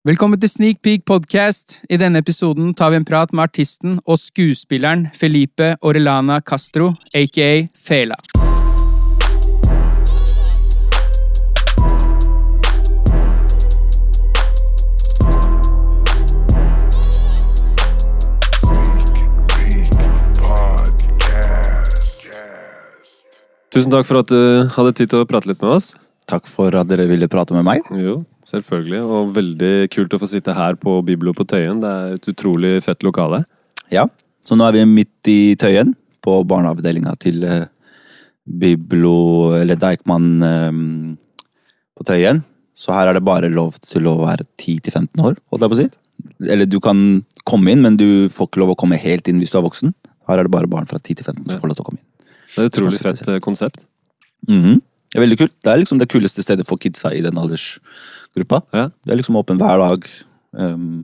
Velkommen til Sneak Peek podcast. I denne episoden tar vi en prat med artisten og skuespilleren Felipe Orellana Castro, aka Fela. Tusen takk for at du hadde tid til å prate litt med oss. Takk for at dere ville prate med meg. Jo, selvfølgelig. Og veldig kult å få sitte her på Biblo på Tøyen. Det er et utrolig fett lokale. Ja, Så nå er vi midt i Tøyen, på barneavdelinga til eh, Biblo Eller Deichman eh, på Tøyen. Så her er det bare lov til å være 10-15 år, holdt jeg på å si. Eller du kan komme inn, men du får ikke lov å komme helt inn hvis du er voksen. Her er det bare barn fra 10 til 15 som får lov til å komme inn. Det er et utrolig fett konsept. konsept. Mhm. Det er veldig kult. Det er liksom det kuleste stedet for kidsa i den aldersgruppa. Ja. Det er liksom åpen hver dag. Um,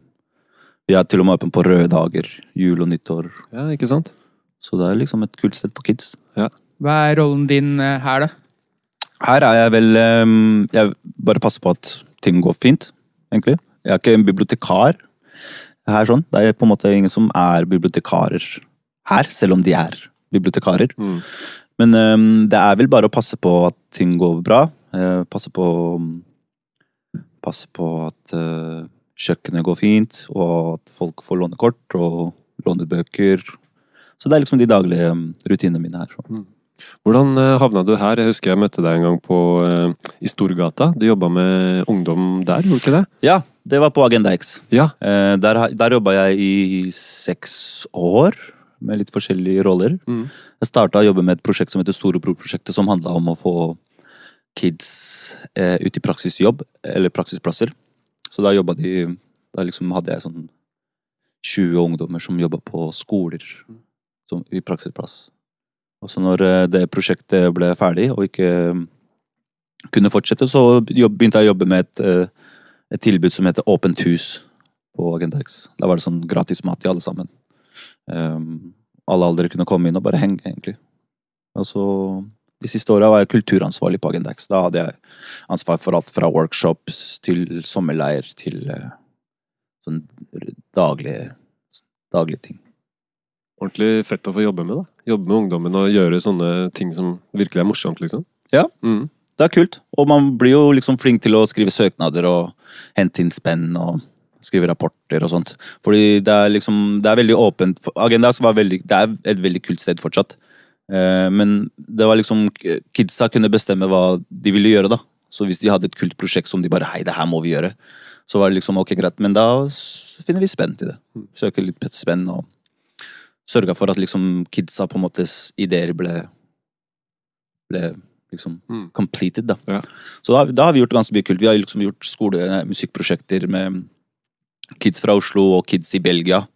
vi er til og med åpen på røde dager. Jul og nyttår. Ja, ikke sant? Så det er liksom et kult sted for kids. Hva er rollen din eh, her, da? Her er jeg vel um, Jeg bare passer på at ting går fint, egentlig. Jeg er ikke en bibliotekar her, sånn. Det er på en måte ingen som er bibliotekarer her, selv om de er bibliotekarer. Mm. Men um, det er vel bare å passe på at ting går bra. eh, passe på Passe på at eh, kjøkkenet går fint, og at folk får låne kort og låne bøker. Så det er liksom de daglige um, rutinene mine her. Så. Hvordan eh, havna du her? Jeg husker jeg møtte deg en gang på, i Storgata. Du jobba med ungdom der, gjorde du ikke det? Ja, det var på Agenda X. Ja. Der der jobba jeg i seks år, med litt forskjellige roller. Mm. Jeg starta å jobbe med et prosjekt som heter Storebror-prosjektet, som handla om å få kids eh, ut i praksisjobb, eller praksisplasser. Så da jobba de Da liksom hadde jeg sånn 20 ungdommer som jobba på skoler som, i praksisplass. Og så når eh, det prosjektet ble ferdig, og ikke eh, kunne fortsette, så begynte jeg å jobbe med et, eh, et tilbud som heter Åpent hus på AgendaX. X. Da var det sånn gratis mat til alle sammen. Um, alle aldre kunne komme inn og bare henge, egentlig. Og så De siste åra var jeg kulturansvarlig på Agendex. Da hadde jeg ansvar for alt fra workshops til sommerleir til uh, sånn daglige, daglige ting. Ordentlig fett å få jobbe med. da. Jobbe med ungdommen og gjøre sånne ting som virkelig er morsomt, liksom. Ja. Mm. Det er kult. Og man blir jo liksom flink til å skrive søknader og hente inn spenn og skrive rapporter og sånt. Fordi det er liksom Det er veldig åpent. Agenda var veldig, det er et veldig kult sted fortsatt. Eh, Men det var liksom Kidsa kunne bestemme hva de ville gjøre, da. Så hvis de hadde et kult prosjekt som de bare Hei, det her må vi gjøre. Så var det liksom ok, greit. Men da finner vi spenn til det. Søker litt spenn og sørga for at liksom kidsa på en måtes ideer ble ble liksom Mm. completed, da. Ja. Så da, da har vi gjort ganske mye kult. Vi har liksom gjort skole- musikkprosjekter med kids fra Oslo og kids i Belgia.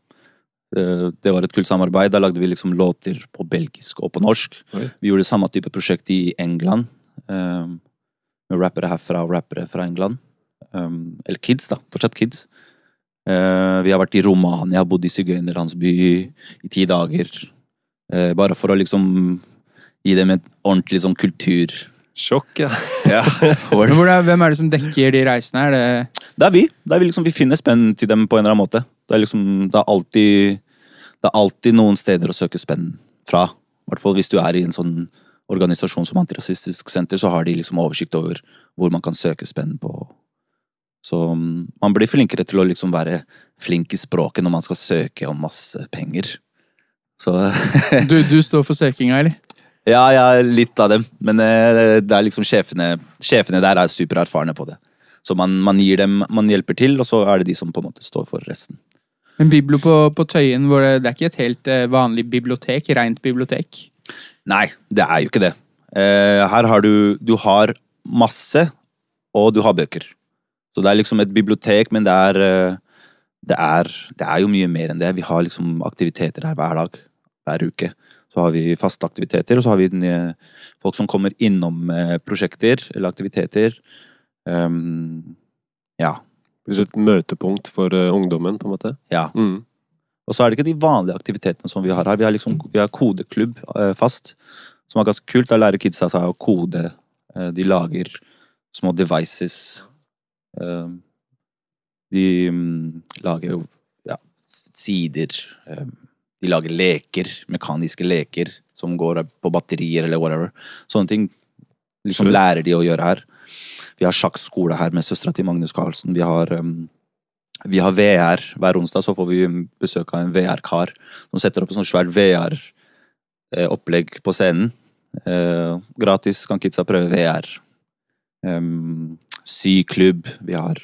Eh, Det var et kult samarbeid. Da lagde vi liksom låter på belgisk og på norsk. Oi. Vi gjorde samme type prosjekt i England. Um, Med rappere herfra og rappere fra England. Um, Eller kids, da. Fortsatt kids. Uh, Vi har vært i Romania, bodd i sigøynerlandsby i ti dager. Uh, Bare for å liksom gi dem et ordentlig sånn kultur... Sjokk, ja. Ja, Men hvordan, hvem er det som dekker de reisene? Er det Det er vi. Det er vi, liksom, vi finner spenn til dem på en eller annen måte. Det er liksom, det er alltid Det er alltid noen steder å søke spenn fra. I hvert fall hvis du er i en sånn organisasjon som Antirasistisk Senter, så har de liksom oversikt over hvor man kan søke spenn på. Så mm, man blir flinkere til å liksom være flink i språket når man skal søke om masse penger. Så Du, du står for søkinga, eller? Ja, ja, litt av dem. Men eh, det er liksom sjefene Sjefene der er supererfarne på det. Så man, man gir dem Man hjelper til, og så er det de som på en måte står for resten. Men Biblo på, på Tøyen, hvor det, det er ikke et helt eh, vanlig bibliotek? Rent bibliotek? Nei, det er jo ikke det. Eh, her har du Du har masse, og du har bøker. Så det er liksom et bibliotek, men det er det er, det er jo mye mer enn det. Vi har liksom aktiviteter her hver dag. Hver uke. Så har vi faste aktiviteter, og så har vi nye folk som kommer innom eh, prosjekter eller aktiviteter. Um, ja. Et møtepunkt for eh, ungdommen, på en måte. ja. Mm. Og så er det ikke de vanlige aktivitetene som vi har her. Vi har liksom vi har kodeklubb eh, fast, som er ganske kult. Da lærer kidsa seg å kode. Eh, de lager små devices. Eh, De mm, lager jo ja, sider. eh, De lager leker, mekaniske leker som går på batterier eller whatever. Sånne ting liksom lærer de å gjøre her. Vi har sjakkskole her med søstera til Magnus Carlsen. Vi har, um, vi har VR. Hver onsdag så får vi besøk av en VR-kar som setter opp et sånt svært VR-opplegg på scenen. Uh, gratis kan kidsa prøve VR. Um, syklubb. Vi har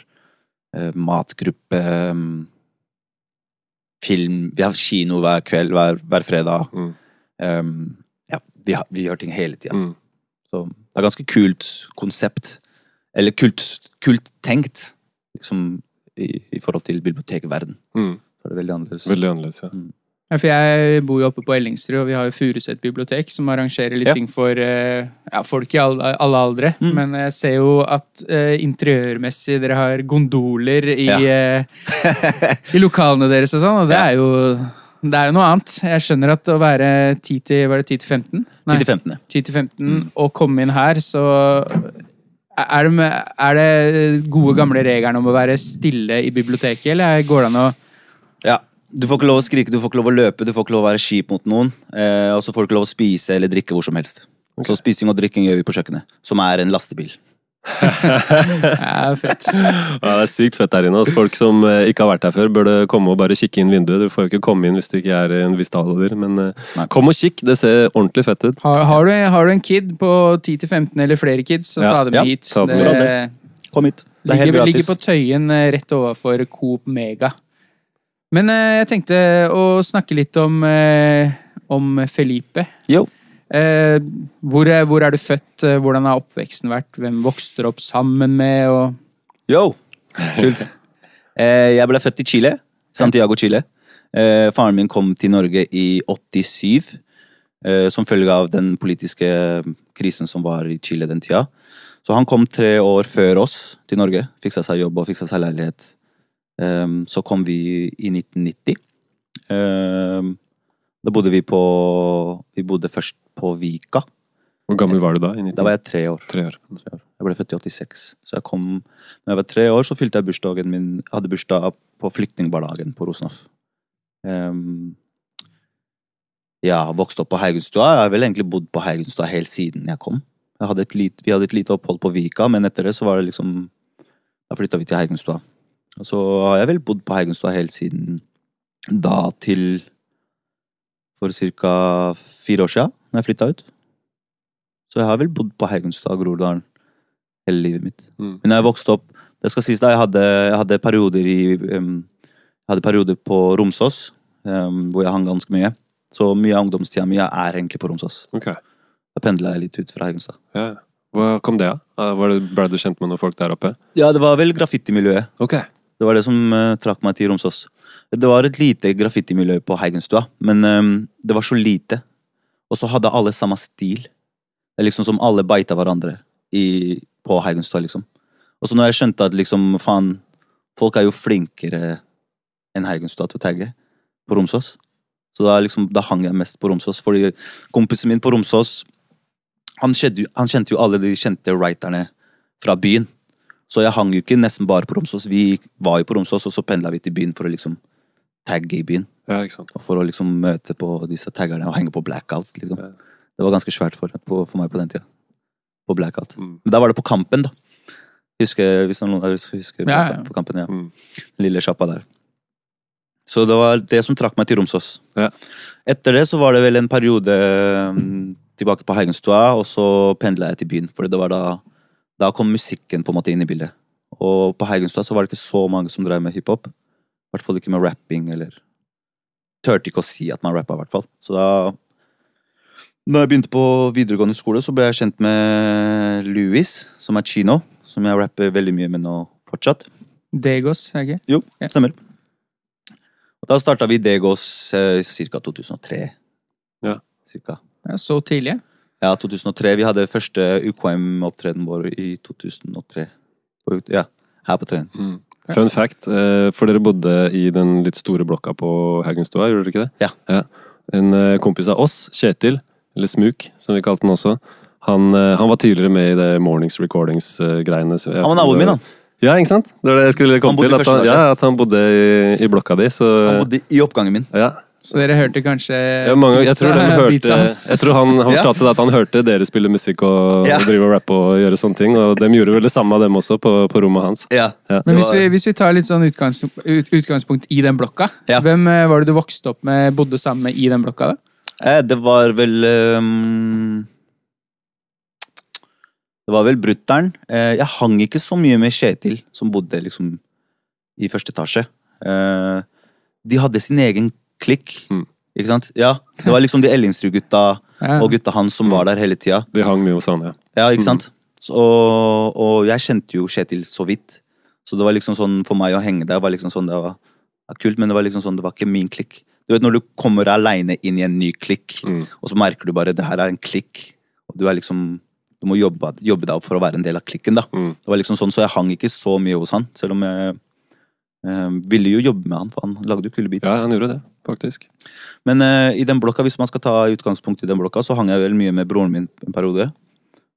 uh, matgruppe. Um, film Vi har kino hver kveld, hver, hver fredag. Mm. Um, ja, vi, har, vi gjør ting hele tida. Mm. Så det er ganske kult konsept. Eller kult, kult tenkt, liksom, i, i forhold til bibliotekverden. Mm. Så er det veldig annerledes. Veldig annerledes, ja. Ja, for jeg bor jo oppe på Ellingsrud, og vi har jo Furuset bibliotek, som arrangerer litt Ja. ting for eh, ja, folk i alle, alle aldre. Mm. Men jeg ser jo at uh, interiørmessig dere har gondoler i, eh, i lokalene deres og sånn, og det Ja. er jo det er jo noe annet. Jeg skjønner at å være 10 til, var det 10 til 15? Nei, 10 til 15. 10 til 15 Mm. og komme inn her, så er det, med, er det gode gamle regelen om å være stille i biblioteket, eller går det an å Ja. Du får ikke lov å skrike, du får ikke lov å løpe, du får ikke lov å være kjip mot noen. Eh, og så får du ikke lov å spise eller drikke hvor som helst. Så spising og drikking gjør vi på kjøkkenet, som er en lastebil. Ja, fett. Ja, det er sykt fett der inne. Altså, folk som eh, ikke har vært her før, burde komme og bare kikke inn vinduet. Du får jo ikke komme inn hvis du ikke er i en viss alder, men eh, kom og kikk. Det ser ordentlig fett ut. Har, har, du, har du en kid på 10-15 eller flere kids, så Ja, ta dem ja, hit. ta dem det. Kom hit. Det er helt ligger, ligger på Tøyen eh, rett overfor Coop Mega. Men eh, jeg tenkte å snakke litt om, eh, om Felipe. Jo. Eh, hvor, er- hvor er du født? Eh, Hvordan har oppveksten vært? Hvem vokste du opp sammen med? Og... Yo! Kult. Eh, jeg ble født i Chile. Santiago, Chile. Eh, faren min kom til Norge i 87. Eh, som følge av den politiske krisen som var i Chile den tida. Så han kom tre år før oss til Norge. Fiksa seg jobb og fiksa seg leilighet. Eh, så kom vi i 1990. Eh, da bodde vi på Vi bodde først på Vika. Hvor gammel var du da? I Da var jeg tre år. tre år. Jeg ble født i 86. Så jeg kom Når jeg var tre år, så fylte jeg bursdagen min hadde bursdag på flyktningbarnehagen på Rosenhoff. Um, ja, vokste opp på Haugenstua. Jeg har vel egentlig bodd på Haugenstua helt siden jeg kom. Jeg hadde lit, vi hadde et lite opphold på Vika, men etter det så var det liksom Da flytta vi til Haugenstua. Og så har jeg vel bodd på Haugenstua helt siden da til for ca. fire år sia, når jeg flytta ut. Så jeg har vel bodd på Haugenstua og Groruddalen hele livet mitt. Mm. Men da jeg vokste opp Det skal sies da, jeg hadde, jeg hadde perioder i um, Jeg hadde perioder på Romsås, um, hvor jeg hang ganske mye. Så mye av ungdomstida mi er egentlig på Romsås. Okay. Da pendla jeg litt ut fra Heigenstad. Ja. Hva kom det av? Var det, ble du kjent med noen folk der oppe? Ja, det var vel graffitimiljøet. Ok. Det var det som uh, trakk meg til Romsås. Det var et lite graffitimiljø på Heigenstua, men um, det var så lite. Og så hadde alle samme stil. Det er liksom som alle beita hverandre i, på Heigenstua, liksom. Og så når jeg skjønte at liksom, faen, folk er jo flinkere enn Heigenstua til å tagge på Romsås. Så da, liksom, da hang jeg mest på Romsås, fordi kompisen min på Romsås han kjente, han kjente jo alle de kjente writerne fra byen. Så jeg hang jo ikke nesten bare på Romsås. Vi var jo på Romsås, og så pendla vi til byen for å liksom tagge i byen. Ja, ikke sant. Og for å liksom møte på disse taggerne og henge på blackout. liksom. Ja. Det var ganske svært for, på, for meg på den tida. På blackout. Mm. Men da var det på Kampen, da. Husker, hvis noen husker Ja, ja. på Kampen, ja. Mm. Den lille sjappa der. Så det var det som trakk meg til Romsås. Ja. Etter det så var det vel en periode mm, tilbake på Haugenstua, og så pendla jeg til byen. For det var da, da kom musikken på en måte inn i bildet. Og på Haugenstua så var det ikke så mange som drev med hiphop. I hvert fall ikke med rapping, eller Turte ikke å si at man rappa, i hvert fall. Så da Da jeg begynte på videregående skole, så ble jeg kjent med Louis, som er chino. Som jeg rapper veldig mye med nå fortsatt. Degos, er ikke? Jo, Ja. stemmer. Og da starta vi Degos eh, ca. 2003. Ja. Cirka. Ja, så tidlig? Ja, 2003. Vi hadde første UKM-opptreden vår i 2003. Ja, her på Tøyen. Mm. Fun fact, eh, for dere bodde i den litt store blokka på Haugenstua, gjorde dere ikke det? Ja. En eh, kompis av oss, Kjetil, eller Smuk, som vi kalte den også, han, eh, han var tidligere med i det Mornings Recordings-greiene. Han var naboen min, han. Ja, ikke sant? Det var det jeg skulle komme til. At han, ja, at han bodde i, i blokka di, så Han bodde i oppgangen min. ja. Så dere hørte kanskje Ja, mange, jeg, tror hørte, hans? jeg tror han, han Ja. at han hørte dere spille musikk og, Ja. og drive og rappe og gjøre sånne ting. Og de gjorde vel det samme, dem også, på, på rommet hans. Ja. Ja. Men hvis vi, hvis vi tar litt sånn utgangs, ut, utgangspunkt i den blokka, Ja. hvem eh, var det du vokste opp med, bodde sammen med i den blokka? da? Eh, Det var vel um, Det var vel brutter'n. Eh, Jeg hang ikke så mye med Kjetil, som bodde liksom i første etasje. Eh, De hadde sin egen klikk. Mm. Ikke sant? Ja, Det var liksom de Ellingsrud-gutta Ja. og gutta hans som var der hele tida. De hang mye hos han, ja. Ja, ikke sant? Så, og, og jeg kjente jo Kjetil så vidt. Så det var liksom sånn for meg å henge der var liksom sånn, det var, var kult, men det var liksom sånn, det var ikke min klikk. Du vet når du kommer aleine inn i en ny klikk, Mm. og så merker du bare det her er en klikk, og du er liksom du må jobbe, jobbe deg opp for å være en del av klikken. da. Mm. Det var liksom sånn, Så jeg hang ikke så mye hos han, selv om jeg eh, ville jo jobbe med han, for han lagde jo kule beats. Ja, han gjorde det, faktisk. Men eh, i den blokka, hvis man skal ta utgangspunkt i den blokka, så hang jeg vel mye med broren min en periode.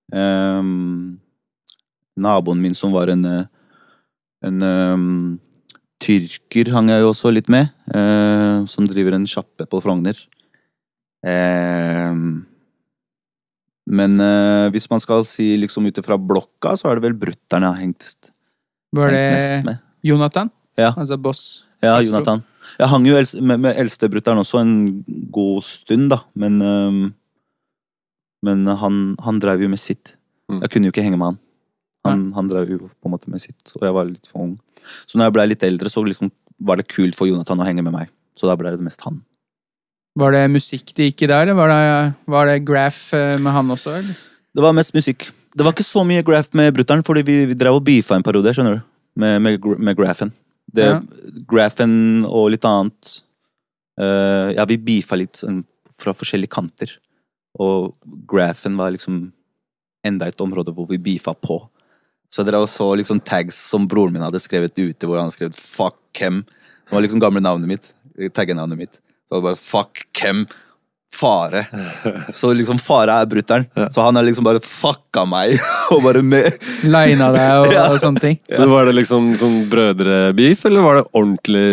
Um, naboen min som var en, eh, en um, tyrker, hang jeg jo også litt med. Uh, som driver en sjappe på Frogner. Um, men uh, hvis man skal si liksom ut ifra blokka, så er det vel brutter'n jeg har hengt, Var hengt mest det. Jonathan? Ja. Altså boss? Ja, Astro. Jonathan. Jeg hang jo med, med eldstebrutter'n også en god stund, da, men øhm, Men han, han drev jo med sitt. Mm. Jeg kunne jo ikke henge med han. Han, han drev jo på en måte med sitt, og jeg var litt for ung. Så når jeg ble litt eldre, så liksom var det kult for Jonathan å henge med meg. Så da ble det mest han. Var det musikk det gikk i der, eller var det, var det graph eh, med han også? Eller? Det var mest musikk. Det var ikke så mye graph med brutter'n, fordi vi, vi drev og beefa en periode, skjønner du. Med, med, med graphen. Det, Ja. Graffen og litt annet uh, Ja, vi beefa litt sånn, fra forskjellige kanter. Og graffen var liksom enda et område hvor vi beefa på. Så dere så liksom tags som broren min hadde skrevet ute, hvor han skrev 'fuck hvem'. Som var liksom gamle navnet mitt. Taggenavnet mitt. Så var det bare 'fuck Kem'. Fare. Så liksom Fare er brutter'n. Så han har liksom bare fucka meg. Og bare med Lina deg og, Ja. og sånne ting? Men Var det liksom sånn brødrebeef, eller var det ordentlig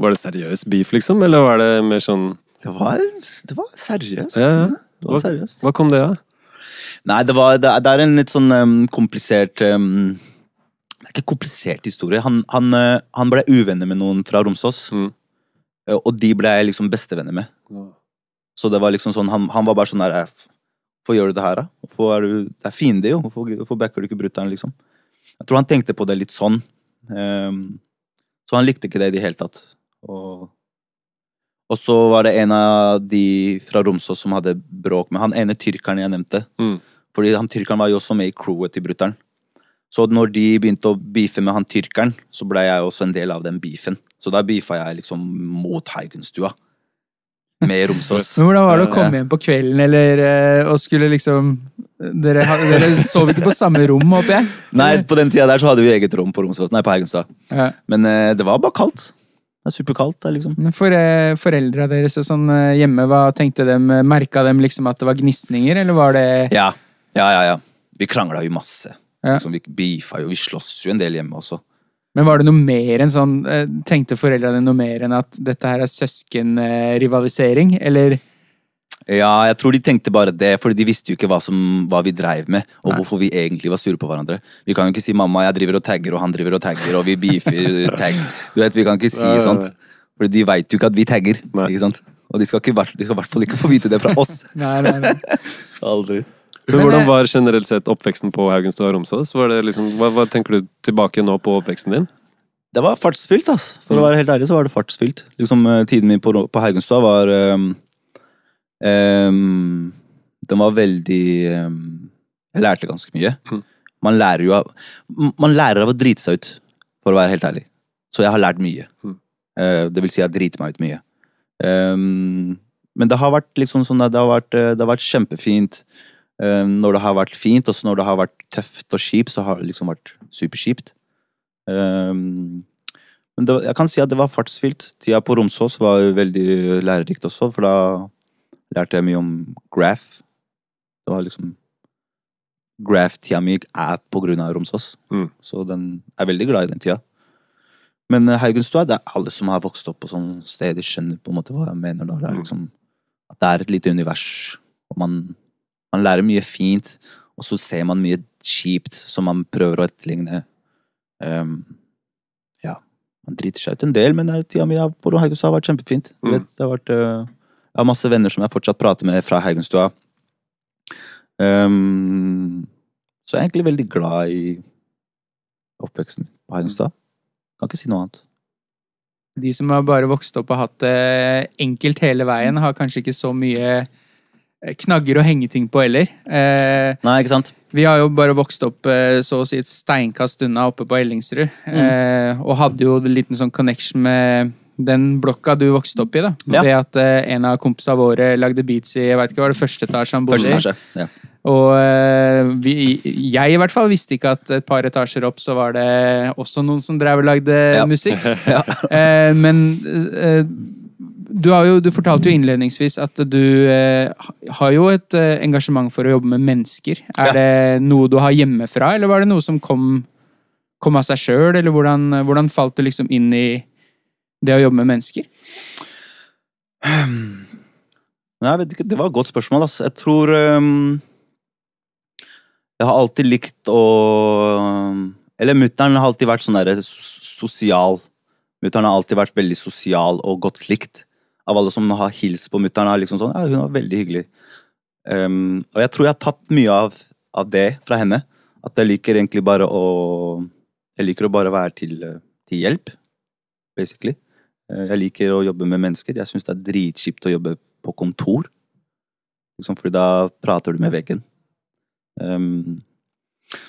Var det seriøs beef, liksom? Eller var det mer sånn Det var, det var seriøst. Ja, ja. Det var seriøst. Hva kom det av? Nei, det, var, det, det er en litt sånn um, komplisert um, Det er ikke komplisert historie. Han, han, uh, han ble uvenner med noen fra Romsås, Mm. eh, og de ble jeg liksom bestevenner med. Så det var liksom sånn, han, han var bare sånn der eh, Hvorfor gjør du det her, da? Hvorfor er du, det er fiende, jo. Hvorfor, hvorfor backer du ikke brutter'n, liksom? Jeg tror han tenkte på det litt sånn. Um, så han likte ikke det i det hele tatt. Og, og så var det en av de fra Romsås som hadde bråk med han ene tyrkeren jeg nevnte. Mm. Fordi han tyrkeren var jo også med i crewet til brutter'n. Så når de begynte å beefe med han tyrkeren, så ble jeg også en del av den beefen. Så da beefa jeg liksom mot Haugenstua. Med Romsås. Men hvordan var det å komme hjem på kvelden, eller eh, og skulle liksom Dere, dere sov ikke på samme rom, håper jeg? Nei, på den tida der så hadde vi eget rom på Romsås. Nei, på Haugenstua. Ja. Men eh, det var bare kaldt. Det er superkaldt der, liksom. For eh, foreldra deres og sånn eh, hjemme, hva tenkte dem? Merka dem liksom at det var gnisninger, eller var det Ja, ja, ja. ja. Vi krangla jo masse. Ja. Liksom, vi beefa jo, vi sloss jo en del hjemme også. Men var det noe mer enn sånn eh, Tenkte foreldrene noe mer enn at dette her er søskenrivalisering, eller Ja, jeg tror de tenkte bare det, fordi de visste jo ikke hva, som, hva vi dreiv med, og Nei. hvorfor vi egentlig var sure på hverandre. Vi kan jo ikke si 'mamma, jeg driver og tagger', og han driver og tagger, og vi beefer tag'. Du vet, Vi kan ikke si sånt. For de veit jo ikke at vi tagger. Nei. ikke sant? Og de skal i hvert fall ikke få vite det fra oss. Nei, nei, nei. Aldri. Men Men, Hvordan var generelt sett oppveksten på Haugenstua og Romsås? Var det liksom, hva, hva tenker du tilbake nå på oppveksten din? Det var fartsfylt, ass. For å Mm. være helt ærlig så var det fartsfylt. Liksom, eh, Tiden min på, på Haugenstua var um, um, Den var veldig um, Jeg lærte ganske mye. Mm. Man lærer jo av Man lærer av å drite seg ut, for å være helt ærlig. Så jeg har lært mye. Mm. Uh, det vil si, jeg driter meg ut mye. Men det har vært liksom sånn det har vært, det har vært kjempefint når det har vært fint, og når det har vært tøft og kjipt, så har det liksom vært superkjipt. Ehm, men det, jeg kan si at det var fartsfylt. Tida på Romsås var veldig lærerikt også, for da lærte jeg mye om graph. Det var liksom graph-tida mi er på grunn av Romsås. Mm. Så den er veldig glad i den tida. Men eh, Haugenstua, det er alle som har vokst opp på sånne steder, skjønner på en måte hva jeg mener. da. Det er liksom, at det er et lite univers, og man, man lærer mye fint, og så ser man mye kjipt som man prøver å etterligne. Um, ja, man driter seg ut en del, men tida mi på Haugenstua har vært kjempefint. Mm. vet, det har vært, uh, jeg har masse venner som jeg fortsatt prater med fra Haugenstua. Um, så jeg er egentlig veldig glad i oppveksten på Haugenstua. Kan ikke si noe annet. De som har bare vokst opp og hatt det enkelt hele veien, har kanskje ikke så mye knagger å henge ting på heller. Eh, Nei, ikke sant? vi har jo bare vokst opp eh, så å si et steinkast unna oppe på Ellingsrud. Eh, og hadde jo en liten sånn connection med den blokka du vokste opp i. da. Ja. Ved at eh, en av kompisene våre lagde beats i jeg vet ikke, var det første etasje han bodde i. Ja. Og eh, vi, jeg i hvert fall visste ikke at et par etasjer opp så var det også noen som drev og lagde Ja. musikk. Ja. Eh, men eh, du, har jo, du fortalte jo innledningsvis at du eh, har jo et eh, engasjement for å jobbe med mennesker. Er Ja. det noe du har hjemmefra, eller var det noe som kom, kom av seg sjøl? Eller hvordan, hvordan falt du liksom inn i det å jobbe med mennesker? Nei, ikke, det var et godt spørsmål, ass. Jeg tror um, Jeg har alltid likt å Eller mutter'n har alltid vært sånn derre sosial. Mutter'n har alltid vært veldig sosial og godt likt. Av alle som har hilst på mutter'n, er liksom sånn Ja, hun var veldig hyggelig. Um, og jeg tror jeg har tatt mye av, av det fra henne. At jeg liker egentlig bare å Jeg liker å bare være til, til hjelp, basically. Eh, Jeg liker å jobbe med mennesker. Jeg syns det er dritkjipt å jobbe på kontor. Liksom, fordi da prater du med veggen. Um,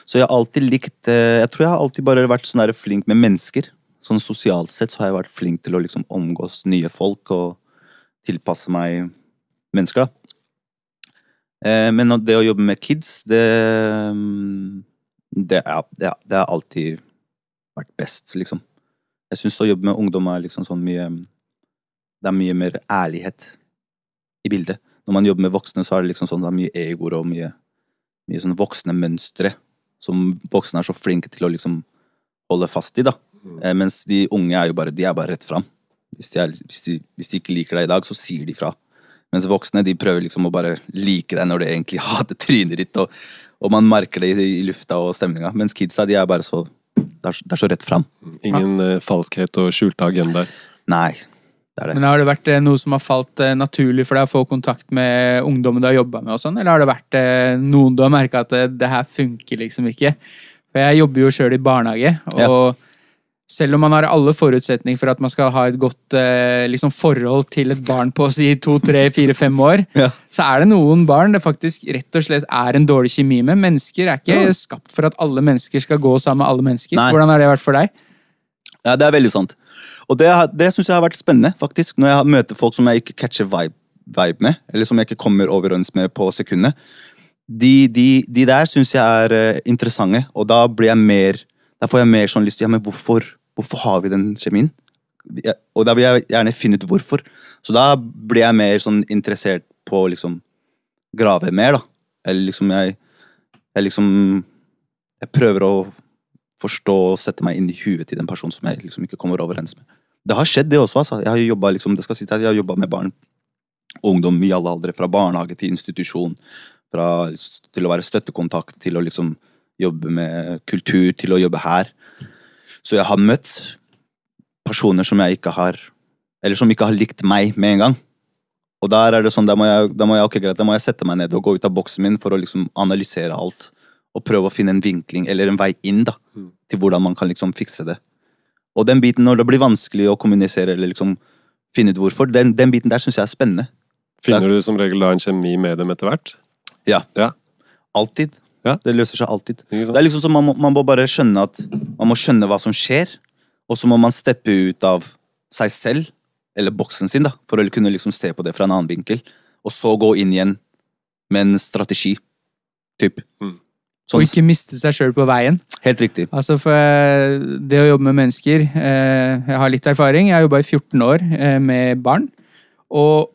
så jeg har alltid likt eh, Jeg tror jeg har alltid bare vært sånn flink med mennesker. Sånn sosialt sett så har jeg vært flink til å liksom omgås nye folk og tilpasse meg mennesker, da. Eh, men det å jobbe med kids, det Det, er, det, det har alltid vært best, liksom. Jeg syns å jobbe med ungdom er liksom sånn mye Det er mye mer ærlighet i bildet. Når man jobber med voksne, så er det liksom sånn det er mye egoer og mye, mye sånn voksne mønstre som voksne er så flinke til å liksom holde fast i, da. Mm. mens de unge er jo bare, de er bare rett fram. Hvis de, er, hvis, de, hvis de ikke liker deg i dag, så sier de fra. Mens voksne de prøver liksom å bare like deg når de egentlig hater trynet ditt, og, og man merker det i, i lufta og stemninga. Mens kidsa de er bare så Det er, det er så rett fram. Ingen ja. falskhet og skjulte agendaer. Nei, det er det. Men Har det vært eh, noe som har falt eh, naturlig for deg å få kontakt med ungdommen du har jobba med, og sånn, eller har det vært eh, noen du har merka at det, det her funker liksom ikke? For jeg jobber jo sjøl i barnehage, og selv om man har alle forutsetninger for at man skal ha et godt eh, liksom forhold til et barn på si to, tre, fire, fem år, Ja. så er det noen barn det faktisk rett og slett er en dårlig kjemi med. Mennesker er ikke Ja. skapt for at alle mennesker skal gå sammen med alle mennesker. Nei. Hvordan har det vært for deg? Ja, det er veldig sant. Og det, det syns jeg har vært spennende, faktisk. Når jeg møter folk som jeg ikke catcher vibe, vibe med, eller som jeg ikke kommer overens med på sekundet. De, de, de der syns jeg er eh, interessante, og da blir jeg mer Da får jeg mer sånn lyst til Ja, men hvorfor? Hvorfor har vi den kjemien? Og da vil jeg gjerne finne ut hvorfor. Så da blir jeg mer sånn interessert på å liksom grave mer, da. Eller liksom jeg Jeg liksom Jeg prøver å forstå og sette meg inn i huet til den personen som jeg liksom ikke kommer overens med. Det har skjedd, det også. altså. Jeg har jobbet, liksom, det skal si at jeg har jobba med barn og ungdom i alle aldre. Fra barnehage til institusjon. Fra, til å være støttekontakt til å liksom jobbe med kultur, til å jobbe her. Så jeg har møtt personer som jeg ikke har Eller som ikke har likt meg med en gang. Og der er det sånn, da må jeg, da må jeg, okay, greit, da må jeg sette meg ned og gå ut av boksen min for å liksom analysere alt. Og prøve å finne en vinkling eller en vei inn da, til hvordan man kan liksom fikse det. Og den biten, når det blir vanskelig å kommunisere eller liksom finne ut hvorfor, den, den biten der syns jeg er spennende. Finner du som regel da en kjemi med dem etter hvert? Ja. Ja. Alltid. Ja. Det løser seg alltid. Det er liksom som man må, man må bare skjønne at Man må skjønne hva som skjer, og så må man steppe ut av seg selv, eller boksen sin, da, for å kunne liksom se på det fra en annen vinkel. Og så gå inn igjen med en strategi. Typ. Mm. Sånn, Og ikke miste seg sjøl på veien. helt riktig. Altså for eh, Det å jobbe med mennesker eh, Jeg har litt erfaring. Jeg har jobba i 14 år eh, med barn. Og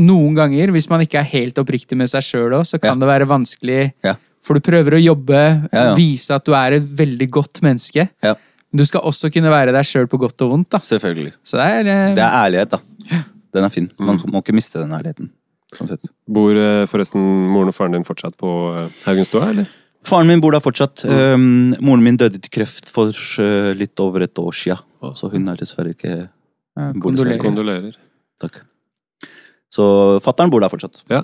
noen ganger, hvis man ikke er helt oppriktig med seg sjøl òg, så kan Ja. det være vanskelig Ja. For du prøver å jobbe, Ja, ja. vise at du er et veldig godt menneske. Ja. Men du skal også kunne være deg sjøl på godt og vondt. da. Selvfølgelig. Så det er, eh, Det er ærlighet, da. Den er fin. Man må ikke miste den ærligheten. Sånn sett. Bor eh, forresten moren og faren din fortsatt på eh, Haugenstua, eller? Faren min bor der fortsatt. Um, moren min døde til kreft for uh, litt over et år sia. Så hun er dessverre ikke ja, dessverre. kondolerer. Kondolerer. Takk. Så fattern bor der fortsatt. Ja.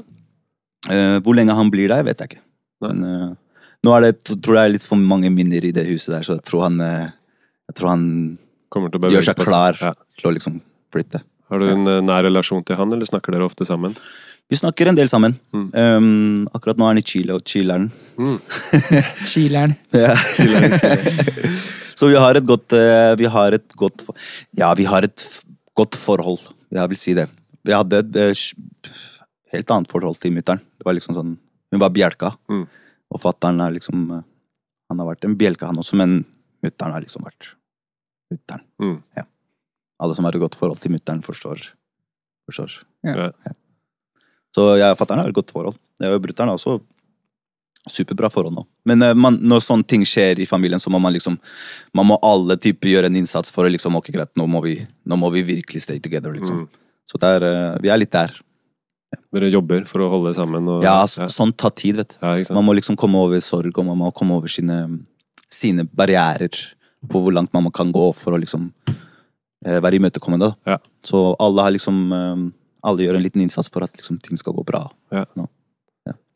Uh, hvor lenge han blir der, vet jeg ikke. Men uh, nå er det, tror jeg det er litt for mange minner i det huset der, så jeg tror han, eh, jeg tror han til å gjør seg klar Ja. til å liksom flytte. Har du en eh, nær relasjon til han, eller snakker dere ofte sammen? Vi snakker en del sammen. Mm. Um, akkurat nå er han i Chile og chiller'n. Mm. Chileren. Så vi har et godt Vi har et godt Ja, vi har et f- godt forhold. Jeg vil si det. Vi hadde et helt annet forhold til mutter'n. Det var liksom sånn Hun var bjelka. Mm. Og fatter'n er liksom eh, Han har vært en bjelke, han også, men mutter'n har liksom vært mutter'n. Mm. Alle som har et godt forhold til mutter'n, forstår. forstår. Ja. Så jeg og fatter'n har et godt forhold. Jeg og brutter'n har også superbra forhold nå. Men eh, man, når sånne ting skjer i familien, så må man liksom Man må alle typer gjøre en innsats for å liksom Ok, greit, nå må vi, nå må vi virkelig stay together, liksom. Mm. Så det er, eh, vi er litt der. Dere jobber for å holde sammen? Og, Ja, så, sånt tar tid, vet du. Ja. Man må liksom komme over sorg, og man må komme over sine, sine barrierer på hvor langt man kan gå for å liksom eh, være imøtekommende. Ja. Så alle har liksom eh, Alle gjør en liten innsats for at liksom ting skal gå bra.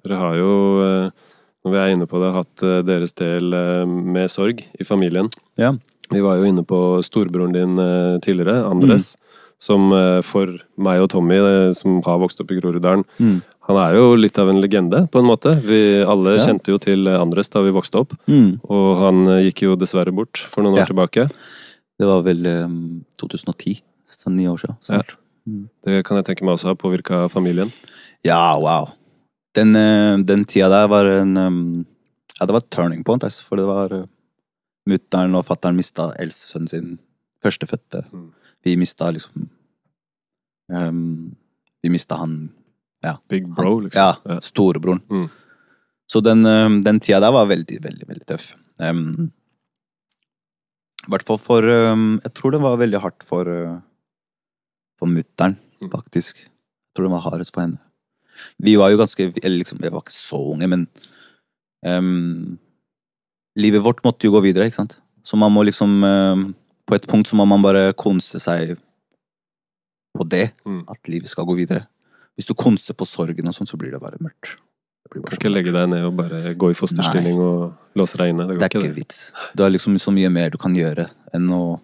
Dere har jo, eh, når vi er inne på det, hatt deres del med sorg i familien. Ja. Vi var jo inne på storebroren din tidligere, Andres. Som eh, for meg og Tommy, eh, som har vokst opp i Groruddalen, Mm. han er jo litt av en legende, på en måte. Vi alle Ja. kjente jo til Andres da vi vokste opp, Mm. og han eh, gikk jo dessverre bort for noen Ja. år tilbake. Det var vel um, 2010. Så ni år siden. Snart. Det kan jeg tenke meg også har påvirka familien. Ja, wow. Den, den tida der var en um, Ja, det var et turning point, altså, for det var Mutter'n og fatter'n mista eldstesønnen sin, førstefødte. Mm. Vi mista liksom um, Vi mista han Big bro, liksom. Ja, Ja. storebroren. Mm. Så den, um, den tida der var veldig, veldig, veldig tøff. Um, I hvert fall for um, Jeg tror det var veldig hardt for uh, For mutter'n, Mm. faktisk. Jeg tror det var hardest for henne. Vi var jo ganske Eller liksom, vi var ikke så unge, men um, Livet vårt måtte jo gå videre, ikke sant? Så man må liksom På et punkt så må man bare konse seg på det. Mm. At livet skal gå videre. Hvis du konser på sorgen og sånn, så blir det bare mørkt. Det blir bare Kan ikke mørkt. legge deg ned og bare gå i fosterstilling og låse deg inne. Det Det er ikke, ikke det. vits. Det er liksom så mye mer du kan gjøre enn å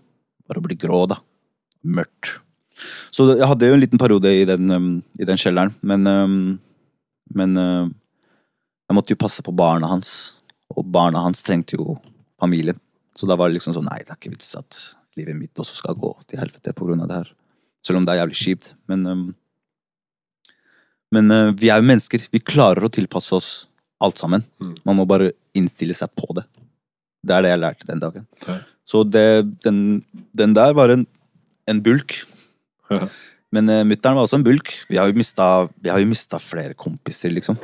bare bli grå, da. Mørkt. Så jeg hadde jo en liten periode i den, um, i den kjelleren, men um, Men um, jeg måtte jo passe på barna hans, og barna hans trengte jo familien. Så da var det liksom sånn Nei, det er ikke vits at livet mitt også skal gå til helvete av det her. Selv om det er jævlig kjipt. Men um, Men uh, vi er jo mennesker. Vi klarer å tilpasse oss alt sammen. Mm. Man må bare innstille seg på det. Det er det jeg lærte den dagen. Ja. Så det, den, den der var en, en bulk. Ja. Men uh, mutter'n var også en bulk. Vi har jo mista, vi har jo mista flere kompiser, liksom.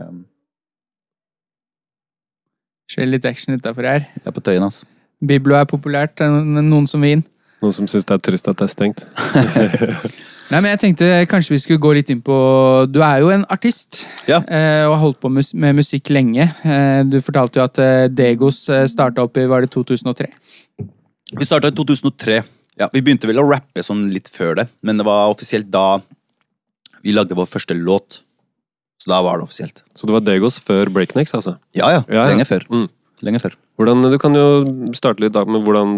Um, Skjer litt action utafor her. jeg er på tøyen, altså. Biblo er populært. Det er noen som vil inn. Noen som syns det er trist at det er stengt. Nei, men jeg tenkte kanskje vi skulle gå litt inn på Du er jo en artist Ja. eh, og har holdt på med musikk lenge. Eh, du fortalte jo at eh, Degos starta opp i var det 2003. Vi starta i 2003. Ja, vi begynte vel å rappe sånn litt før det, men det var offisielt da vi lagde vår første låt. Så da var det offisielt. Så det var Degos før Breaknex, altså? Ja, ja. Ja, ja. Lenge før. Mm. Lenge før. Hvordan, du kan jo starte litt da med hvordan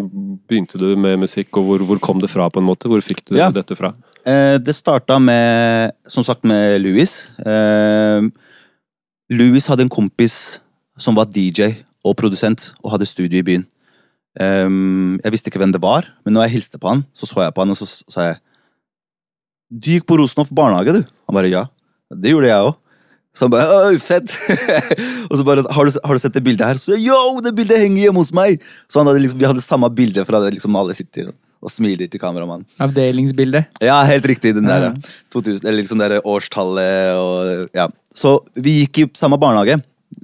begynte du med musikk, og hvor, hvor kom det fra? på en måte? Hvor fikk du Ja. dette fra? Eh, det starta med, som sagt, med Louis. Eh, Louis hadde en kompis som var DJ og produsent, og hadde studio i byen. Eh, jeg visste ikke hvem det var, men når jeg hilste på han, så så jeg på han, og så sa jeg Du gikk på Rosenhoff barnehage, du? Han bare ja. Det gjorde jeg òg. Så han bare Oi, fett! og så bare har du, har du sett det bildet her? Så yo, det bildet henger hjemme hos meg! Så han hadde liksom, vi hadde samme bilde fra det liksom alle sitter og smiler til kameramannen. Avdelingsbildet. Ja, helt riktig. Den der, Ja. 2000, eller liksom der årstallet og ja. Så vi gikk i samme barnehage.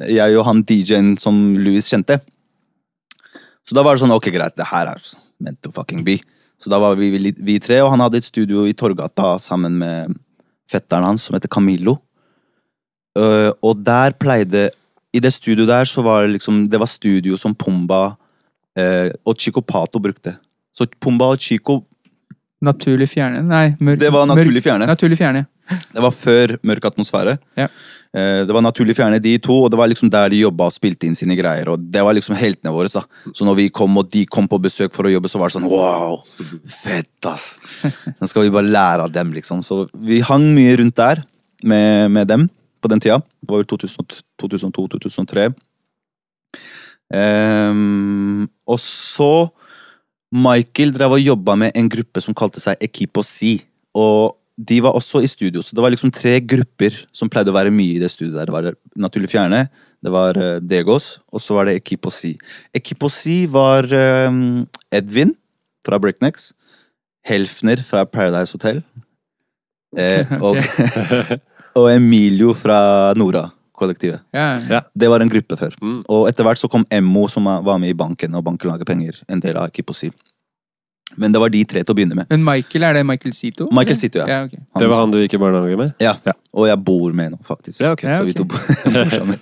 jeg og han DJ-en som Louis kjente. Så da var det sånn, ok greit, det her er meant to fucking be. Så da var vi, vi, vi tre, og han hadde et studio i Torgata sammen med fetteren hans som heter Camillo. Øh, og der pleide I det studioet der så var det liksom Det var studio som Pumba uh, og Chico Pato brukte. Så Pumba og Chico Naturlig fjerne? Nei, mørk, Det var naturlig fjerne. Naturlig fjerne. Det var før Mørk atmosfære. Ja. Uh, Det var naturlig fjerne de to, og det var liksom der de jobba og spilte inn sine greier. og Det var liksom heltene våre. da. Så når vi kom og de kom på besøk for å jobbe, så var det sånn wow, fett, ass. Nå skal vi bare lære av dem, liksom. Så vi hang mye rundt der med, med dem på den tida. Det var vel 2002-2003. Um, og så Michael drev og jobba med en gruppe som kalte seg Equipo C. Og de var også i studio, så det var liksom tre grupper som pleide å være mye i det studioet. der. Det var Naturlig Fjerne, det var eh, Degos, og så var det Equipo C. Equipo C var um, Edvin fra Breaknecks, Helfner fra Paradise Hotel, eh, og, og Emilio fra Nora-kollektivet. Ja. Ja. Det var en gruppe før. Mm. Og etter hvert så kom Emmo, som var med i banken, og banken lager penger. En del av Kiposi. Men det var de tre til å begynne med. Men Michael, er det Michael Sito? Michael Sito, ja. ja okay. Det var han du gikk i barnehage med? Ja. Ja. Og jeg bor med nå, faktisk. Ja, ok. Ja, Så vi to bor sammen.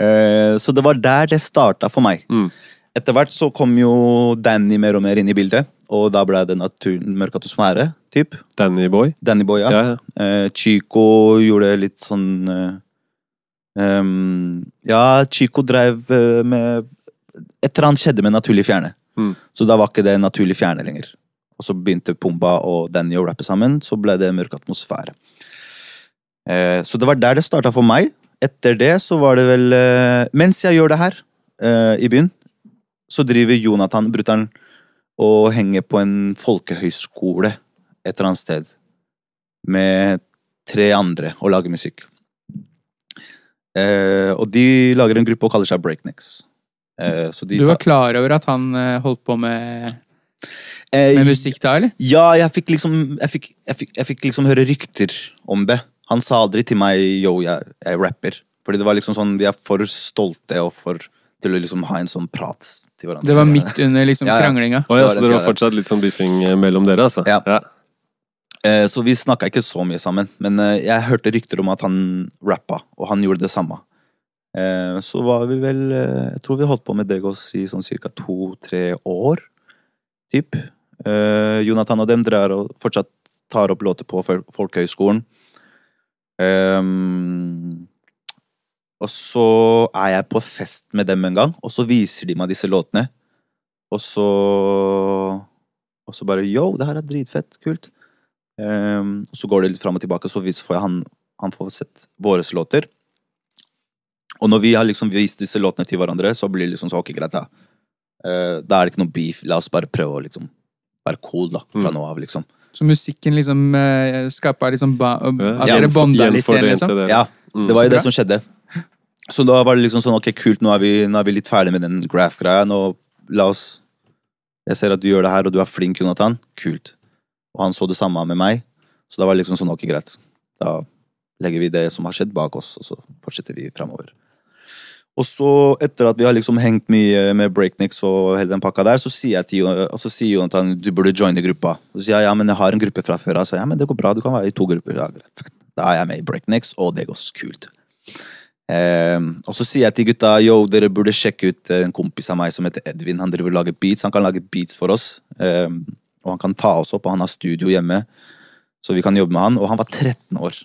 Eh, Så det var der det starta for meg. Mm. Etter hvert så kom jo Danny mer og mer inn i bildet, og da ble det naturen mørk atmosfære. Typ. Danny Boy? Danny Boy, ja. Ja, ja. Eh, Chico gjorde litt sånn eh, um, Ja, Chico drev eh, med Et eller annet skjedde med Naturlig Fjerne. Mm. Så da var ikke det Naturlig Fjerne lenger. Og så begynte Pumba og Danny å rappe sammen, så ble det Mørk atmosfære. Eh, så det var der det starta for meg. Etter det så var det vel eh, Mens jeg gjør det her, eh, i byen, så driver Jonathan, brutter'n, og henger på en folkehøyskole et eller annet sted med tre andre og lager musikk. Eh, og de lager en gruppe og kaller seg Breaknecks. Eh, så de Du var klar over at han eh, holdt på med, Eh, med musikk da, eller? Ja, jeg fikk liksom jeg fikk, jeg, fikk, jeg fikk liksom høre rykter om det. Han sa aldri til meg 'yo, jeg, jeg rapper'. Fordi det var liksom sånn, vi er for stolte og for til å liksom ha en sånn prat til hverandre. Det var midt under liksom Ja, ja. kranglinga. Oh, ja, så dere var fortsatt litt sånn biffing eh, mellom dere, altså? Ja. ja. Eh, Så vi snakka ikke så mye sammen, men eh, jeg hørte rykter om at han rappa, og han gjorde det samme. Eh, Så var vi vel Jeg tror vi holdt på med Degos i sånn cirka to-tre år, typ. Eh, Jonathan og dem drar og fortsatt tar opp låter på Fol- Folkehøgskolen. Ehm, og så er jeg på fest med dem en gang, og så viser de meg disse låtene. Og så Og så bare yo, det her er dritfett, kult. Um, og så går det litt fram og tilbake, så får jeg han, han får sett våre låter. Og når vi har liksom vist disse låtene til hverandre, så blir det liksom så ok, greit, da. Uh, da er det ikke noe beef. La oss bare prøve å liksom være cool, da, fra Mm. nå av, liksom. Så musikken liksom uh, skaper liksom ba Ja. At dere bonder litt igjen, liksom? Ja. Det var jo det som skjedde. Så da var det liksom sånn, ok, kult, nå er vi, nå er vi litt ferdig med den graph-greia, nå la oss Jeg ser at du gjør det her, og du er flink, Jonathan. Kult. Og han så det samme med meg, så da var det liksom sånn, ok, greit. Da legger vi det som har skjedd bak oss, og så fortsetter vi fremover. Og så, etter at vi har liksom hengt mye med breaknicks og hele den pakka der, så sier jeg til Jo- og så sier Jonathan du burde joine gruppa. Så sier jeg ja, men jeg har en gruppe fra før av. Så ja, men det går bra, du kan være i to grupper. Ja, greit. Da er jeg med i breaknicks, og det går kult. Eh, og så sier jeg til gutta yo, dere burde sjekke ut en kompis av meg som heter Edvin. Han driver og lager beats. Han kan lage beats for oss. Eh, og han kan ta oss opp, og han har studio hjemme. Så vi kan jobbe med han. Og han var 13 år.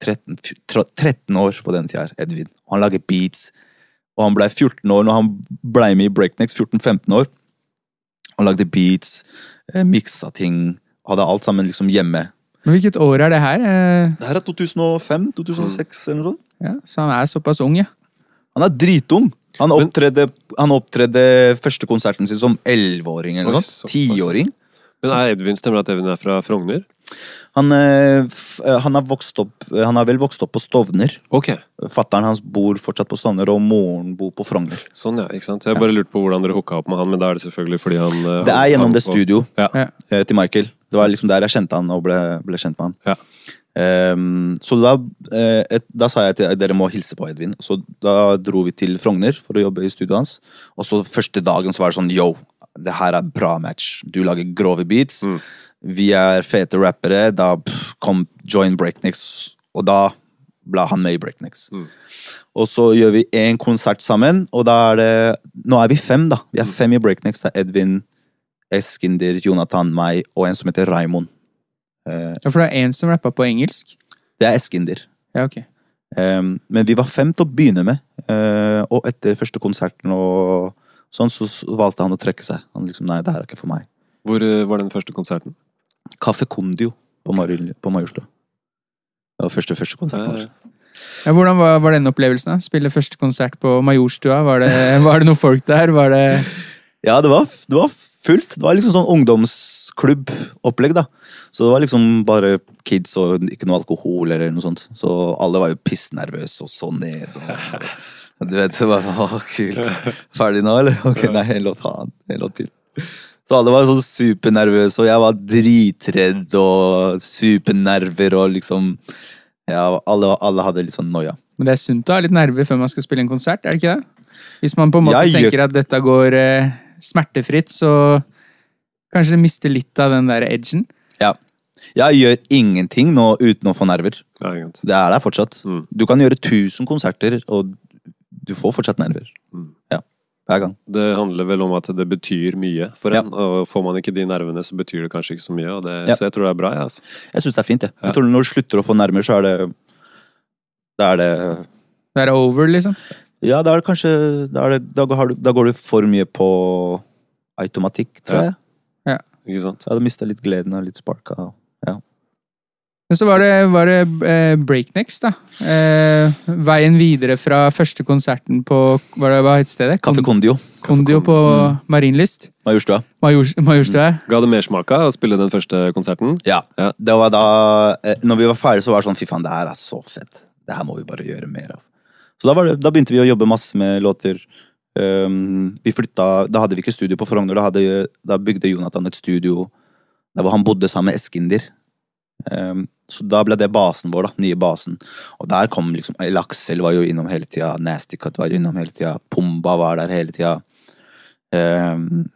13, 13 år på den tida, Edvin. Og han lager beats. Og han ble 14 år når han ble med i Breaknecks. 14-15 år. Han lagde beats, eh, miksa ting. Hadde alt sammen liksom hjemme. Men hvilket år er det her? Eh, Det her er 2005-2006 eller noe sånt. ja, så han er såpass ung, ja. Han er dritung. Han opptredde, han opptredde første konserten sin som 11-åring eller noe sånt. Tiåring. 10-åring. Men er Edvin, stemmer det at Edvin er fra Frogner? Han, eh, eh, han, har vokst opp, eh, han har vel vokst opp på Stovner. Ok, Fatteren hans bor fortsatt på Stovner, og moren bor på Frogner. sånn ja, ikke sant? Jeg bare lurte på hvordan dere hooka opp med han, men da er det selvfølgelig fordi han Det er gjennom det studio Ja. Ja. til Michael. Det var liksom der jeg kjente han og ble, ble kjent med han. Ja. Um, så da, eh, et, da sa jeg til dere må hilse på Edvin. Så da dro vi til Frogner for å jobbe i studioet hans. Og så første dagen så var det sånn yo, det her er bra match. Du lager grove beats. Vi er fete rappere. Da pff, kom Join Breaknicks, og da ble han med i Breaknicks. Og så gjør vi en konsert sammen, og da er det Nå er vi fem, da. Vi er fem i Breaknicks. Det er Edvin, Eskinder, Jonathan, meg og en som heter Raymond. Eh, Ja, for det er én som rappa på engelsk. det er Eskinder. Ja, ok. Um, men vi var fem til å begynne med, eh, og etter første konserten og sånn, så valgte han å trekke seg. Han liksom, nei, det her er ikke for meg. Hvor eh, var den første konserten? Kaffe Kondio på, Majorstua. Det var første, første konsert. Ja, hvordan var, var den opplevelsen? da? Spille første konsert på Majorstua? Var det, var det noen folk der? Var det Ja, det var, det var fullt. Det var liksom sånn ungdomsklubbopplegg, da. Så det var liksom bare kids og ikke noe alkohol eller noe sånt. Så alle var jo pissnervøse og så ned. Og, du vet, det var å, kult. Ferdig nå, eller? Ok, nei, en låt. En låt til. Så alle var sånn supernervøse, og jeg var dritredd og supernerver og liksom Ja, alle, alle hadde litt sånn noia. Men det er sunt å ha litt nerver før man skal spille en konsert, er det ikke det? Hvis man på en måte Jeg gjør- tenker at dette går eh, smertefritt, så kanskje det mister litt av den der edgen. Ja. Jeg gjør ingenting nå uten å få nerver. Ja. Det er der fortsatt. Mm. Du kan gjøre 1000 konserter, og du får fortsatt nerver. Mm. Ja, hver gang. Det handler vel om at det betyr mye for Ja. en. Og får man ikke de nervene, så betyr det kanskje ikke så mye. Og det, Ja. Så jeg tror det er bra. Ja, altså. Jeg syns det er fint. Jeg. Ja. jeg tror Når du slutter å få nerver, så er det Da er det Da er over, liksom. Ja, da er det kanskje Da, er det, da, har du, da går du for mye på automatikk, tror Ja. jeg. Ikke sant? Så jeg hadde mista litt gleden og litt sparka. Men så var det, var det eh, breaknecks, da. Eh, veien videre fra første konserten på Hva, det- hva het stedet? Kaffe Kondio. Kondio på Mm. Marienlyst. Majorstua. Majors- Majorstua. Ga det mersmaka å spille den første konserten? Ja. Ja. Det var da eh, Når vi var ferdige, så var det sånn fy faen, det her er så fett. Det her må vi bare gjøre mer av. Så da, var det, da begynte vi å jobbe masse med låter. Um, vi flytta Da hadde vi ikke studio på Frogner. Da, hadde, da bygde Jonathan et studio der hvor han bodde sammen med Eskinder. Um, så da ble det basen vår, da. Nye basen. Og der kom liksom El Aksel var jo innom hele tida. Nasty Cut var innom hele tida. Pumba var der hele tida. Um,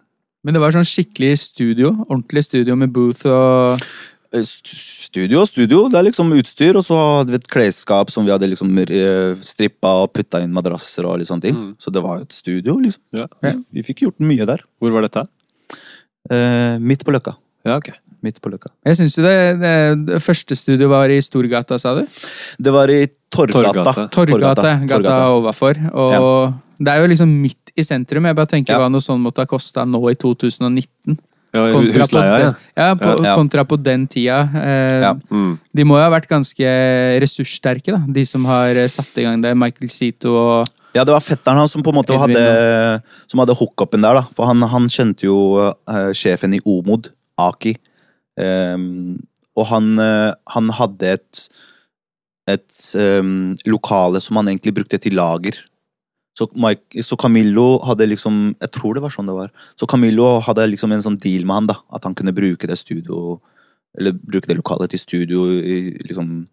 Men det var sånn skikkelig studio. Ordentlig studio med booth og Eh, Studio og studio, det er liksom utstyr, og så hadde vi et klesskap som vi hadde liksom eh, strippa og putta inn madrasser og litt sånne ting. Mm. Så det var jo et studio, liksom. Ja. Vi, vi fikk gjort mye der. Hvor var dette? Uh, midt på Løkka. Ja, ok. Midt på Løkka. Jeg syns jo det, det, det første studio var i Storgata, sa du? Det var i Torgata. Torgata. Torgata, gata overfor. Og det er jo liksom midt i sentrum. Jeg bare tenker Ja. hva noe sånn måtte ha kosta nå i 2019. Ja, husleia, ja. Ja, på, Ja. kontra på den tida. Eh, Ja. Mm. De må jo ha vært ganske ressurssterke, da. De som har eh, satt i gang det. Michael Zito og Ja, det var fetteren hans som på en måte hadde, som hadde hookupen der, da. For han, han kjente jo uh, sjefen i Omod, Aki. Ehm, og han, eh, han hadde et, et um, lokale som han egentlig brukte til lager. Så, Mike, så Camillo hadde liksom Jeg tror det var sånn det var. Så Camillo hadde liksom en sånn deal med han, da. At han kunne bruke det studio Eller bruke det lokalet til studio i, liksom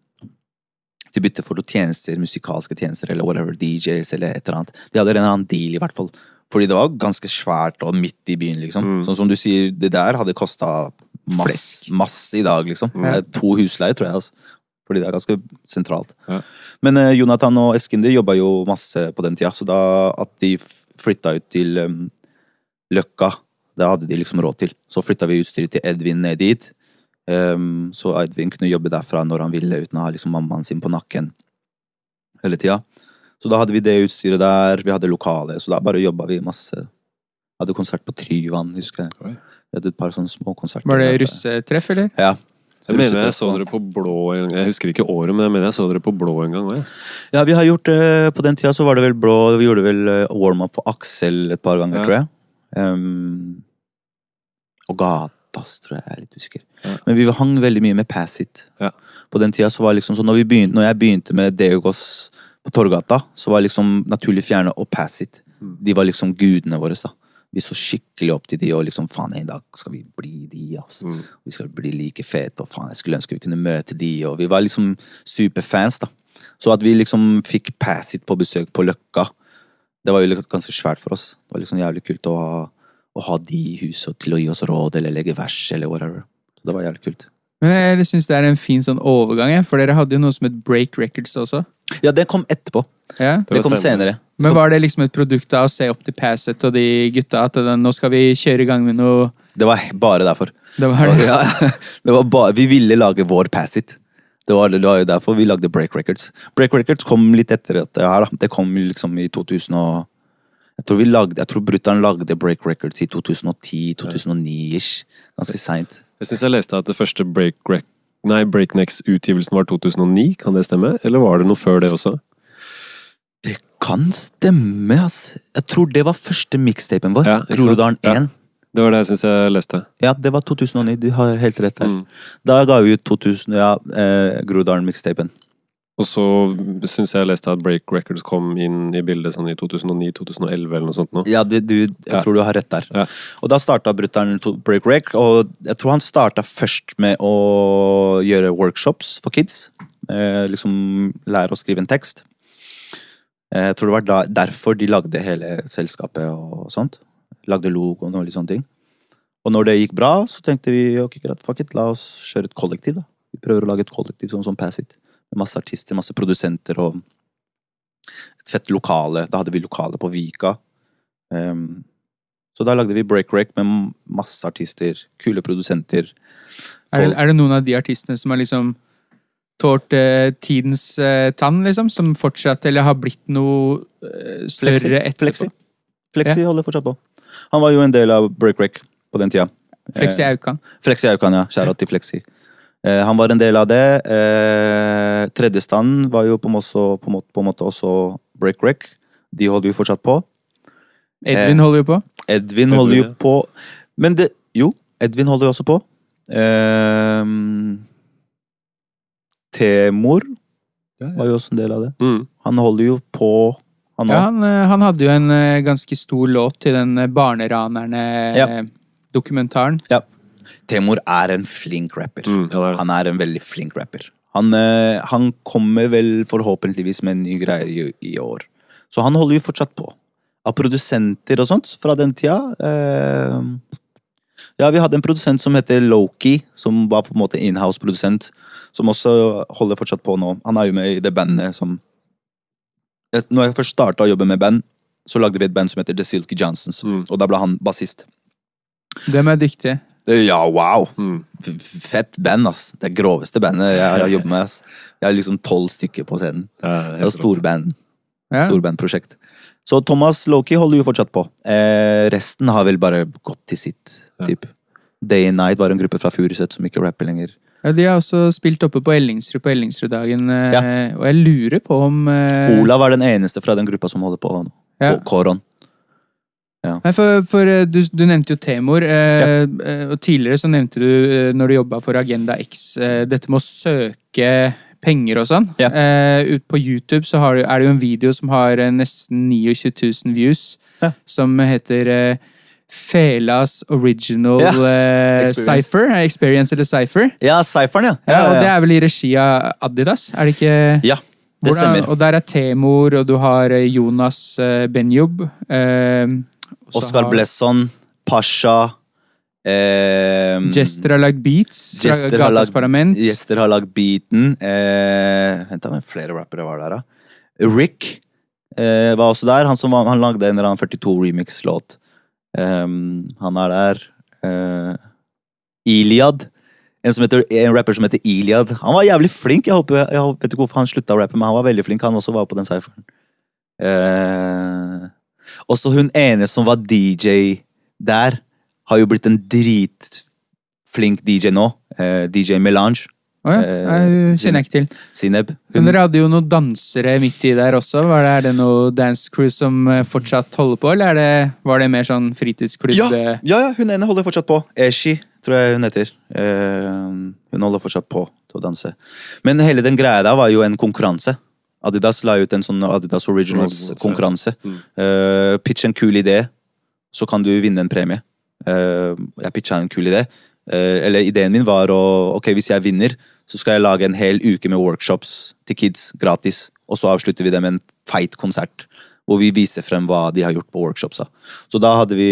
til bytte for noen tjenester, musikalske tjenester eller whatever, DJs eller et eller annet. De hadde en eller annen deal, i hvert fall. Fordi det var ganske svært og midt i byen, liksom. Mm. Sånn som du sier, det der hadde kosta masse, mass i dag, liksom. Det er To husleier, tror jeg. Altså. Fordi det er ganske sentralt. Men uh, Jonathan og Eskinder jobba jo masse på den tida, så da at de flytta ut til um, Løkka, det hadde de liksom råd til. Så flytta vi utstyret til Edvin ned dit. Um, så Edvin kunne jobbe derfra når han ville, uten å ha liksom mammaen sin på nakken hele tida. Så da hadde vi det utstyret der, vi hadde lokale, så da bare jobba vi masse. Hadde konsert på Tryvann, husker jeg. Vi hadde et par sånne små konserter. Var det russetreff, eller? Ja. Jeg mener jeg så dere på blå en gang. Jeg husker ikke året, men jeg mener jeg så dere på blå en gang òg. Ja, vi har gjort det På den tida så var det vel blå Vi gjorde vel eh, warm-up for Aksel et par ganger, Ja. tror jeg. Um, og Gatas, tror jeg. Jeg er litt usikker. Ja. Men vi hang veldig mye med Pass It. Ja. På den tida så var liksom så når, begynte, når jeg begynte med Deogos på Torgata, så var liksom Naturlig Fjerne og Pass It Mm. De var liksom gudene våre, da. Vi så skikkelig opp til de, og liksom faen, en dag skal vi bli de, altså. Mm. Vi skal bli like fete, og faen, jeg skulle ønske vi kunne møte de, og vi var liksom superfans, da. Så at vi liksom fikk Passit på besøk på Løkka, det var jo ganske svært for oss. Det var liksom jævlig kult å ha, å ha de i huset til å gi oss råd, eller legge vers, eller whatever. Så det var jævlig kult. Men jeg syns det er en fin sånn overgang, for dere hadde jo noe som het Break Records også. Ja, det kom etterpå. Ja. Det Det kom senere. senere. Men var det liksom et produkt av å se opp til Passet og de gutta at det, nå skal vi kjøre i gang med noe Det var bare derfor. Det var det. Ja, det var bare, vi ville lage vår Passit. Det var, det var jo derfor vi lagde Break Records. Break Records kom litt etter dette her. da. Det kom liksom i 2000 og Jeg tror vi lagde, jeg tror Brutter'n lagde Break Records i 2010-2009-ish. Ganske seint. Jeg syns jeg leste at det første break, Rec- nei, Breaknecks-utgivelsen var 2009, kan det stemme? Eller var det noe før det også? Det kan stemme, ass. Jeg tror det var første mixtapen vår. Ja, Groruddalen 1. Ja. 1. Det var det jeg syns jeg leste. Ja, det var 2009. Du har helt rett der. Mm. Da ga vi ut 2000, ja, eh, Groruddalen-mixtapen. Og så syns jeg jeg leste at Break Records kom inn i bildet sånn i 2009-2011 eller noe sånt nå. Ja, det, du, jeg Ja. tror du har rett der. Ja. Og da starta brutter'n Break Rec, og jeg tror han starta først med å gjøre workshops for kids. Eh, liksom lære å skrive en tekst. Eh, jeg tror det var da, derfor de lagde hele selskapet og sånt. Lagde logoen og litt sånne ting. Og når det gikk bra, så tenkte vi ok, greit, fuck it, la oss kjøre et kollektiv. da. Vi prøver å lage et kollektiv sånn som Pass It. Masse artister, masse produsenter og et fett lokale. Da hadde vi lokale på Vika. Um, så da lagde vi Break Break med masse artister, kule produsenter. Er, det, er det noen av de artistene som har liksom tålt eh, tidens eh, tann, liksom? Som fortsatt, eller har blitt noe eh, større Flexi. etterpå? Flexi. Flexi holder fortsatt på. Han var jo en del av Break Break på den tida. Flexi Eh, Aukan. Flexi Aukan, ja. Kjære til Flexi. Eh, han var en del av det. Eh, Tredjestand var jo på en, måte, på, en måte, på en måte også Break Wreck. De holder jo fortsatt på. Edvin Eh, holder jo på. Edvin holder jo på Men det Jo, Edvin holder jo også på. Eh, Temor var jo også en del av det. Mm. Han holder jo på, han òg. Ja, han, eh, han hadde jo en ganske stor låt til den Barneranerne-dokumentaren. Ja. Temor er en flink rapper. Mm, han er. Han er en veldig flink rapper. Han, eh, han kommer vel forhåpentligvis med en ny greier i, i år. Så han holder jo fortsatt på. Av produsenter og sånt fra den tida eh, Ja, vi hadde en produsent som heter Loki, som var på en måte inhouse-produsent. Som også holder fortsatt på nå. Han er jo med i det bandet som Når jeg først starta å jobbe med band, så lagde vi et band som heter The Silky Johnsons. Mm. Og da ble han bassist. Dem er dyktige. Ja, wow! Mm. Fett band, ass. Det groveste bandet jeg har jobbet med. ass. Jeg har liksom tolv stykker på scenen. Ja, Det er storband. Ja. Storbandprosjekt. Så Thomas Loki holder jo fortsatt på. Eh, resten har vel bare gått til sitt, Ja. typ. Day and Night var en gruppe fra Furuset som ikke rapper lenger. Ja, de har også spilt oppe på Ellingsrud på Ellingsruddagen, eh, Ja. og jeg lurer på om eh, Olav var den eneste fra den gruppa som holder på nå. Ja. Ko- Koron. Nei, for, for eh, du, du nevnte jo Temor, eh, ja. og tidligere så nevnte du, eh, når du jobba for Agenda X, eh, dette med å søke penger og sånn. Ja. Eh, ut på YouTube så har, du- er det jo en video som har eh, nesten 29 000 views, Ja. som heter eh, Felas Original Ja. eh, Experience. Cypher. eh, Experience eller Cypher. Ja, Cypheren, ja. Ja, og det er vel i regi av Adidas, er det ikke? Ja, det Hvordan- stemmer. Og der er Temor, og du har eh, Jonas eh, Benjob. Eh, så har- Blesson, Pasha eh, Jester har lagd beats fra Jester har Gatas lagd- Parlament. Gjester har lagd beaten. Eh, Vent, da, men flere rappere var der, da? Rick eh, var også der. Han, som var, han lagde en eller annen 42 remix-låt. Um, han er der. Eh, Iliad. En, som heter, en rapper som heter Iliad. Han var jævlig flink. Jeg, håper, jeg vet ikke hvorfor han slutta å rappe, men han var veldig flink. Han også var på den cypheren. Eh, også hun ene som var DJ der, har jo blitt en dritflink DJ nå. Eh, DJ Melange. Å ja, eh, kjenner jeg ikke til. Sineb. Men Hun, dere hadde jo noen dansere midt i der også. Var det, er det noe dance crew som eh, fortsatt holder på, eller er det, var det mer sånn fritidsklubb? ja, ja, ja, hun ene holder fortsatt på. Eshi, tror jeg hun heter. Eh, hun holder fortsatt på til å danse. Men hele den greia der var jo en konkurranse. Adidas la ut en sånn Adidas Originals, Originals-konkurranse. Mm. Uh, pitch en kul idé. så kan du vinne en premie. Uh, jeg pitcha en kul idé. Uh, eller ideen min var å Ok, hvis jeg vinner, så skal jeg lage en hel uke med workshops til kids gratis. Og så avslutter vi det med en feit konsert. Hvor vi viser frem hva de har gjort på workshopsa. Så da hadde vi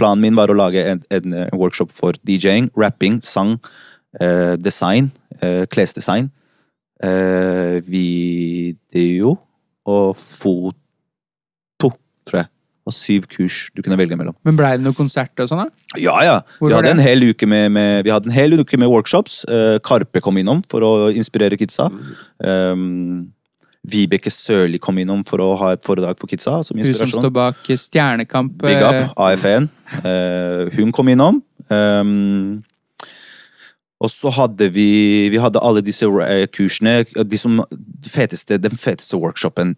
Planen min var å lage en, en, workshop for DJ-ing, rapping, sang, design, klesdesign, eh, video og foto, tror jeg. Og syv kurs du kunne velge mellom. Men blei det noe konsert og sånn, da? Ja, ja. Vi hadde, en hel uke med, med, vi hadde en hel uke med workshops. Eh, Karpe kom innom for å inspirere kidsa. Um, Vibeke Sørli kom innom for å ha et foredrag for kidsa som Hun som inspirasjon. står bak Stjernekamp. Big eh, up, AFN. Uh, hun kom innom. Um, og så hadde vi Vi hadde alle disse eh, kursene. De som, de feteste, den feteste workshopen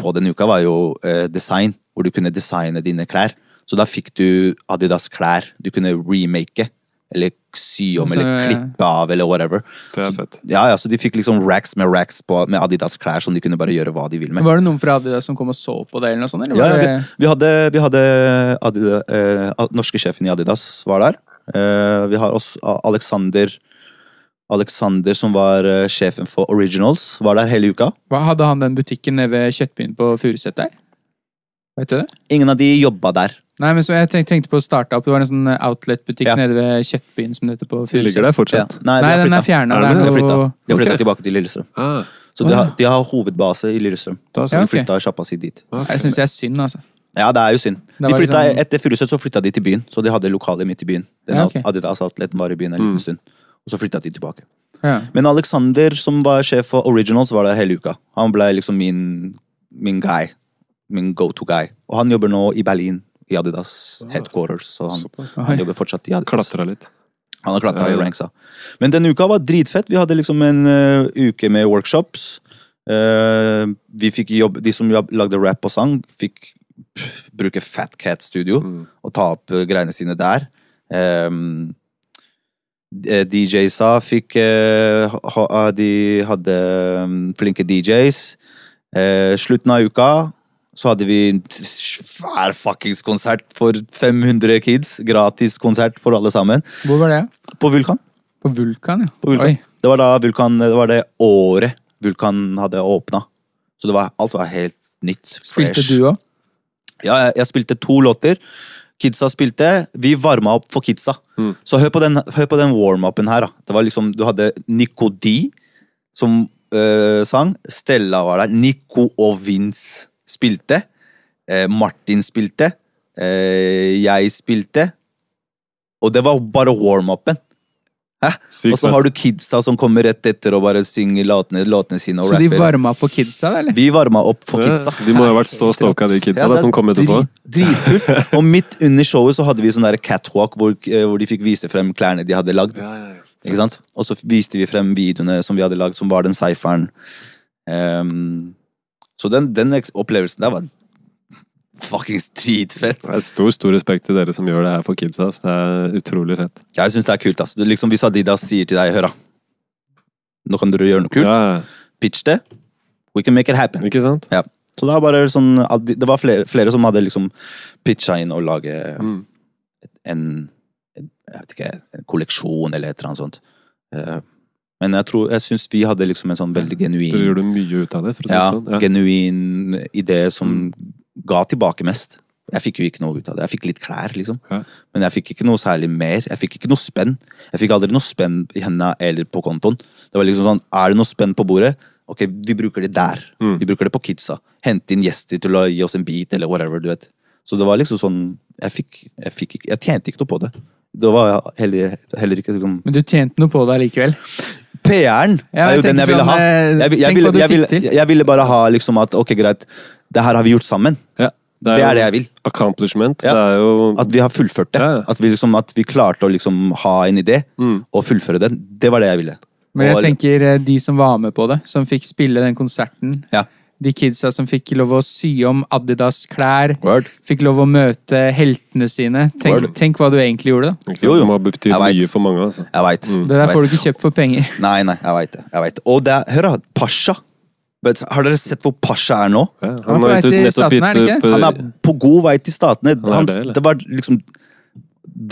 på den uka var jo eh, design, hvor du kunne designe dine klær. Så da fikk du Adidas klær du kunne remake, eller sy om, Så, eller klippe av, eller whatever. Det er fett. Ja, ja, Så de fikk liksom racks med racks på, med Adidas klær som de kunne bare gjøre hva de ville med. Var det noen fra Adidas som kom og så på det, eller noe sånt? Eller Ja, det... vi, vi hadde, vi hadde Adidas, eh, norske sjefen i Adidas var der. Eh, vi har også Alexander Alexander som var eh, sjefen for Originals, var der hele uka. Hva Hadde han den butikken nede ved Kjøttbyen på Furuset der? Vet du det? Ingen av de jobba der. Nei, men så Jeg tenk- tenkte på å starte opp. Det var en sånn outlet-butikk Ja. nede ved Kjøttbyen som det heter på Furuset. ligger der Ja. fortsatt. Nei, Nei, de den er fjerna. Er Det er De har flytta. har tilbake til Lillestrøm. Ah, Så de har, de har hovedbase i Lillestrøm. da Så. Ja, de flytta sjappa si dit. Okay. Jeg syns det er synd, altså. Ja, det er jo synd. De flytta, sånn- Etter Furuset så flytta de til byen, så de hadde lokalet midt i byen. Den Ja, okay. Adidas outleten var i byen en liten Mm. stund. Og så flytta de tilbake. Ja. Men Alexander, som var sjef for Originals, var der hele uka. Han ble liksom min, min guy. Min go to guy. Og han jobber nå i Berlin, i Adidas headquarters. Så han, han jobber fortsatt i Adidas. Klatra litt. Han har klatra Ja, i ranksa. Men denne uka var dritfett. Vi hadde liksom en uh, uke med workshops. Uh, vi fikk jobb, De som lagde rap og sang, fikk bruke Fat Cat Studio Mm. og ta opp eh, greiene sine der. Um, DJ-sa fikk uh, De hadde um, flinke DJs. Uh, slutten av uka så hadde vi en svær fuckings konsert for 500 kids. Gratis konsert for alle sammen. Hvor var det? På Vulkan. På Vulkan, ja. På Vulkan. Oi. Det var da Vulkan, det var det året Vulkan hadde åpna. Så det var, alt var helt nytt. Spilte du òg? Ja, jeg, jeg spilte to låter. Kidsa spilte. Vi varma opp for kidsa. Mm. Så hør på den, hør på den warm-upen her. da. Det var liksom, Du hadde Nico D som øh, sang. Stella var der. Nico og Vince spilte. Eh, Martin spilte. Eh, jeg spilte. Og det var bare warm-upen. Og så har du kidsa som kommer rett etter og bare synger låtene, låtene sine og Så de rapper. varma for kidsa, eller? Vi varma opp for kidsa. Ja, de må ha vært så stoka, de kidsa Ja, da, som kom etterpå. drit- Dritkult. Og midt under showet så hadde vi sånn der catwalk hvor, eh, hvor de fikk vise frem klærne de hadde lagd. Ja, ja, ja. Ikke sant? Og så viste vi frem videoene som vi hadde lagd, som var den cypheren. Um, så den, den opplevelsen der var fuckings dritfett. Det er stor stor respekt til dere som gjør det her for kidsa. Det er utrolig fett. Jeg syns det er kult. Altså. Du, liksom, hvis Adidas sier til deg, hør da, nå kan dere gjøre noe kult, Ja, pitch det. We can make it happen. Ikke sant? Ja. Så det bare sånn Det var flere, flere som hadde liksom pitcha inn og lage Mm. en, en ikke, en kolleksjon eller et eller annet sånt. Eh, Men jeg tror, jeg syns vi hadde liksom en sånn veldig Dere genuin gjorde mye ut av det, for å si ja, det sånn. Ja. genuin idé som ga tilbake mest. Jeg fikk jo ikke noe ut av det. Jeg fikk litt klær, liksom. Ja. Men jeg fikk ikke noe særlig mer. Jeg fikk ikke noe spenn. Jeg fikk aldri noe spenn i hendene eller på kontoen. Det var liksom sånn, Er det noe spenn på bordet? Ok, vi bruker det der. Mm. Vi bruker det på kidsa. Hente inn gjester til å gi oss en bit, eller whatever, du vet. Så det var liksom sånn Jeg fikk, jeg fikk ikke Jeg tjente ikke noe på det. Det var heller, heller ikke liksom Men du tjente noe på det allikevel. PR-en Ja, er jo den jeg ville sånn, ha. eh, Jeg, jeg, ville, jeg, ville, jeg ville bare ha liksom at ok, greit, det her har vi gjort sammen. Ja. Det er det jeg vil. Accomplishment. Ja. Det er jo At vi har fullført det. At, vi liksom, at vi klarte å liksom ha en idé Mm. og fullføre den. Det var det jeg ville. Men jeg Og- tenker eh, de som var med på det, som fikk spille den konserten. Ja. De kidsa som fikk lov å sy om Adidas klær. Word. Fikk lov å møte heltene sine. Tenk, tenk hva du egentlig gjorde, da. Jo, jo. Det må bety Jeg mye for mange. altså. Jeg vet. Mm. Det der får du ikke kjøpt for penger. Nei, nei, jeg veit det. Jeg vet. Og det er, hør da, Pasha. Har dere sett hvor Pasha er nå? Ja, Han er han på har vei til Statene, er Han eh, er på god vei til Statene. er Han, det, det var liksom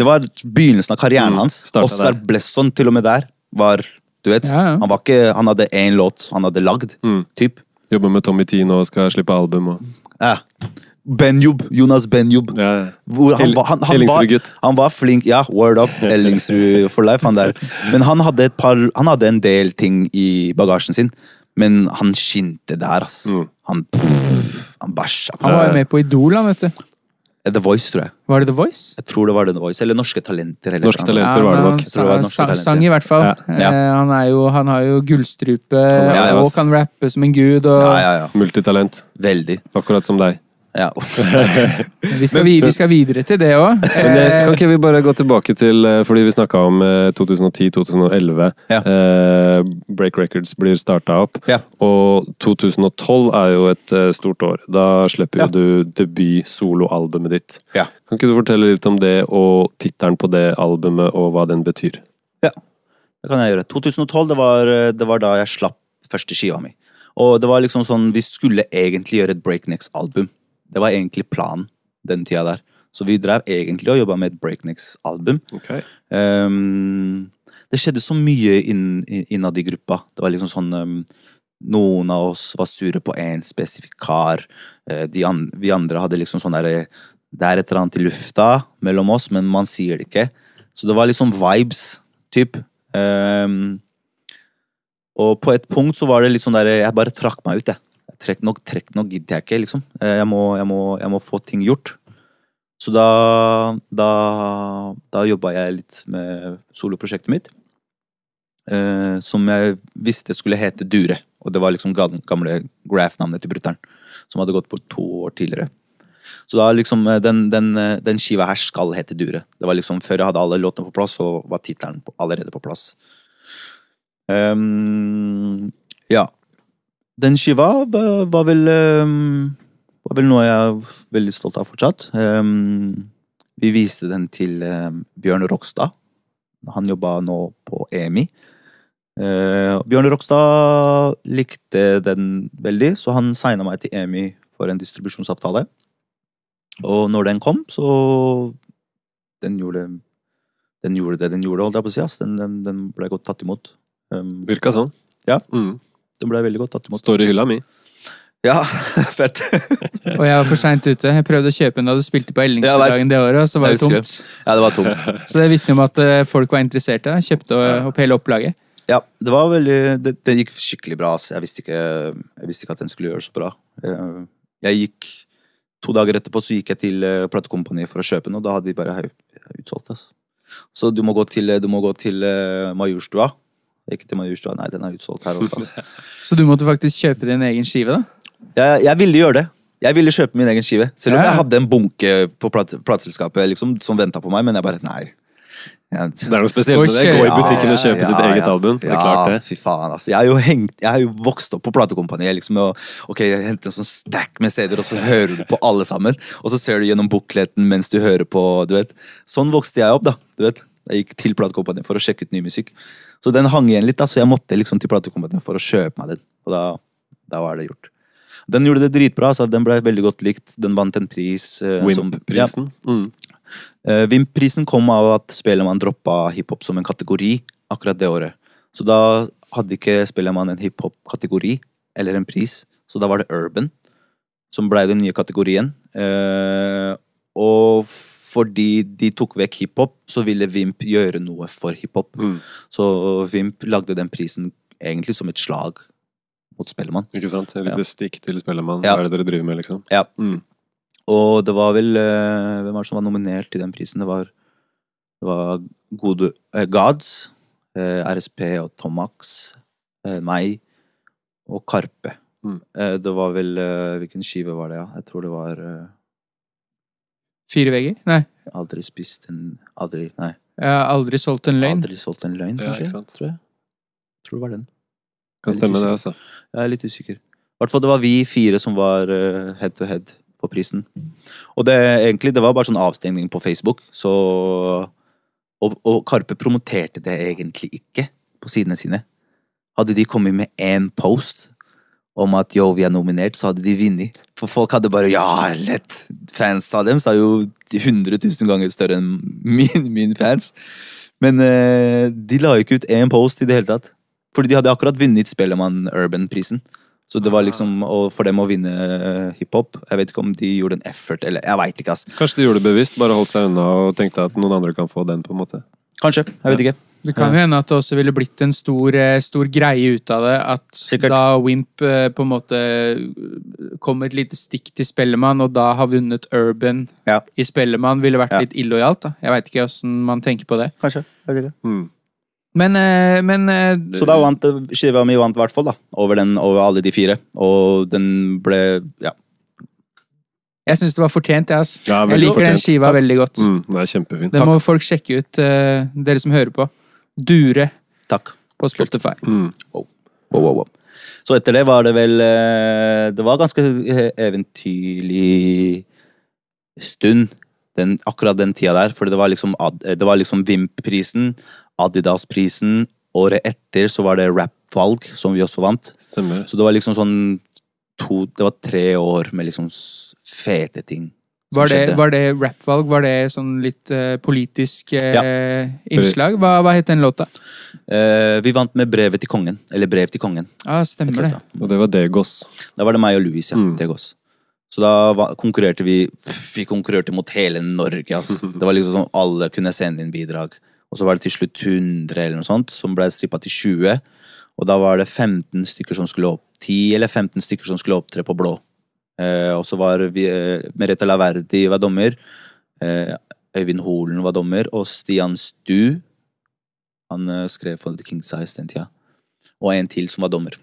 Det var begynnelsen av karrieren Mm, hans. Oscar. Blesson til og med der var Du vet, Ja, ja. han var ikke Han hadde én låt han hadde lagd, Mm. typ. Jobber med Tommy Tee nå og skal slippe album. Og, Ja. Benjub. Jonas Benjub. ja. Hvor han, var- han, han, var, han var flink. Ja, word up. Ellingsrud for life, han der. Men han hadde, et par, han hadde en del ting i bagasjen sin. Men han skinte der, ass. Mm. Han, pff, han bæsja. Han var jo med på Idol, han, vet du. The Voice, tror jeg. Var det The Voice? Jeg tror det var The Voice. Eller Norske Talenter. Eller Norske. Talenter var det nok. Han var sang, Norske Talenter. sang i hvert fall. Ja. Ja. Eh, han, er jo, han har jo gullstrupe Ja, ja, og kan rappe som en gud. Og Ja, ja, ja. Multitalent. Veldig. Akkurat som deg. Ja. Vi, skal, vi, vi skal videre til det òg. Kan ikke vi bare gå tilbake til eh, Fordi vi snakka om eh, 2010-2011. Ja. Eh, Break Records blir starta opp. Ja. Og 2012 er jo et eh, stort år. Da slipper Ja. du debut-soloalbumet ditt. Ja. Kan ikke du fortelle litt om det, og tittelen på det albumet, og hva den betyr? Ja, Det kan jeg gjøre. 2012, det var, det var da jeg slapp første skiva mi. Og det var liksom sånn, vi skulle egentlig gjøre et Breaknecks-album. Det var egentlig planen den tida der. Så vi drev egentlig og jobba med et Breaknecks-album. Ehm, det skjedde så mye inn, inn- innad i gruppa. Det var liksom sånn um, Noen av oss var sure på én spesifikk kar. Uh, de an, vi andre hadde liksom sånn derre Det er et eller annet i lufta mellom oss, men man sier det ikke. Så det var liksom vibes, typ. Um, og på et punkt så var det litt sånn der Jeg bare trakk meg ut, jeg. Trekk, nok, trekk, nok gidder jeg ikke, liksom. Eh, Jeg må, jeg, må, jeg må få ting gjort. Så da Da, da jobba jeg litt med soloprosjektet mitt. Eh, som jeg visste skulle hete Dure. Og det var liksom gamle Graff-navnet til brutter'n. Som hadde gått bort to år tidligere. Så da liksom eh, den, den, eh, den skiva her skal hete Dure. Det var liksom Før jeg hadde alle låtene på plass, så var tittelen allerede på plass. Um, ja. Den skiva var, var vel ehm, Var vel noe jeg er veldig stolt av fortsatt. Ehm, vi viste den til ehm, Bjørn Rokstad. Han jobba nå på EMI. Eh, Bjørn Rokstad likte den veldig, så han signa meg til EMI for en distribusjonsavtale. Og når den kom, så Den gjorde den gjorde det den gjorde, holdt jeg på å si. Den, den, den ble godt tatt imot. Virka sånn. Ja. Mm. Den ble veldig godt imot. Står i hylla mi. Ja, fett. Og jeg var for seint ute. Jeg prøvde å kjøpe en da du spilte på Ellingsdagen det året, og så var det tomt. Ja, det var tomt. Så det vitner om at eh, folk var interesserte. Kjøpte opp hele opplaget. Ja, det var veldig Det, det gikk skikkelig bra. Jeg visste, ikke, jeg visste ikke at den skulle gjøre så bra. Jeg, jeg gikk To dager etterpå så gikk jeg til eh, platekompaniet for å kjøpe den, og da hadde de bare «Hei, jeg er utsolgt. altså. Så du må gå til, du må gå til eh, Majorstua. Ikke til Majorstua, nei, den er utsolgt her også. Altså. Så du måtte faktisk kjøpe din egen skive, da? Jeg, jeg ville gjøre det. Jeg ville kjøpe min egen skive. Selv om Ja. jeg hadde en bunke på plate- plateselskapet liksom, som venta på meg, men jeg bare nei. Jeg, Det er noe spesielt med det. Gå i ja, butikken og kjøpe sitt ja, eget ja. album. Det er ja, klart det. fy faen, altså. Jeg har jo, hengt, jeg har jo vokst opp på platekompaniet. Liksom, og, ok, jeg henter en sånn stack med CD-er, og så hører du på alle sammen. Og så ser du gjennom bukletten mens du hører på. du vet. Sånn vokste jeg opp. da, du vet. Jeg gikk til platekompaniet for å sjekke ut ny musikk. Så den hang igjen litt, da, så jeg måtte liksom til platekompaniet for å kjøpe meg den. Og da, da var det gjort. Den gjorde det dritbra. så Den ble veldig godt likt. Den vant en pris. eh, Wimp-prisen. Mm. Eh, Wimp-prisen kom av at Spellemann droppa hiphop som en kategori akkurat det året. Så da hadde ikke Spellemann en hiphop-kategori eller en pris, så da var det urban som blei den nye kategorien. Eh, og fordi de tok vekk hiphop, så ville Vimp gjøre noe for hiphop. Mm. Så Vimp lagde den prisen egentlig som et slag mot Spellemann. Ikke sant? Et Ja. stikk til Spellemann. Ja. Hva er det dere driver med, liksom? Ja. Mm. Og det var vel eh, Hvem var det som var nominert til den prisen? Det var, det var gode eh, Gods, eh, RSP og Tomax, eh, meg og Karpe. Mm. Eh, det var vel eh, Hvilken skive var det, ja? Jeg tror det var Fire vegger? Nei. Aldri spist en Aldri Nei. Jeg har aldri solgt en løgn. Aldri solgt en løgn, Ja, kanskje? sant? Tror jeg. tror det var den. Kan stemme, det, altså. Jeg er litt usikker. I hvert fall det var vi fire som var eh, head to head på prisen. Og det egentlig, det var bare sånn avstengning på Facebook, så og, og Karpe promoterte det egentlig ikke på sidene sine. Hadde de kommet med én post om at yo, vi er nominert, så hadde de vunnet. For folk hadde bare ja, lett. Fans av dem er jo 100 000 ganger større enn min, min fans. Men eh, de la ikke ut én post i det hele tatt. Fordi de hadde akkurat vunnet Spellemann Urban-prisen. Så det var liksom, for dem å vinne eh, hiphop Jeg vet ikke om de gjorde en effort, eller jeg veit ikke, ass. Kanskje de gjorde det bevisst, bare holdt seg unna og tenkte at noen andre kan få den. på en måte. Kanskje. Jeg vet ikke. Det kan jo hende at det også ville blitt en stor, eh, stor greie ut av det. At Sikkert. da Wimp eh, på en måte kom et lite stikk til Spellemann, og da har vunnet Urban Ja. i Spellemann, ville vært Ja. litt illojalt. da. Jeg veit ikke åssen man tenker på det. Kanskje. Jeg vet ikke. Mm. Men, eh, men eh, Så da vant eh, skiva mi vant i hvert fall, da. Over, den, over alle de fire. Og den ble Ja. jeg syns det var fortjent, jeg. Altså. Ja, Jeg liker liker den skiva skiva veldig godt. Mm, det er kjempefint. Den må folk sjekke ut, eh, dere som hører på. Dure Takk. på Spotify. Mm. Wow, wow, wow. Så etter det var det vel eh, Det var ganske eh, eventyrlig stund. Den, akkurat den tida der. For det var liksom, det var liksom Vimp-prisen, Adidas-prisen. Året etter så var det Rap-valg, som vi også vant. Stemmer. Så det var liksom sånn to Det var tre år med liksom fete ting. Var det, var det rappvalg? Var det sånn litt uh, politisk eh, innslag? Hva, hva het den låta? Uh, vi vant med Brevet til kongen. Eller Brev til kongen. Ja, stemmer det. Og det var Degos. Da var det meg og Louis, ja. Mm. Degos. Så da var, konkurrerte vi Vi konkurrerte mot hele Norge, ass. Det var liksom sånn alle kunne sende inn bidrag. Og så var det til slutt 100 eller noe sånt, som ble strippa til 20. Og da var det 15 stykker som skulle opp 10 eller 15 stykker som skulle opptre på blå. Eh, og så var vi eh, Merete Laverdi var dommer. Eh, Øyvind Holen var dommer, og Stian Stu Han eh, skrev for The King's Eyes den tida. Og en til som var dommer.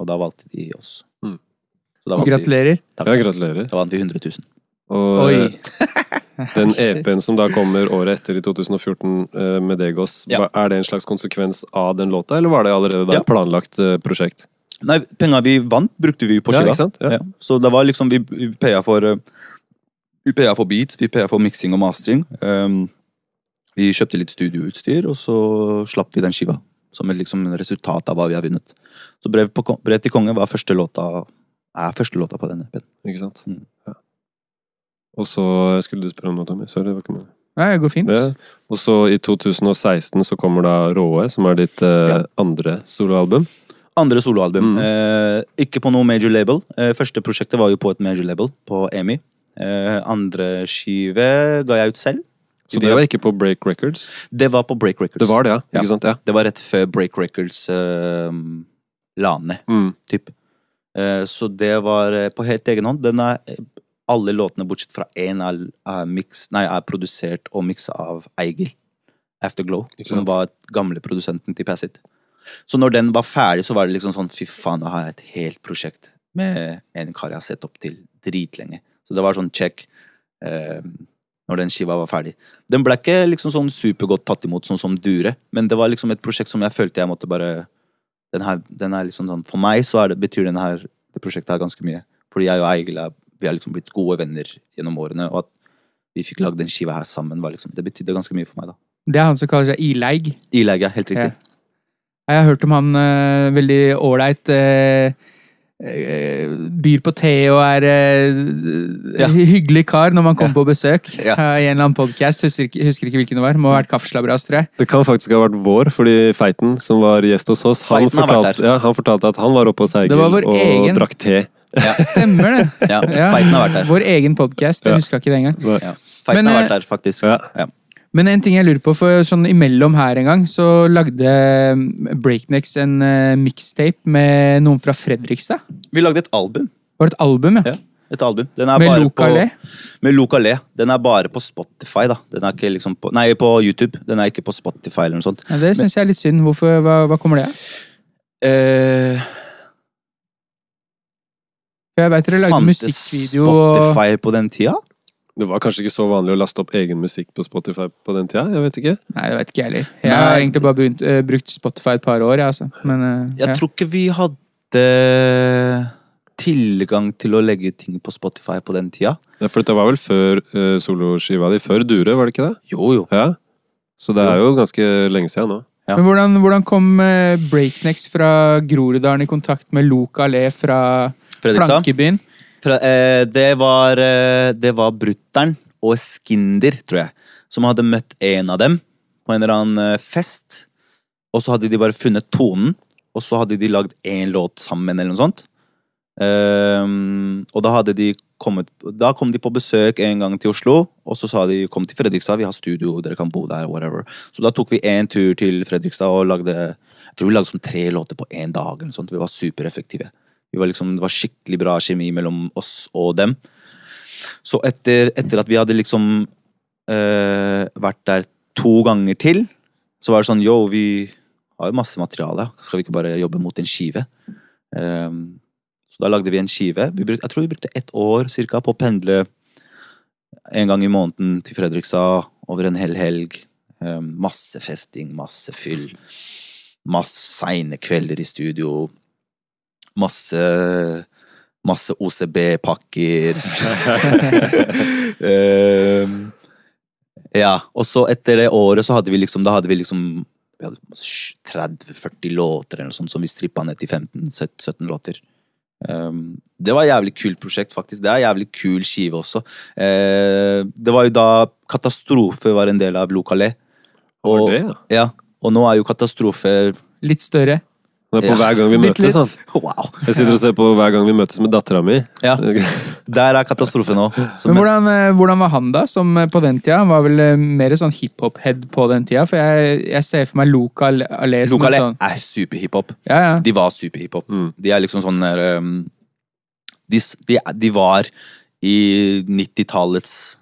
Og da valgte de oss. Mm. Så da vant vi- Gratulerer. Takk. Ja, gratulerer. Da vant vi 100 000. Og Oi. eh, den EP-en som da kommer året etter, i 2014, eh, med Degos, Ja. er det en slags konsekvens av den låta, eller var det allerede da Ja. et planlagt eh, prosjekt? Nei, penger vi vant, brukte vi på Ja, skiva. ikke sant? Ja. Ja. Så det var liksom Vi, vi paya for eh, Vi paya for beats, vi paya for miksing og mastering. Um, vi kjøpte litt studioutstyr, og så slapp vi den skiva. Som et liksom resultat av hva vi har vunnet. Så Brev, på, brev til konge var første låta er første låta på den EP-en. Ikke sant? Mm. Ja. Og så skulle du spørre om noe, Tommy. Sorry, det var ikke noe. Ja, det går fint. Ja. Og så i 2016 så kommer da Råe, som er ditt eh, Ja. andre soloalbum. Andre soloalbum. Mm. Eh, ikke på noe major label. Eh, første prosjektet var jo på et major label, på EMI. Eh, andre skive ga jeg ut selv. Så det var ikke på Break Records? Det var på Break Records. Det var det, ja. Ja. Ikke sant? Ja. Det var rett før Break Records eh, la ned, Mm. typ. Eh, så det var eh, på helt egen hånd. Den er, alle låtene bortsett fra én er, er, mix, nei, er produsert og miksa av Eigil. Afterglow, som var gamle produsenten til Passit. Så når den var ferdig, så var det liksom sånn fy faen, da har jeg et helt prosjekt med en kar jeg har sett opp til dritlenge. Så det var sånn check eh, når den skiva var ferdig. Den ble ikke liksom sånn supergodt tatt imot, sånn som Dure, men det var liksom et prosjekt som jeg følte jeg måtte bare den, her, den er liksom sånn For meg så det, betyr den her, det prosjektet her ganske mye. Fordi jeg og Eigil er, vi har liksom blitt gode venner gjennom årene, og at vi fikk lagd den skiva her sammen, var liksom, det betydde ganske mye for meg, da. Det er han som kaller seg Ileig. Ileig, ja. Helt riktig. Jeg har hørt om han uh, veldig ålreit. eh, eh, byr på te og er Ja. hyggelig kar når man kommer på besøk Ja. i en eller annen podkast. Husker, husker ikke hvilken det var. Må ha vært Kaffeslabberas, tror jeg. Det kan faktisk ha vært vår, fordi Feiten, som var gjest hos oss, han fortalte, ja, han fortalte at han var oppe hos Eigil og egen- drakk te. Stemmer det. Ja, Ja. Feiten har vært der. Vår egen podkast. Jeg Ja. huska ikke det engang. Ja. Feiten Men, har vært der, faktisk. Ja. Men en ting jeg lurer på, for sånn imellom her en gang, så lagde eh, Breaknecks en uh, mixtape med noen fra Fredrikstad. Vi lagde et album. Var det et album, ja? Ja, et album. Den Med Le? Med Loka Le. Den er bare på Spotify, da. Den er ikke liksom på, nei, på YouTube. Den er ikke på Spotify eller noe sånt. ja det syns jeg er litt synd. Hvorfor, hva, hva kommer det av? Eh, jeg veit dere lagde fantes musikkvideo og Spotify på den tida? Det var kanskje ikke så vanlig å laste opp egen musikk på Spotify på den tida? Jeg vet ikke. Nei, det vet ikke jeg heller. Jeg har Nei. egentlig bare brukt, uh, brukt Spotify et par år, jeg, altså. Men uh, Jeg ja. tror ikke vi hadde tilgang til å legge ting på Spotify på den tida. Ja, for dette var vel før uh, soloskiva di? Før Dure, var det ikke det? Jo, jo. Ja. Så det er jo ganske lenge siden nå. Ja. Men hvordan, hvordan kom uh, Breaknecks fra Groruddalen i kontakt med Loka Le fra Fredrikstad? Plankebyen? Eh, det var, eh, det var Brutter'n og Skinder, tror jeg, som hadde møtt en av dem på en eller annen eh, fest. Og så hadde de bare funnet tonen, og så hadde de lagd én låt sammen, eller noe sånt. Ehm, og da hadde de kommet Da kom de på besøk en gang til Oslo, og så sa de kom til Fredrikstad, vi har studio, dere kan bo der, whatever. Så da tok vi en tur til Fredrikstad og lagde Jeg tror vi lagde sånn tre låter på én dag. eller noe sånt. Vi var supereffektive. Var liksom, det var skikkelig bra kjemi mellom oss og dem. Så etter, etter at vi hadde liksom øh, vært der to ganger til, så var det sånn yo, vi har jo masse materiale, skal vi ikke bare jobbe mot en skive? Um, så da lagde vi en skive. Vi brukte, jeg tror vi brukte ett år cirka, på å pendle en gang i måneden til Fredrikstad over en hel helg. Um, masse festing, masse fyll. Masse seine kvelder i studio. Masse Masse OCB-pakker. Ehm, ja, og så etter det året så hadde vi liksom Da hadde vi liksom vi hadde 30-40 låter eller noe sånt som vi strippa ned til 15-17 låter. Um, det var et jævlig kult prosjekt, faktisk. Det er en jævlig kul skive også. Uh, det var jo da Katastrofe var en del av Lokalé. Og, det, ja? ja, og nå er jo Katastrofe Litt større. Det er på Ja. hver gang vi Litt, møtes. litt. Sånn. Wow! Jeg sitter og ser på hver gang vi møtes med dattera mi. Ja, der er katastrofen nå. Men hvordan, eh, hvordan var han da, som eh, på den tida? Han var vel eh, mer sånn hiphop-head på den tida? For jeg, jeg ser for meg Loka Allé som en sånn er superhiphop. Ja, ja. De var superhiphop. Mm. De er liksom sånn der um, de, s- de, de var i 90-tallets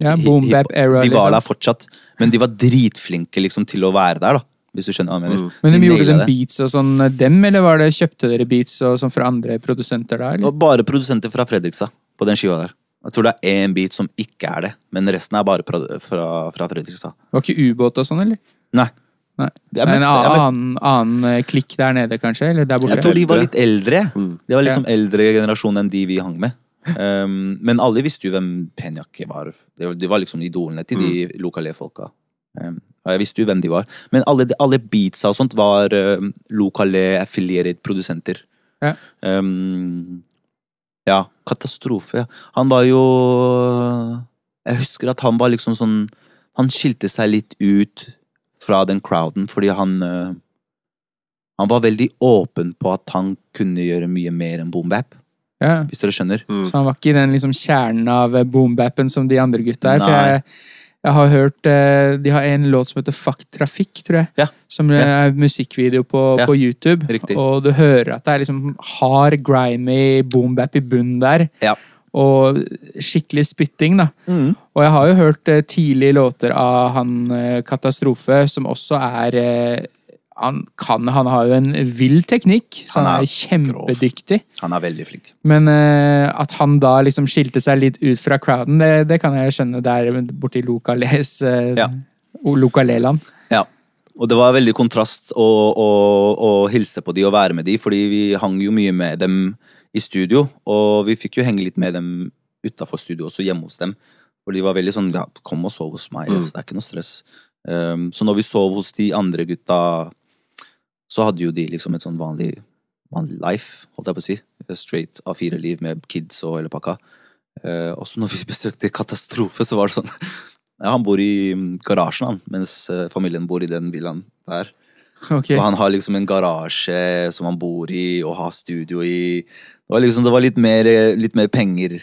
ja hi- Boom hiphop. bap era, De var liksom. der fortsatt, men de var dritflinke liksom til å være der, da. Hvis du skjønner hva jeg mener. Mm. Men de, gjorde de beats og sånn eh, dem, eller var det kjøpte dere beats og sånn fra andre produsenter der? Det Eller? var bare produsenter fra Fredrikstad på den skiva der. Jeg tror det er én beat som ikke er det, men resten er bare fra, fra, fra Fredrikstad. Var ikke ubåt og sånn, eller? Nei. Nei. En møtte- møtte- annen, annen eh, klikk der nede, kanskje? Eller der borte? Jeg tror de var litt eldre. Mm. De var liksom eldre generasjon enn de vi hang med. Um, men alle visste jo hvem Penjakke var. De var liksom idolene til de lokale folka. Um, jeg visste jo hvem de var. Men alle, alle beatsa og sånt var uh, lokale affiliated produsenter. Ja. Um, ja, katastrofe. Han var jo Jeg husker at han var liksom sånn Han skilte seg litt ut fra den crowden fordi han uh, Han var veldig åpen på at han kunne gjøre mye mer enn boombap, Ja. hvis dere skjønner. Mm. Så han var ikke i den liksom kjernen av boombapen boom-bappen som de andre gutta er. For jeg, jeg har hørt eh, De har en låt som heter Fuck Trafikk, tror jeg. Ja. Som er musikkvideo på, Ja. på YouTube. Riktig. Og du hører at det er liksom hard, grimy boom-bap i bunnen der. Ja. Og skikkelig spytting, da. Og jeg har jo hørt eh, tidlige låter av han eh, Katastrofe, som også er eh, han, kan, han har jo en vill teknikk, så han, Han er, er kjempedyktig. Han er veldig flink. Men uh, at han da liksom skilte seg litt ut fra crowden, det, det kan jeg skjønne der borti Lokales uh, Ja. Lokaleland. Ja. Og det var veldig kontrast å, å, å hilse på de og være med de, fordi vi hang jo mye med dem i studio, og vi fikk jo henge litt med dem utafor studio, også hjemme hos dem. For de var veldig sånn ja, kom og sov hos meg, så det er ikke noe stress. Um, så når vi sov hos de andre gutta, så hadde jo de liksom et sånn vanlig, vanlig life, holdt jeg på å si. Straight A4-liv med kids og hele pakka. Eh, og så når vi besøkte Katastrofe, så var det sånn ja, Han bor i mm, garasjen, han, mens eh, familien bor i den villaen der. Okay. Så han har liksom en garasje som han bor i, og har studio i. Det var liksom, det var litt mer, litt mer penger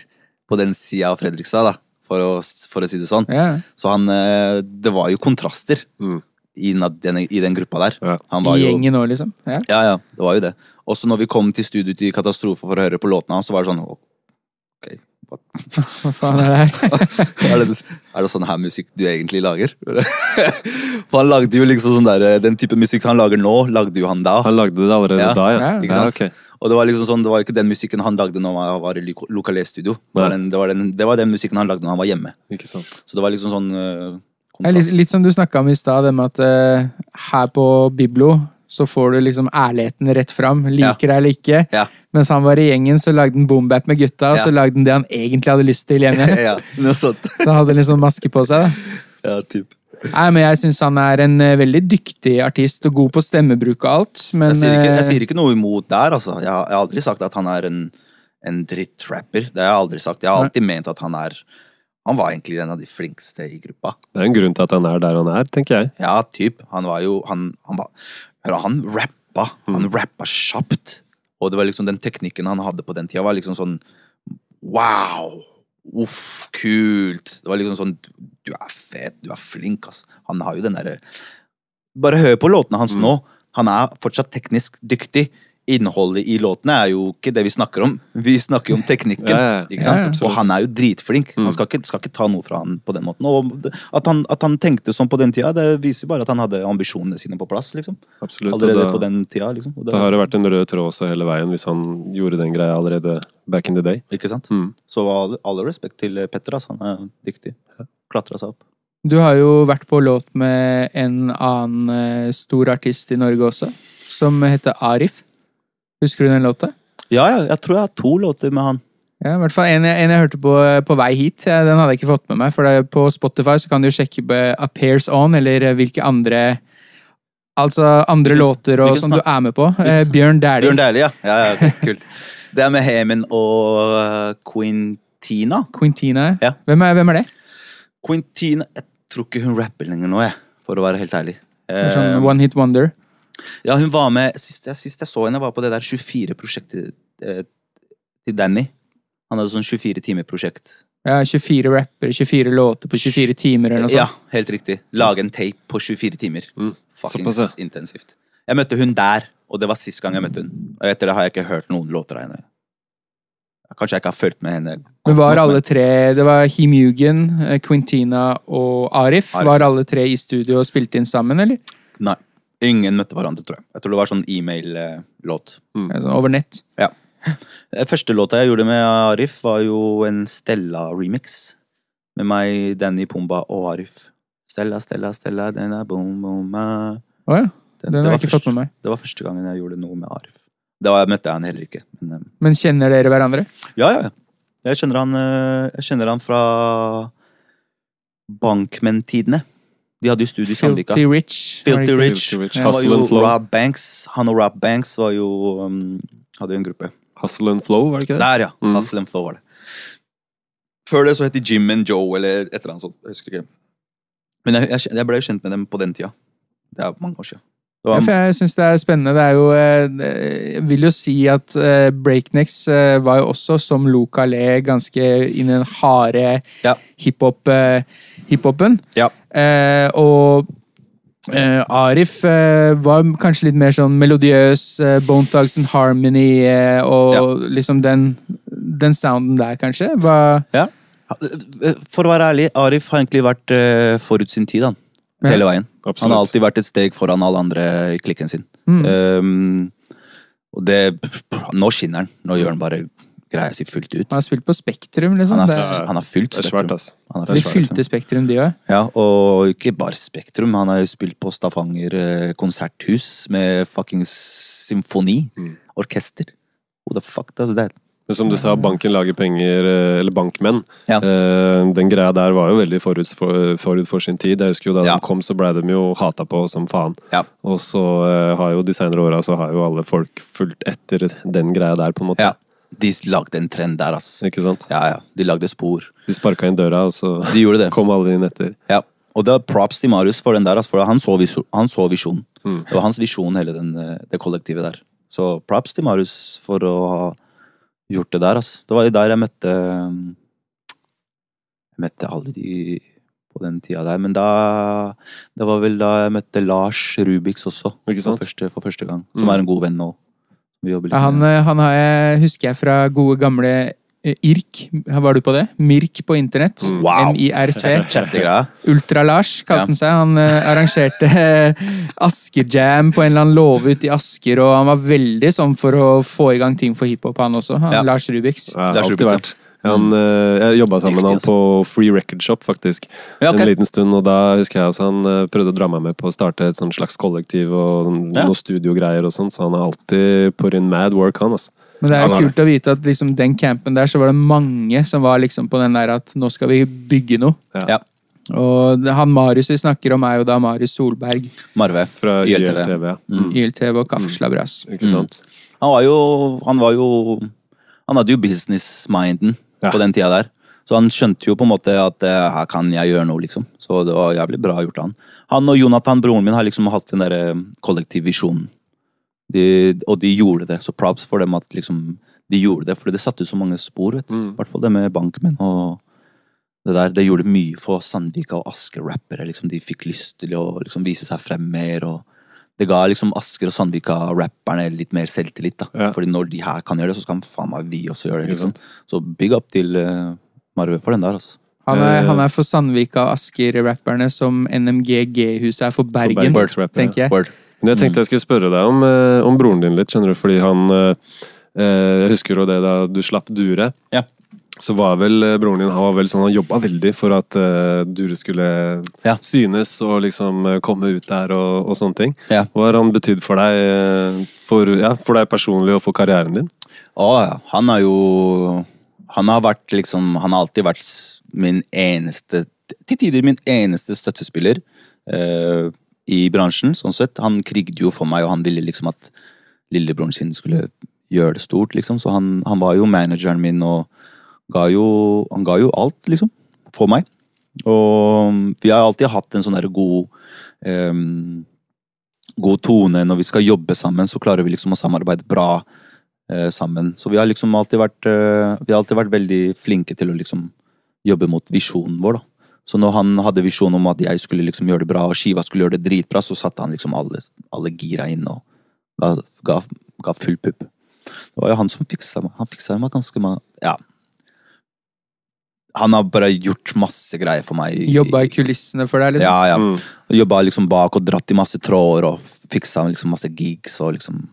på den sida av Fredrikstad, da, for å, for å si det sånn. Yeah. Så han eh, Det var jo kontraster Mm. I den, i den gruppa der. Ja. Han var I jo gjengen òg, liksom. Ja. Ja, ja, det var jo det. Også når vi kom til studio til Katastrofe for å høre på låtene hans, så var det sånn Ok, what? Hva faen er det her? er, det, er det sånn her musikk du egentlig lager? For han lagde jo liksom sånn der Den type musikk han lager nå, lagde jo han da. Han lagde det allerede Ja. da, ja. Ja, ikke sant? Okay. Og det var liksom sånn, det var ikke den musikken han lagde når han var i lo- lokalé-studio. Det, var det, var den- det var den musikken han lagde når han var hjemme. Ikke sant. Så det var liksom sånn eh, litt, litt som du snakka om i stad, det med at uh, her på Biblo så får du liksom ærligheten rett fram. Liker deg eller ikke. Ja. Mens han var i gjengen, så lagde han boombap med gutta, og så lagde han det han egentlig hadde lyst til hjemme. ja, noe sånt. Så han hadde sånn maske på seg. da. Ja, typ. Nei, men jeg syns han er en eh, veldig dyktig artist og god på stemmebruk og alt, men Jeg sier, ikke, jeg eh, sier ikke noe imot der, altså. Jeg har, jeg har aldri sagt at han er en, en drittrapper. Det har jeg aldri sagt. Jeg har alltid ment at han er Han var egentlig en av de flinkeste i gruppa. Det er en grunn til at han er der han er, tenker jeg. Ja, typ. Han var jo Han, han var Hør, han rappa. Han rappa kjapt. Og det var liksom den teknikken han hadde på den tida, var liksom sånn Wow! Uff, kult. Det var liksom sånn Du er fet, du er flink, ass. Han har jo den derre Bare hør på låtene hans nå. Han er fortsatt teknisk dyktig. Innholdet i låtene er jo ikke det vi snakker om. Vi snakker jo om teknikken. Ja, ja, Ikke sant? ja, og han er jo dritflink. Han skal ikke, skal ikke ta noe fra han på den måten. Og at han, at han tenkte sånn på den tida, det viser bare at han hadde ambisjonene sine på plass. liksom. Absolutt. Allerede da, på den tida. liksom. Og det, da har det vært en rød tråd også hele veien, hvis han gjorde den greia allerede back in the day. Ikke sant? Mm. Så all, all respekt til Petter. ass. Han er dyktig. Klatra seg opp. du har jo vært på låt med en annen eh, stor artist i Norge også, som heter Arif. Husker du den låta? Ja, ja, jeg tror jeg har to låter med han. Ja, i hvert fall en, en jeg hørte på eh, på vei hit. Ja, Den hadde jeg ikke fått med meg. For det, på Spotify så kan du sjekke på Appears On, eller eh, hvilke andre Altså andre Hvilken- låter og, som du er med på. Eh, Bjørn Dæhlie. Bjørn Dæhlie, ja. ja, ja kult. Det er med Hemin og Quintina. Quintina. Ja. Hvem, er, hvem er det? Quintina Jeg tror ikke hun rapper lenger nå, jeg. For å være helt ærlig. Er Sånn Eh, One Hit Wonder. Ja, hun var med Sist jeg, sist jeg så henne, var på det der 24-prosjektet eh, til Danny. Han hadde sånn 24-timer-prosjekt. Ja, 24 rappere, 24 låter på 24 timer eller noe sånt. Ja, helt riktig. Lage en tape på 24 timer. Mm, Fuckings såpass, ja. intensivt. Jeg møtte hun der, og det var sist gang jeg møtte hun. Og etter det har jeg ikke hørt noen låter av henne. Kanskje jeg ikke har fulgt med henne. Men var alle tre Det var Him Hugen, eh, Quintina og Arif. Arif. Var alle tre i studio og spilte inn sammen, eller? Nei. Ingen møtte hverandre, tror jeg. Jeg tror det var sånn e-mail-låt. Mm. sånn over nett. Ja. Eh, Første låta jeg gjorde med Arif, var jo en Stella-remix. Med meg, Danny Pumba og Arif. Stella, Stella, Stella, den er boom, boom, ah. Å ja. Den, Den har jeg ikke fått med meg. det var første gangen jeg gjorde noe med Arif. Da møtte jeg han heller ikke. Men, eh, Men kjenner dere hverandre? ja, ja, ja. Jeg kjenner han, eh, jeg kjenner han fra Bankmenn-tidene. De hadde jo studio i Sandvika. Filthy Rich. Filthy? Rich. Filthy Rich. Han var jo. Rob Banks. Han og Rob Banks var jo um, hadde jo en gruppe. Hustle and Flow, var det ikke det? Der, ja. Mm. Hustle and Flow var det. Før det så het de Jim and Joe, eller et eller annet sånt. Jeg husker ikke. Men jeg, jeg, jeg ble jo kjent med dem på den tida. Det er mange år siden. Ja, for jeg syns det er spennende. Det er jo eh, Jeg vil jo si at eh, Breaknecks eh, var jo også, som Luca Le, ganske inn i den harde Ja. hiphop, hiphopen. ja. Eh, og eh, Arif eh, var kanskje litt mer sånn melodiøs, eh, Bone Thugs and Harmony eh, og Ja. liksom den, den sounden der, kanskje. Var, ja. For å være ærlig, Arif har egentlig vært uh, forut sin tid, han. Ja. Hele veien. Han har alltid vært et steg foran alle andre i klikken sin. Mm. Um, og det Nå skinner han. Nå gjør han bare greia si fullt ut. han har spilt på Spektrum, liksom. Han har, han har fylt Det er svært, Spektrum. Han har de fylte Spektrum, de òg. Ja, og ikke bare Spektrum. Han har jo spilt på Stavanger eh, konserthus med fuckings symfoni. Mm. Orkester. Who the fuck does that? Men som du sa, banken lager penger, eh, eller bankmenn. Ja. Eh, Den greia der var jo veldig forut for, forut for sin tid. Jeg husker jo Da Ja. de kom, så ble de jo hata på som faen. Ja. Og så har jo de senere åra så har jo alle folk fulgt etter den greia der, på en måte. De lagde en trend der, ass. Ikke sant? Ja, ja. De lagde spor. De sparka inn døra, og så De gjorde det. kom alle inn etter. Ja. Og det er props til Marius for den der, ass, for han så, viso han så visjon. Mm. Det var hans visjon, hele den, eh, det kollektivet der. Så props til Marius for å ha gjort det der, ass. Det var jo der jeg møtte Jeg møtte alle de på den tida der, men da Det var vel da jeg møtte Lars Rubiks også, for første, for første gang. Som Mm. er en god venn nå. Vi litt Ja, han, eh, han har jeg, husker jeg fra gode gamle eh, IRK. Var du på det? Mirk på internett. Wow. M-I-R-C. Ultra-Lars kalte Ja. han seg. Han eh, arrangerte eh, Asker-jam på en eller annen låve ute i Asker, og han var veldig sånn for å få i gang ting for hiphop, han også. Han, Ja. Lars Rubiks. Ja, Lars alltid Rubik, vært. Han, eh, jeg jobba sammen med han på Free Record Shop, faktisk. Ja, okay. En liten stund, og da husker jeg altså han eh, prøvde å dra meg med på å starte et slags kollektiv og Ja. noe studiogreier og sånn, så han har alltid put in mad work, han, altså. Men det er jo kult å vite at liksom, den campen der, så var det mange som var liksom på den der at nå skal vi bygge noe. Ja. Og han Marius vi snakker om, er jo da Marius Solberg. Marve. Fra YLTV. YLTV. Ja. YLTV og Kaffeslabras. Ikke sant? Han var jo Han var jo Han hadde jo business-minden Ja. på den tida der. Så han skjønte jo på en måte at eh, her kan jeg gjøre noe, liksom. Så det var jævlig bra gjort av han. Han og Jonathan, broren min, har liksom hatt den derre kollektiv visjonen. De, og de gjorde det. Så props for dem at liksom de gjorde det, fordi det satte ut så mange spor. vet du. I Mm. hvert fall det med bankmenn og det der. Det gjorde mye for Sandvika og Asker-rappere. Liksom, de fikk lyst til å liksom, vise seg frem mer. og det ga liksom Asker og Sandvika-rapperne litt mer selvtillit. da. Ja. Fordi når de her kan gjøre det, så kan faen meg vi også gjøre det. Liksom. Så big up til uh, Marve for den der. altså. Han er, Eh. han er for Sandvika og Asker-rapperne som NMG-G-huset er for Bergen, For Bergen, tenker jeg. Word. Men jeg tenkte jeg skulle spørre deg om, eh, om broren din litt, skjønner du, fordi han eh, eh, Jeg husker jo det da du slapp Dure. Ja. Så var vel eh, broren din Han var vel sånn, han jobba veldig for at uh, Dure skulle Ja. synes og liksom eh, komme ut der og, og sånne ting. Ja. Hva har han betydd for deg for, ja, for deg personlig og for karrieren din? Å ja. Han har jo Han har vært liksom Han har alltid vært min eneste Til tider min eneste støttespiller uh, i bransjen, sånn sett. Han krigde jo for meg, og han ville liksom at lillebroren sin skulle gjøre det stort, liksom. Så han, han var jo manageren min og ga jo Han ga jo alt, liksom. For meg. Og vi har alltid hatt en sånn derre god um, god tone. Når vi skal jobbe sammen, så klarer vi liksom å samarbeide bra uh, sammen. Så vi har liksom alltid vært uh, Vi har alltid vært veldig flinke til å liksom jobbe mot visjonen vår, da. Så når han hadde visjon om at jeg skulle liksom gjøre det bra, og Skiva skulle gjøre det dritbra, så satte han liksom alle, alle gira inn og ga, ga, ga full pupp. Det var jo han som fiksa meg. Han fiksa meg ganske mye, Ja. Han har bare gjort masse greier for meg. Jobba i kulissene for deg, liksom. Ja, ja. Mm. Jobba liksom bak og dratt i masse tråder og fiksa liksom masse gigs og liksom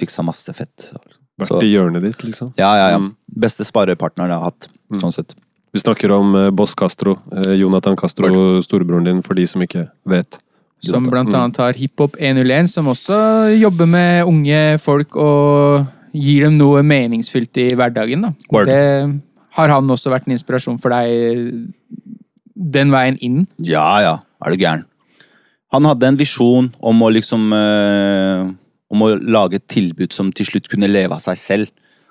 fiksa masse fett. Vært i hjørnet ditt, liksom. Ja, ja, ja. Mm. Beste sparepartneren jeg har hatt. Sånn sett. Vi snakker om eh, Boss Castro. eh, Jonathan Castro, storebroren din, for de som ikke vet. Som Mm. blant annet har Hiphop 101, som også jobber med unge folk og gir dem noe meningsfylt i hverdagen. Da. Word. Det har han også vært en inspirasjon for deg eh, den veien inn? Ja, ja. Er du gæren. Han hadde en visjon om å liksom eh, Om å lage et tilbud som til slutt kunne leve av seg selv.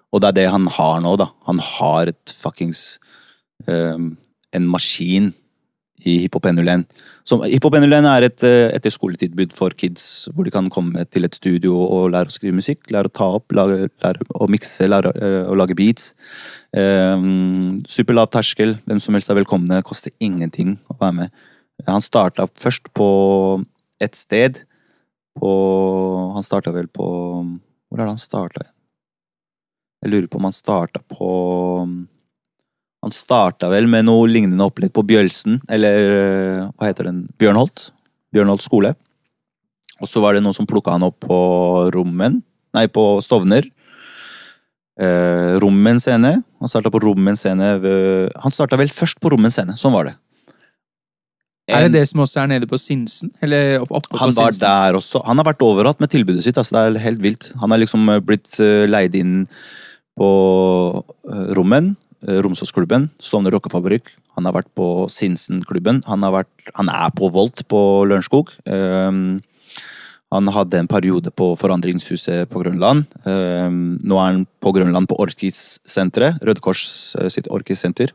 Og det er det han har nå, da. Han har et fuckings eh, En maskin i hiphop-NUL1 Hiphop-NLN er et eh, etterskoletilbud for kids, hvor de kan komme til et studio og lære å skrive musikk, lære å ta opp, lære, lære å mikse, lære eh, å lage beats. Um, Superlav terskel, hvem som helst er velkomne, koster ingenting å være med. Han starta først på et sted på Han starta vel på Hvor er det han starta? Jeg lurer på om han starta på han starta vel med noe lignende opplegg på Bjølsen, eller hva heter den? Bjørnholt. Bjørnholt skole. Og så var det noen som plukka han opp på Rommen, nei, på Stovner. Eh, Rommen scene. Han starta på Rommen scene ved, Han starta vel først på Rommen scene, sånn var det. Er det det som også er nede på Sinsen? Eller opp- oppe han på var Sinsen? der også. Han har vært overalt med tilbudet sitt. altså Det er helt vilt. Han har liksom eh, blitt eh, leid inn på Rommen, Romsåsklubben, Stovner rockefabrikk. Han har vært på Sinsen-klubben. Han, har vært- han er på Volt på Lørenskog. Um, han hadde en periode på Forandringshuset på Grønland. Um, nå er han på Grønland på Orkis-senteret. Røde Kors eh, sitt Orkis-senter.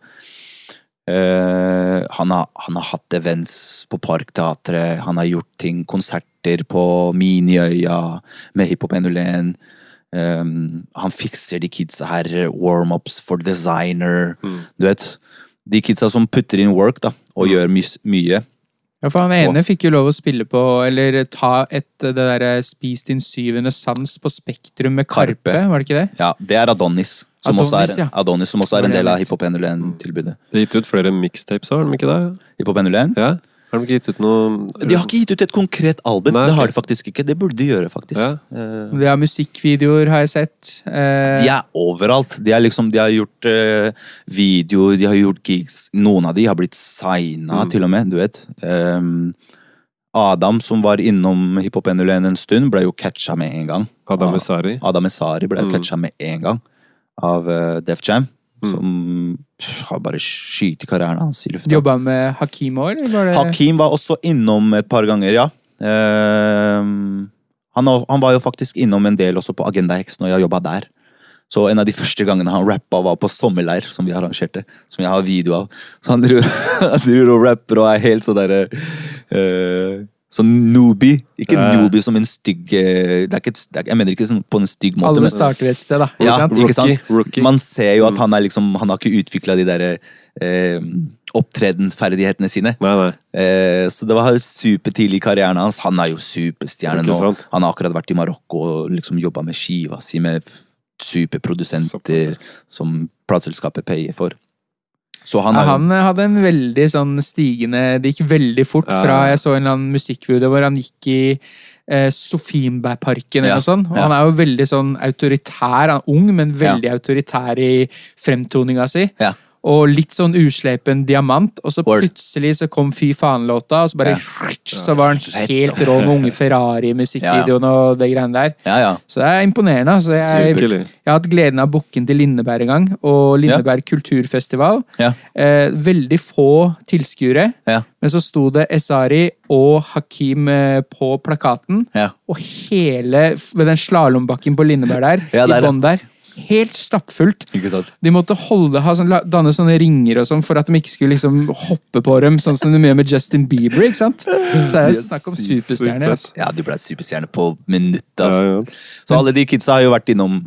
Uh, han, har, han har hatt events på Parkteatret, han har gjort ting, konserter på Miniøya med Hiphop 101. Um, han fikser de kidsa her, warm-ups for designer. Du vet, de kidsa som putter inn work da, og gjør my mye. Ja, for han ene fikk jo lov å spille på, eller ta et det derre Spis din syvende sans på Spektrum med Karpe, Karpe. var det ikke det? Ja, Det er Adonis, som, Adonis, også, er, ja. Adonis, som også er en del av. Hiphop 101-tilbudet. Det er gitt ut flere mixtapes, har de ikke det? Hiphop 101? Ja? Har de ikke gitt ut noe De har ikke gitt ut et konkret album. Nei, det har de faktisk ikke. Det burde de gjøre, faktisk. Ja. Uh, De har musikkvideoer, har jeg sett. Uh, De er overalt. De, er liksom, de har gjort uh, videoer, de har gjort gigs. Noen av de har blitt signa, Mm. til og med. Du vet. Um, Adam, som var innom Hiphop 101 en stund, ble jo catcha med en gang. Adam Esari. Adam Esari ble Mm. catcha med en gang av uh, Def Jam. Som har bare skyter karrieren hans i lufta. Jobba med Hakim òg, eller det Hakim var også innom et par ganger, ja. Uh, han, han var jo faktisk innom en del også på Agenda X når jeg jobba der. Så en av de første gangene han rappa, var på sommerleir, som vi arrangerte. Som jeg har video av. Så han driver, og rapper og er helt sånn derre eh, Sånn noobie. Ikke noobie som en stygg eh, det er ikke, et- det er, Jeg mener ikke sånn på en stygg måte. Alle men- starter et sted, da. ja, sant? ikke sant? Rookie, rookie. Man ser jo at han er liksom Han har ikke utvikla de der eh, opptredensferdighetene sine. Nei, nei. Eh, så det var supertidlig i karrieren hans. Han er jo superstjerne Ikke nå. sant? Han har akkurat vært i Marokko og liksom jobba med skiva si med f- superprodusenter som plateselskapet payer for. Så han Ja, han hadde en veldig sånn stigende Det gikk veldig fort Ja. fra jeg så en eller annen musikkvideo hvor han gikk i eh, Sofienbergparken eller Ja, noe sånt. Og han er jo veldig sånn autoritær. Han er ung, men veldig autoritær i fremtoninga si. Ja. Og litt sånn usleipen diamant, og så plutselig så kom Fy faen-låta, og så bare Så var han helt rå med Unge Ferrari-musikkvideoen og det greiene der. Ja, ja. Så det er imponerende. Altså. Jeg, jeg har hatt gleden av bukken til Lindeberg en gang, og Lindeberg kulturfestival. Ja. Eh, veldig få tilskuere, Ja. men så sto det Esari og Hakim eh, på plakaten. Ja. Og hele ved den slalåmbakken på Lindeberg der, Ja, der, i ja. bånn der, helt stappfullt. Ikke sant? De måtte holde, ha sånn, danne sånne ringer og sånn for at de ikke skulle liksom hoppe på dem, sånn som de gjør med Justin Bieber. ikke sant? Så det er jo snakk om superstjerner. Altså. Ja, de ble superstjerner på minuttet. Altså. ja. Så alle de kidsa har jo vært innom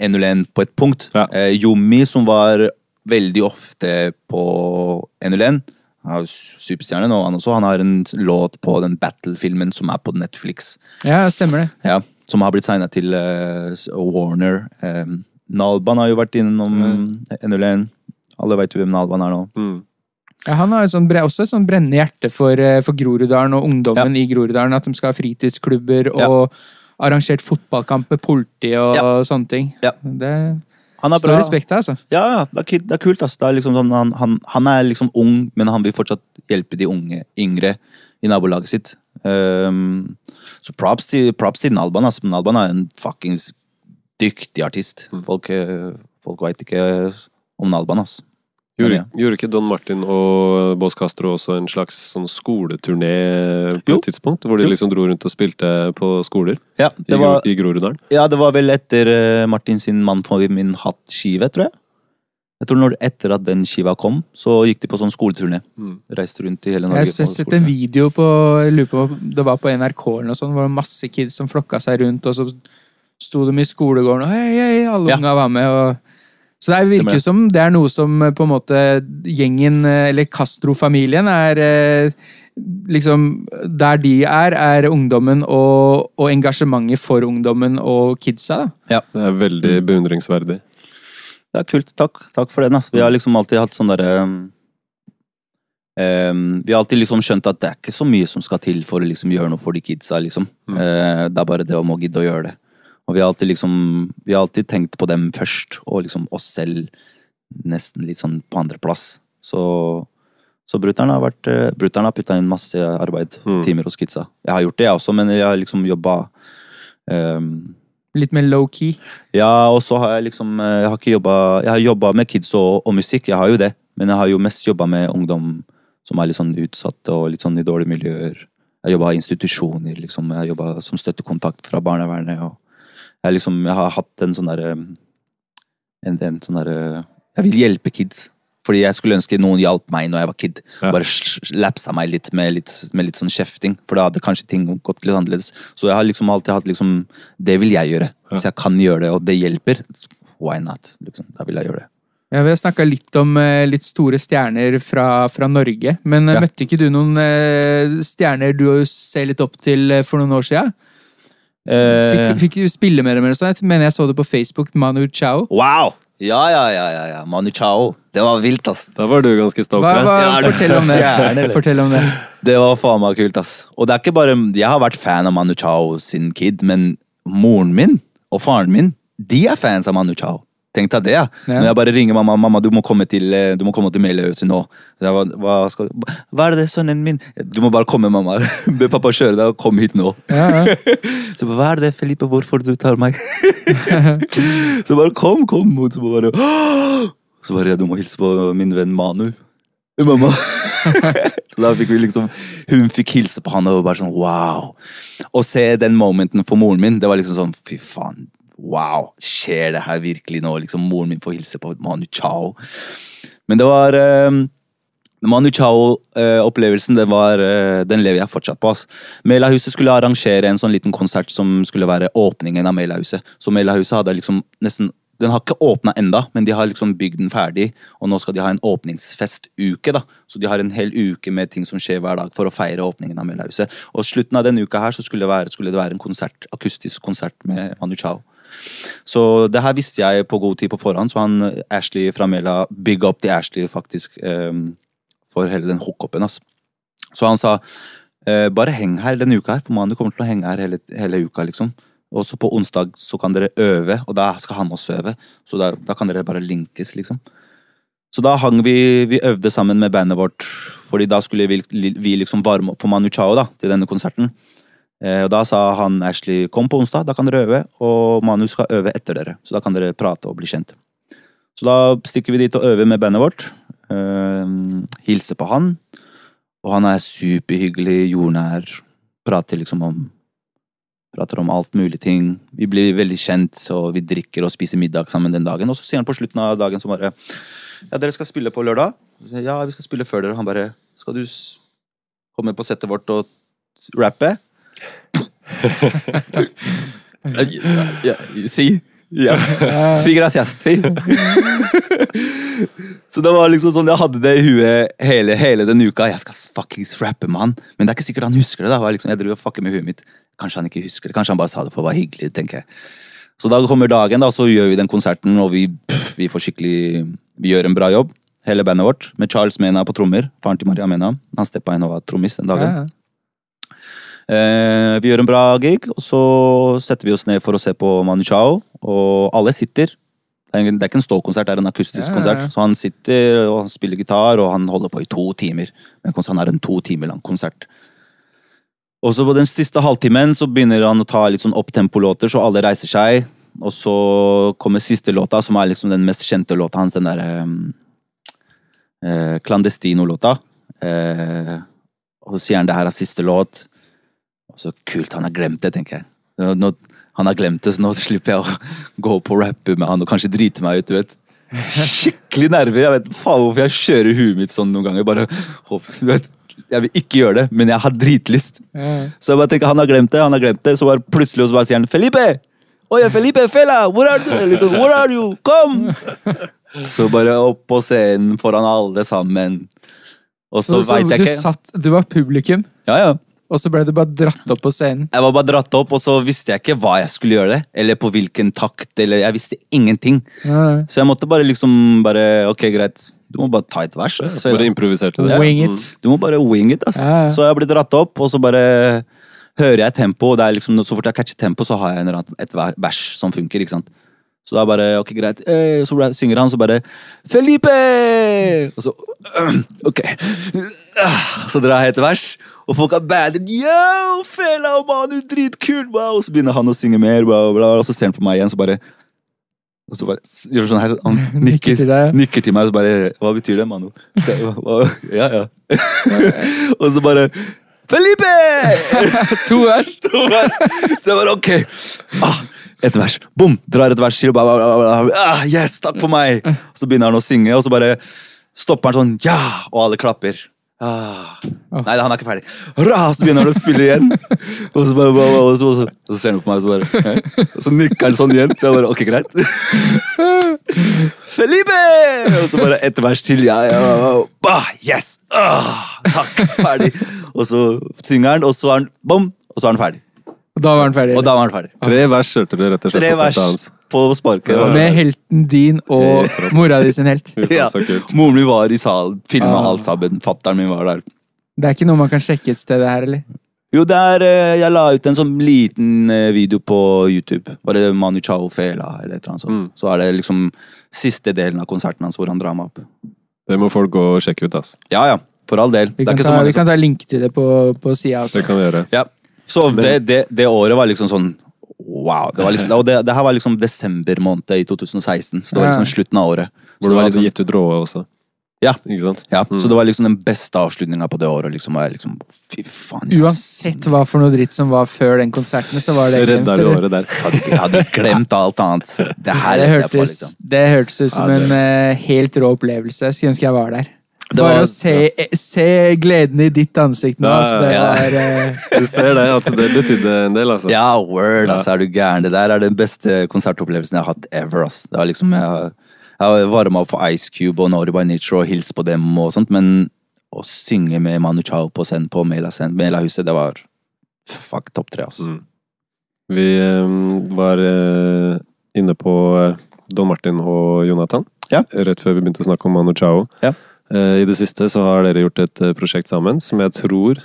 101 på et punkt. Ja. Eh, Jommi, som var veldig ofte på 101, er jo su- superstjerne nå, han også. Han har en låt på den Battle-filmen som er på Netflix. Ja, stemmer det. Ja, som har blitt signa til uh, Warner. Um, Nalban har jo vært innom eh, 101. Alle veit jo hvem Nalban er nå. Mm. Ja, han har jo sånn, bre- også et sånn brennende hjerte for, eh, for Groruddalen og ungdommen i Groruddalen. At de skal ha fritidsklubber og arrangert fotballkamp med politi og Ja. sånne ting. Ja. Det Han er står bra. respekt av, altså. Ja, ja, det er, det er kult. Altså. Det er liksom sånn, han, han, han er liksom ung, men han vil fortsatt hjelpe de unge, yngre i nabolaget sitt. Ehm, så props til, props til Nalban. Altså. Nalban er en fuckings dyktig artist. Folk, eh, folk veit ikke om Nalban, altså. Gjorde, gjorde ikke Don Martin og Bås Castro også en slags sånn skoleturné på Jo. et tidspunkt? Hvor de liksom dro rundt og spilte på skoler Ja, i, det var, Gro- i Groruddalen? ja, det var vel etter eh, Martin sin Mann for min hatt-skive, tror jeg. Jeg tror når, Etter at den skiva kom, så gikk de på sånn skoleturné. Mm. Reiste rundt i hele Norge. Jeg har sett en video på jeg lurer på, Det var på NRK eller noe sånt, hvor det var masse kids som flokka seg rundt, og så sto de i skolegården og hei, hei, alle Ja. unga var med. og så det er- virker det. som det er noe som eh, på en måte gjengen, eh, eller Castro-familien, er eh, liksom Der de er, er ungdommen og, og engasjementet for ungdommen og kidsa. da. Det er veldig beundringsverdig. Det er kult. Takk, Takk for den. Altså. Vi har liksom alltid hatt sånn derre um, um, Vi har alltid liksom skjønt at det er ikke så mye som skal til for å liksom gjøre noe for de kidsa. liksom. Mm. Uh, det er bare det om å gidde å gjøre det. Og vi har alltid liksom Vi har alltid tenkt på dem først, og liksom oss selv nesten litt sånn på andreplass. Så så brutter'n har vært eh, har putta inn masse arbeid, Mm. timer hos kidsa. Jeg har gjort det, jeg også, men jeg har liksom jobba um, Litt mer low-key. ja, og så har jeg liksom eh, Jeg har ikke jobba Jeg har jobba med kids og, og musikk, jeg har jo det. Men jeg har jo mest jobba med ungdom som er litt sånn utsatte og litt sånn i dårlige miljøer. Jeg jobba i institusjoner, liksom. Jeg har jobba som støttekontakt fra barnevernet. og Jeg, liksom, jeg har hatt en sånn derre en, en sånn derre Jeg vil hjelpe kids. Fordi jeg skulle ønske noen hjalp meg når jeg var kid. Ja. Bare sl- sl- lapsa meg litt med, litt med litt sånn kjefting. For da hadde kanskje ting gått litt annerledes. Så jeg har liksom alltid hatt liksom Det vil jeg gjøre. Hvis jeg kan gjøre det, og det hjelper, why not? Liksom. Da vil jeg gjøre det. Ja, Vi har snakka litt om eh, litt store stjerner fra, fra Norge. Men eh, Ja. møtte ikke du noen eh, stjerner du ser litt opp til for noen år? Eh, Fikk, fikk du spille med dem? eller? Jeg mener jeg så det på Facebook. Manu Chao. wow! Ja, ja, ja, ja, ja. Manu Chao. Det var vilt, ass. Da var du ganske det- fortell om det. Gjerne. Fortell om det. Det var faen meg kult, ass. Og det er ikke bare Jeg har vært fan av Manu Chao sin kid, men moren min og faren min, de er fans av Manu Chao. Tenk deg det, ja. Når jeg bare ringer mamma mamma, du må komme til eh, Du må komme til Meløyhuset nå. Så jeg, hva, hva, skal, hva er det, sønnen min? Du må bare komme, mamma. Be pappa kjøre deg, og kom hit nå. Ja, ja. Så hva er det, Felipe, hvorfor du tar meg? så bare kom, kom. Og så bare, «Åh!» Så bare du må hilse på min venn Manu. Mamma. så da fikk vi liksom Hun fikk hilse på han og bare sånn wow. Å se den momenten for moren min, det var liksom sånn fy faen. Wow, skjer det her virkelig nå? Liksom Moren min får hilse på Manu Chao. Men det var eh, Manu Chao-opplevelsen den, eh, den lever jeg fortsatt på. ass. Melahuset skulle arrangere en sånn liten konsert som skulle være åpningen av Melahuset. Så Melahuset hadde liksom nesten Den har ikke åpna enda, men de har liksom bygd den ferdig. Og nå skal de ha en åpningsfestuke. da. Så de har en hel uke med ting som skjer hver dag for å feire åpningen av Melahuset. Og slutten av denne uka her så skulle det være, skulle det være en konsert, akustisk konsert med Manu Chao. Så det her visste jeg på god tid på forhånd, så han Ashley fra Mela big up til Ashley faktisk ehm, for hele den hookupen. Altså. Så han sa eh, bare heng her denne uka her, for Manu kommer til å henge her hele, hele uka. liksom. Og så på onsdag så kan dere øve, og da skal han også øve. Så da, da kan dere bare linkes, liksom. Så da hang vi, vi øvde sammen med bandet vårt, fordi da skulle vi, vi liksom varme opp for Manu Chao da, til denne konserten. Eh, og da sa han Ashley kom på onsdag, da kan dere øve, og Manu skal øve etter dere. Så da kan dere prate og bli kjent. Så da stikker vi dit og øver med bandet vårt. Eh, hilser på han. Og han er superhyggelig, jordnær. Prater liksom om Prater om alt mulig ting. Vi blir veldig kjent, og vi drikker og spiser middag sammen den dagen. Og så sier han på slutten av dagen som bare Ja, dere skal spille på lørdag? Ja, vi skal spille før dere. Han bare Skal du komme på settet vårt og rappe? Ja, ja, si. Ja. Si gracias. Si. Så det var liksom sånn, Jeg hadde det i huet hele, hele den uka. Jeg skal fuckings rappe med han. Men det er ikke sikkert han husker det. da. Jeg Liksom, jeg driver og fucker med huet mitt. Kanskje han ikke husker det. Kanskje han bare sa det for å være hyggelig. tenker jeg. Så da kommer dagen, da, så gjør vi den konserten, og vi, pff, vi får skikkelig Vi gjør en bra jobb, hele bandet vårt. Med Charles Mena på trommer. Faren til Maria Mena. Han steppa inn og var trommis den dagen. Eh, vi gjør en bra gig, og så setter vi oss ned for å se på Manu Chao. Og alle sitter. Det er, er ikke en ståkonsert, det er en akustisk Ja, konsert. Så han sitter og han spiller gitar, og han holder på i to timer. Men han har en to timer lang konsert. Og så på den siste halvtimen så begynner han å ta litt sånn opptempo-låter, så alle reiser seg. Og så kommer siste låta, som er liksom den mest kjente låta hans, den derre eh, Clandestino-låta. Eh, og så sier han det her er siste låt. Så kult, han har glemt det, tenker jeg. Nå, nå, han har glemt det, så nå slipper jeg å gå på og rappe med han og kanskje drite meg ut, du vet. Skikkelig nerver. Jeg vet faen hvorfor jeg kjører huet mitt sånn noen ganger. Bare, håper- du vet, jeg vil ikke gjøre det, men jeg har dritlyst. Mm. Så jeg bare tenker, han har glemt det, han har glemt det. Så bare plutselig så bare sier han Felipe! Oi, Felipe, fella, hvor er du? Liksom, Where are you? Kom! Så bare opp på scenen foran alle sammen. Og så, Så, veit jeg du, ikke. satt, du var publikum, Ja, ja. Og så ble du bare dratt opp på scenen. Jeg var bare dratt opp, og så visste jeg ikke hva jeg skulle gjøre. Eller på hvilken takt, eller jeg visste ingenting. Nei. Så jeg måtte bare liksom bare Ok, greit. Du må bare ta et vers. ass. Bare improviserte det. Wing it. Du må bare wing it, ass. Ja, ja. Så jeg ble dratt opp, og så bare hører jeg tempo. Og det er liksom, så fort jeg catcher tempo, så har jeg en eller annen, et vers som funker. ikke sant? Så da bare, ok, greit. Eh, så synger han, så bare Felipe! Og så Ok. Så drar jeg et vers, og folk er bad. Yo, fela, Manu, dritkul! Wow. Og så begynner han å synge mer, bla, bla, og så ser han på meg igjen, så bare og så bare gjør sånn her, Han Nikker nikker, til nikker til meg, og så bare Hva betyr det, hva, ja, ja. og så bare Felipe! To vers! To vers. Så jeg bare ok. Ah, et vers. Bom! Drar et vers til. Ah, yes, takk for meg! Og Så begynner han å synge, og så bare stopper han sånn ja! Og alle klapper. Ah. Nei, han er ikke ferdig. Hurra, Så begynner han å spille igjen. Og så, bare, og så, og så, og så ser han på meg, og så bare? Og så nikker han sånn igjen. Så jeg bare ok, greit. Felipe! Og så bare ett vers til. Ja, ja, ja. Bah, yes! Ah, takk, ferdig. Og så synger han, og så er han bom, og så er han ferdig. Og da var han ferdig. Og da var han ferdig. Tre vers hørte du rett og slett Tre vers. På sparket. Ja. Med helten din og mora di sin helt. Ja. Moren min var i salen, filma Ah. alt sammen. Fatteren min var der. Det er ikke noe man kan sjekke et sted, det her, eller? Jo, det er, eh, Jeg la ut en sånn liten eh, video på YouTube. Bare Manu Chao Fela eller et eller annet sånt. Mm. Så er det liksom siste delen av konserten hans hvor han drar meg opp. Det må folk gå og sjekke ut, ass. Ja, ja. For all del. Vi Det er kan, ikke ta, så mange vi kan ta link til det på, på sida også. Det kan vi gjøre. Ja. Så det, det, det året var liksom sånn Wow. Det, var liksom, og det, det her var liksom desember måned i 2016, så det var liksom slutten av året. Hvor du var hadde liksom- gitt ut råe også. Ja. Ikke sant? Ja, Mm. Så det var liksom den beste avslutninga på det året. Liksom, og jeg liksom, fy faen, Uansett hva for noe dritt som var før den konserten, så var det Redda det året der. hadde, jeg hadde glemt alt annet. Det her det, hørtes, liksom. det hørtes ut som Ja, det- en uh, helt rå opplevelse. Skulle ønske jeg var der. Det Bare var- å se, se gleden i ditt ansikt nå. Ja, Altså, det ja. var eh, Du ser det, at det betydde en del, altså. Ja, word, altså, er du gæren. Det der er den beste konsertopplevelsen jeg har hatt ever. ass. Det var liksom, Jeg, har- jeg varma opp for Ice Cube og Naughty by Nature og hilst på dem og sånt, men å synge med Manu Chao på scenen på Mela Mela-huset, det var fuck topp tre, altså. Mm. Vi eh, var eh, inne på eh, Don Martin og Jonathan Ja. rett før vi begynte å snakke om Manu Chao. Ja. Eh, I det siste så har dere gjort et eh, prosjekt sammen som jeg tror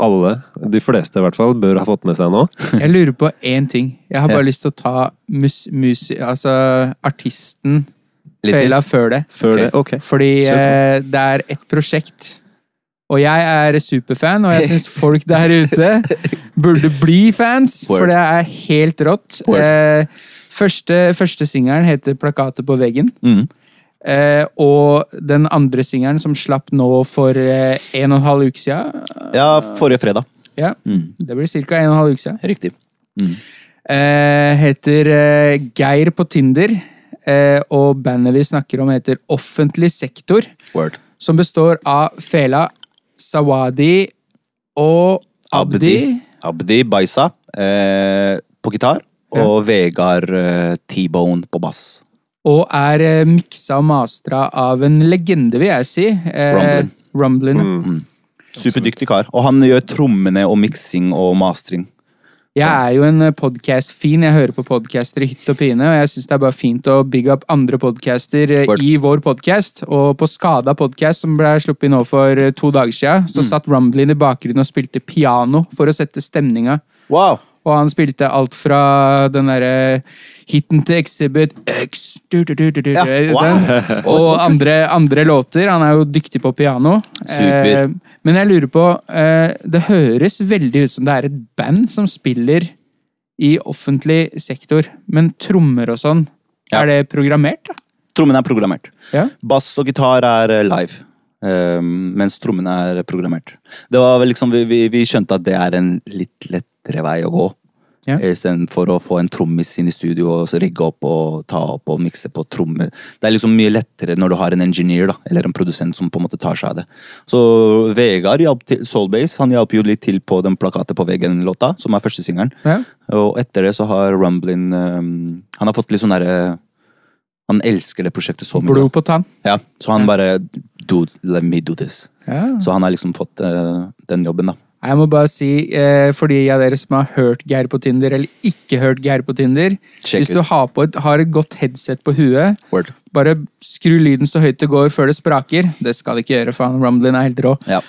alle, de fleste i hvert fall, bør ha fått med seg nå. Jeg lurer på én ting. Jeg har bare Ja. lyst til å ta mus, mus, altså artisten. Fela før det. Før okay. det. Ok. Fordi eh, det er et prosjekt. Og jeg er superfan, og jeg syns folk der ute burde bli fans, Word. for det er helt rått. Eh, første første singelen heter 'Plakatet på veggen'. Mm. Eh, og den andre singelen som slapp nå for eh, en og en halv uke siden Ja, forrige fredag. Ja, Mm. det blir ca. en og en halv uke siden. Riktig. Mm. Eh, heter eh, Geir på Tinder. Eh, og bandet vi snakker om, heter Offentlig sektor. Word. Som består av Fela, Sawadi og Abdi. Abdi Baisa eh, på gitar, og Vegard eh, T-Bone på bass. Og er eh, miksa og mastra av en legende, vil jeg si. Eh, Rumblin. Rumblin. Mm. Superdyktig kar. Og han gjør trommene og miksing og mastring. Jeg er jo en podkast-fin. Jeg hører på podcaster i hytt og pine. Og jeg syns det er bare fint å bygge opp andre podcaster eh, Word. i vår podkast. Og på Skada podkast, som ble sluppet nå for eh, to dager siden, så satt Rumblin i bakgrunnen og spilte piano for å sette stemninga. Wow! Og han spilte alt fra den derre hiten til Exhibit X du, du, du, du, du, Ja, wow. den, Og andre, andre låter. Han er jo dyktig på piano. Super. Eh, men jeg lurer på eh, Det høres veldig ut som det er et band som spiller i offentlig sektor, men trommer og sånn, Ja. er det programmert? da? Trommen er programmert. Ja. Bass og gitar er eh, live. ehm, mens trommene er programmert. Det var vel liksom, vi, vi, vi skjønte at det er en litt lettere vei å gå. Ja. Istedenfor å få en trommis inn i studio og så rigge opp og ta opp og mikse på tromme. Det er liksom mye lettere når du har en engineer da, eller en produsent som på en måte tar seg av det. Så Vegard hjalp til, Soulbase han hjalp jo litt til på den plakatet på veggen-låta, som er første singelen. Ja. Og etter det så har Rumblin um, Han har fått litt sånn derre Han elsker det prosjektet så mye. Blod på tann. Ja, så han bare Dude, let me do this. Ja. Så han har liksom fått uh, den jobben, da. Jeg må bare si, eh, for de av dere som har hørt Geir på Tinder, eller ikke hørt Geir på Tinder Check Hvis du har, på et, har et godt headset på huet, Word. bare skru lyden så høyt det går før det spraker. Det skal det ikke gjøre, faen. Rumblin er helt rå. Ja.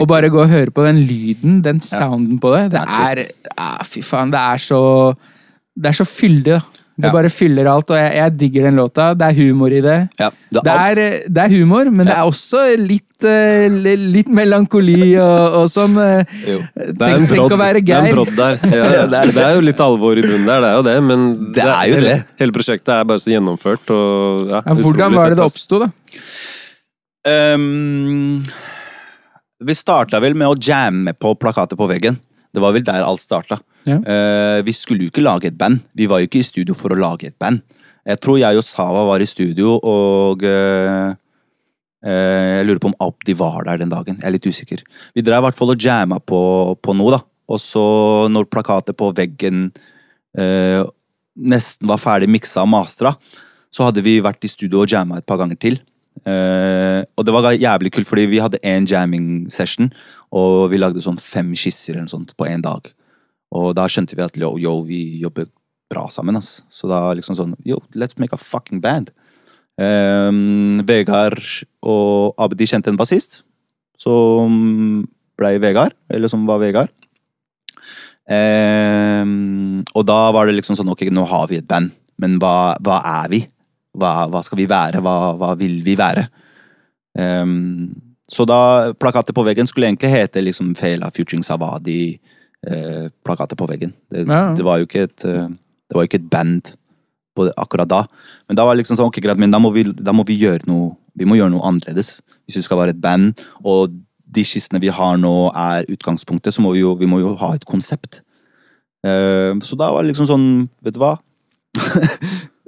Og bare gå og høre på den lyden, den sounden på det. Det er er ah, Fy faen, det er så Det er så fyldig, da. Det Ja. bare fyller alt, og jeg, jeg digger den låta. Det er humor i det. ja. Det er det, er, det er humor, men det er også litt, uh, litt melankoli og, og sånn. Uh, Tenk, tenk å være det er en Geir. brodd der. Ja, Ja, det er det. er jo litt alvor i bunnen der, det er jo det, men Det er jo det. hele prosjektet er bare så gjennomført og ja, Ja, hvordan var det det oppsto, da? Um, vi starta vel med å jamme på plakater på veggen. Det var vel der alt starta. Eh, vi skulle jo ikke lage et band. Vi var jo ikke i studio for å lage et band. Jeg tror jeg og Sava var i studio, og uh, uh, jeg lurer på om Abdi var der den dagen. Jeg er litt usikker. Vi drev i hvert fall og jamma på, på noe, da. Og så, når plakatet på veggen nesten var ferdig miksa og mastra, så hadde vi vært i studio og jamma et par ganger til. Uh, og det var jævlig kult, fordi vi hadde én jamming session, og vi lagde sånn fem skisser eller noe sånt på én dag. Og da skjønte vi at yo, yo, vi jobber bra sammen, ass. Så da liksom sånn Yo, let's make a fucking band. Um, Vegard og Abdi kjente en bassist, som blei Vegard, eller som var Vegard. Um, og da var det liksom sånn Ok, nå har vi et band, men hva, hva er vi? Hva, hva skal vi være? Hva, hva vil vi være? Um, så da plakatet på veggen skulle egentlig hete liksom Fela Futuring Savadi. Eh, plakater på veggen. Det, Ja. det var jo ikke et eh, Det var jo ikke et band på det, akkurat da. Men da var det liksom sånn, ok greit, men da må, vi, da må vi gjøre noe Vi må gjøre noe annerledes. Hvis vi skal være et band, og de skissene vi har nå er utgangspunktet, så må vi jo, vi må jo ha et konsept. Eh, så da var det liksom sånn, vet du hva?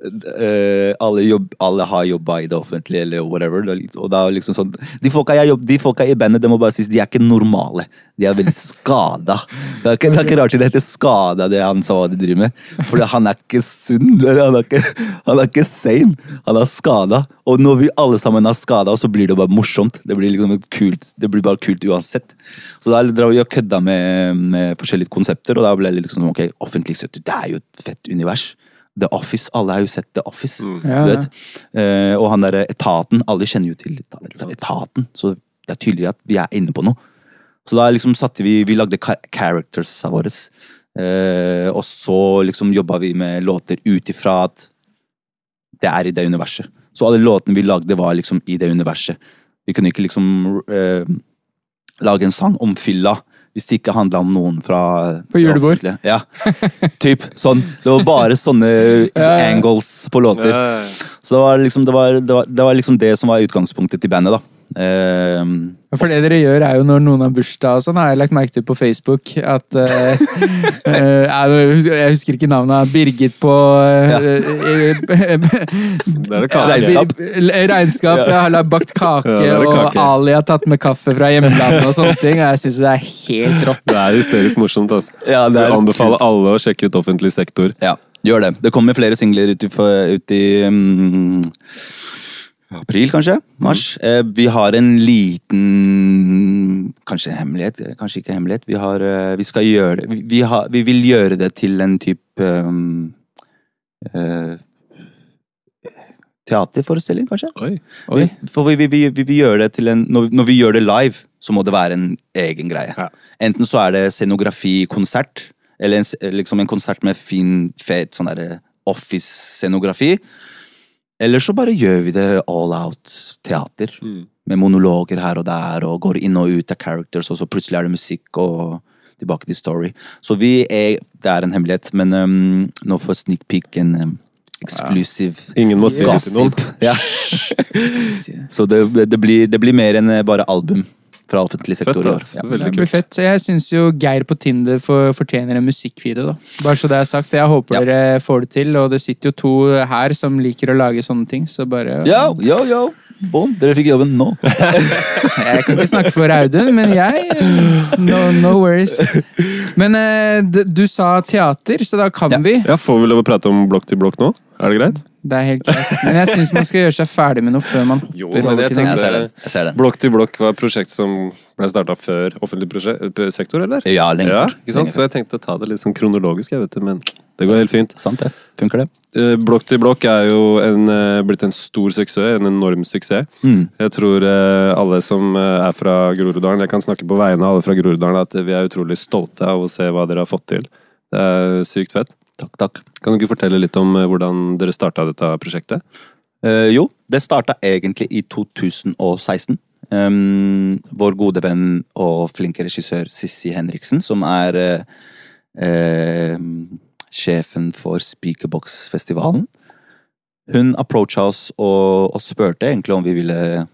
Alle, jobb, alle har jobba i det offentlige, eller whatever. er Og da liksom sånn, de folka, i bandet det må bare sies, de er ikke normale. De er veldig skada. Det det er ikke rart det heter skada, det han sa hva de driver med. For han er ikke sunn. Han er ikke, han er ikke sane. Han er skada. Og når vi alle sammen er skada, så blir det bare morsomt. Det blir liksom kult, det blir bare kult uansett. Så da drar vi og kødda med, med forskjellige konsepter, og da ble det liksom ok, offentlig sektor, det er jo et fett univers. The Office, alle har jo sett The Office. Ja, du ja. vet. Eh, og han derre etaten, alle kjenner jo til etaten, så det er tydelig at vi er inne på noe. Så da liksom satte vi Vi lagde characters av våre. Eh, og så liksom jobba vi med låter ut ifra at det er i det universet. Så alle låtene vi lagde, var liksom i det universet. Vi kunne ikke liksom eh, lage en sang om fylla hvis det ikke handla om noen fra På julebord. Ja, typ. Sånn. Det var bare sånne angles på låter. Så det var, liksom, det, var, det, var, det var liksom det som var utgangspunktet til bandet, da. Eh, For det dere gjør, er jo når noen har bursdag og sånn, har jeg lagt merke til på Facebook at eh, eh, jeg husker ikke navnet. Birgit på. Regnskap. Regnskap. Jeg har bakt kake, Ja, og. Ali har tatt med kaffe fra hjemlandet og sånne ting. Og jeg syns det er helt rått. Det er hysterisk morsomt. altså. Ja, det er Jeg anbefaler alle å sjekke ut offentlig sektor. Ja, gjør det. Det kommer flere singler ut i, ut i um, april, kanskje? Mars. Eh, vi har en liten Kanskje hemmelighet, kanskje ikke hemmelighet. Vi, har, eh, vi skal gjøre det vi, vi, har, vi vil gjøre det til en type um, uh, Teaterforestilling, kanskje? Oi. Oi. Vi, for vi, vi, vi, vi vil gjøre det til en når, når vi gjør det live, så må det være en egen greie. Ja. Enten så er det scenografi-konsert, eller en, liksom en konsert med fin, fet sånn office-scenografi. Eller så bare gjør vi det all out teater. Mm. Med monologer her og der, og går inn og ut av characters, og så plutselig er det musikk og tilbake til story. Så vi er Det er en hemmelighet, men um, nå får sneak peek en um, exclusive Ingen må si det til noen. Ja. Så det, det, det, blir, det blir mer enn bare album fra offentlig sektor Fett, i år. Ja. Veldig Det blir kult. fett. Jeg syns jo Geir på Tinder for, fortjener en musikkvideo. da. Bare så det er sagt. Jeg håper Ja. dere får det til, og det sitter jo to her som liker å lage sånne ting, så bare Yo, yo, yo! Boom, dere fikk jobben nå. Jeg kan ikke snakke for Audun, men jeg No, no worries. Men eh, du sa teater, så da kan Ja. vi. Ja, Får vi lov å prate om blokk til blokk nå? Er det greit? Det er helt greit. Men jeg syns man skal gjøre seg ferdig med noe før man hopper Jo, men over jeg til Jeg noe. tenkte- ser det. Jeg ser det. Blokk til blokk var et prosjekt som ble starta før offentlig prosjekt, sektor, eller? Ja, lenge Ja, før. ikke sant? Lenge Så jeg tenkte å ta det litt sånn kronologisk, jeg vet det, men det går helt fint. Sant det. Funker det? Eh, Blokk til blokk er jo en, eh, blitt en stor suksess, en enorm suksess. Mm. Jeg tror eh, alle som eh, er fra Groruddalen, jeg kan snakke på vegne av alle fra Groruddalen, at vi er utrolig stolte av å se hva dere har fått til. Det er sykt fett. Takk, takk. Kan du ikke fortelle litt om eh, hvordan dere starta dette prosjektet? Eh, jo, det starta egentlig i 2016. Um, vår gode venn og flinke regissør Sissi Henriksen, som er eh, eh, sjefen for Speakerbox-festivalen. Hun approacha oss og, og spurte egentlig om vi ville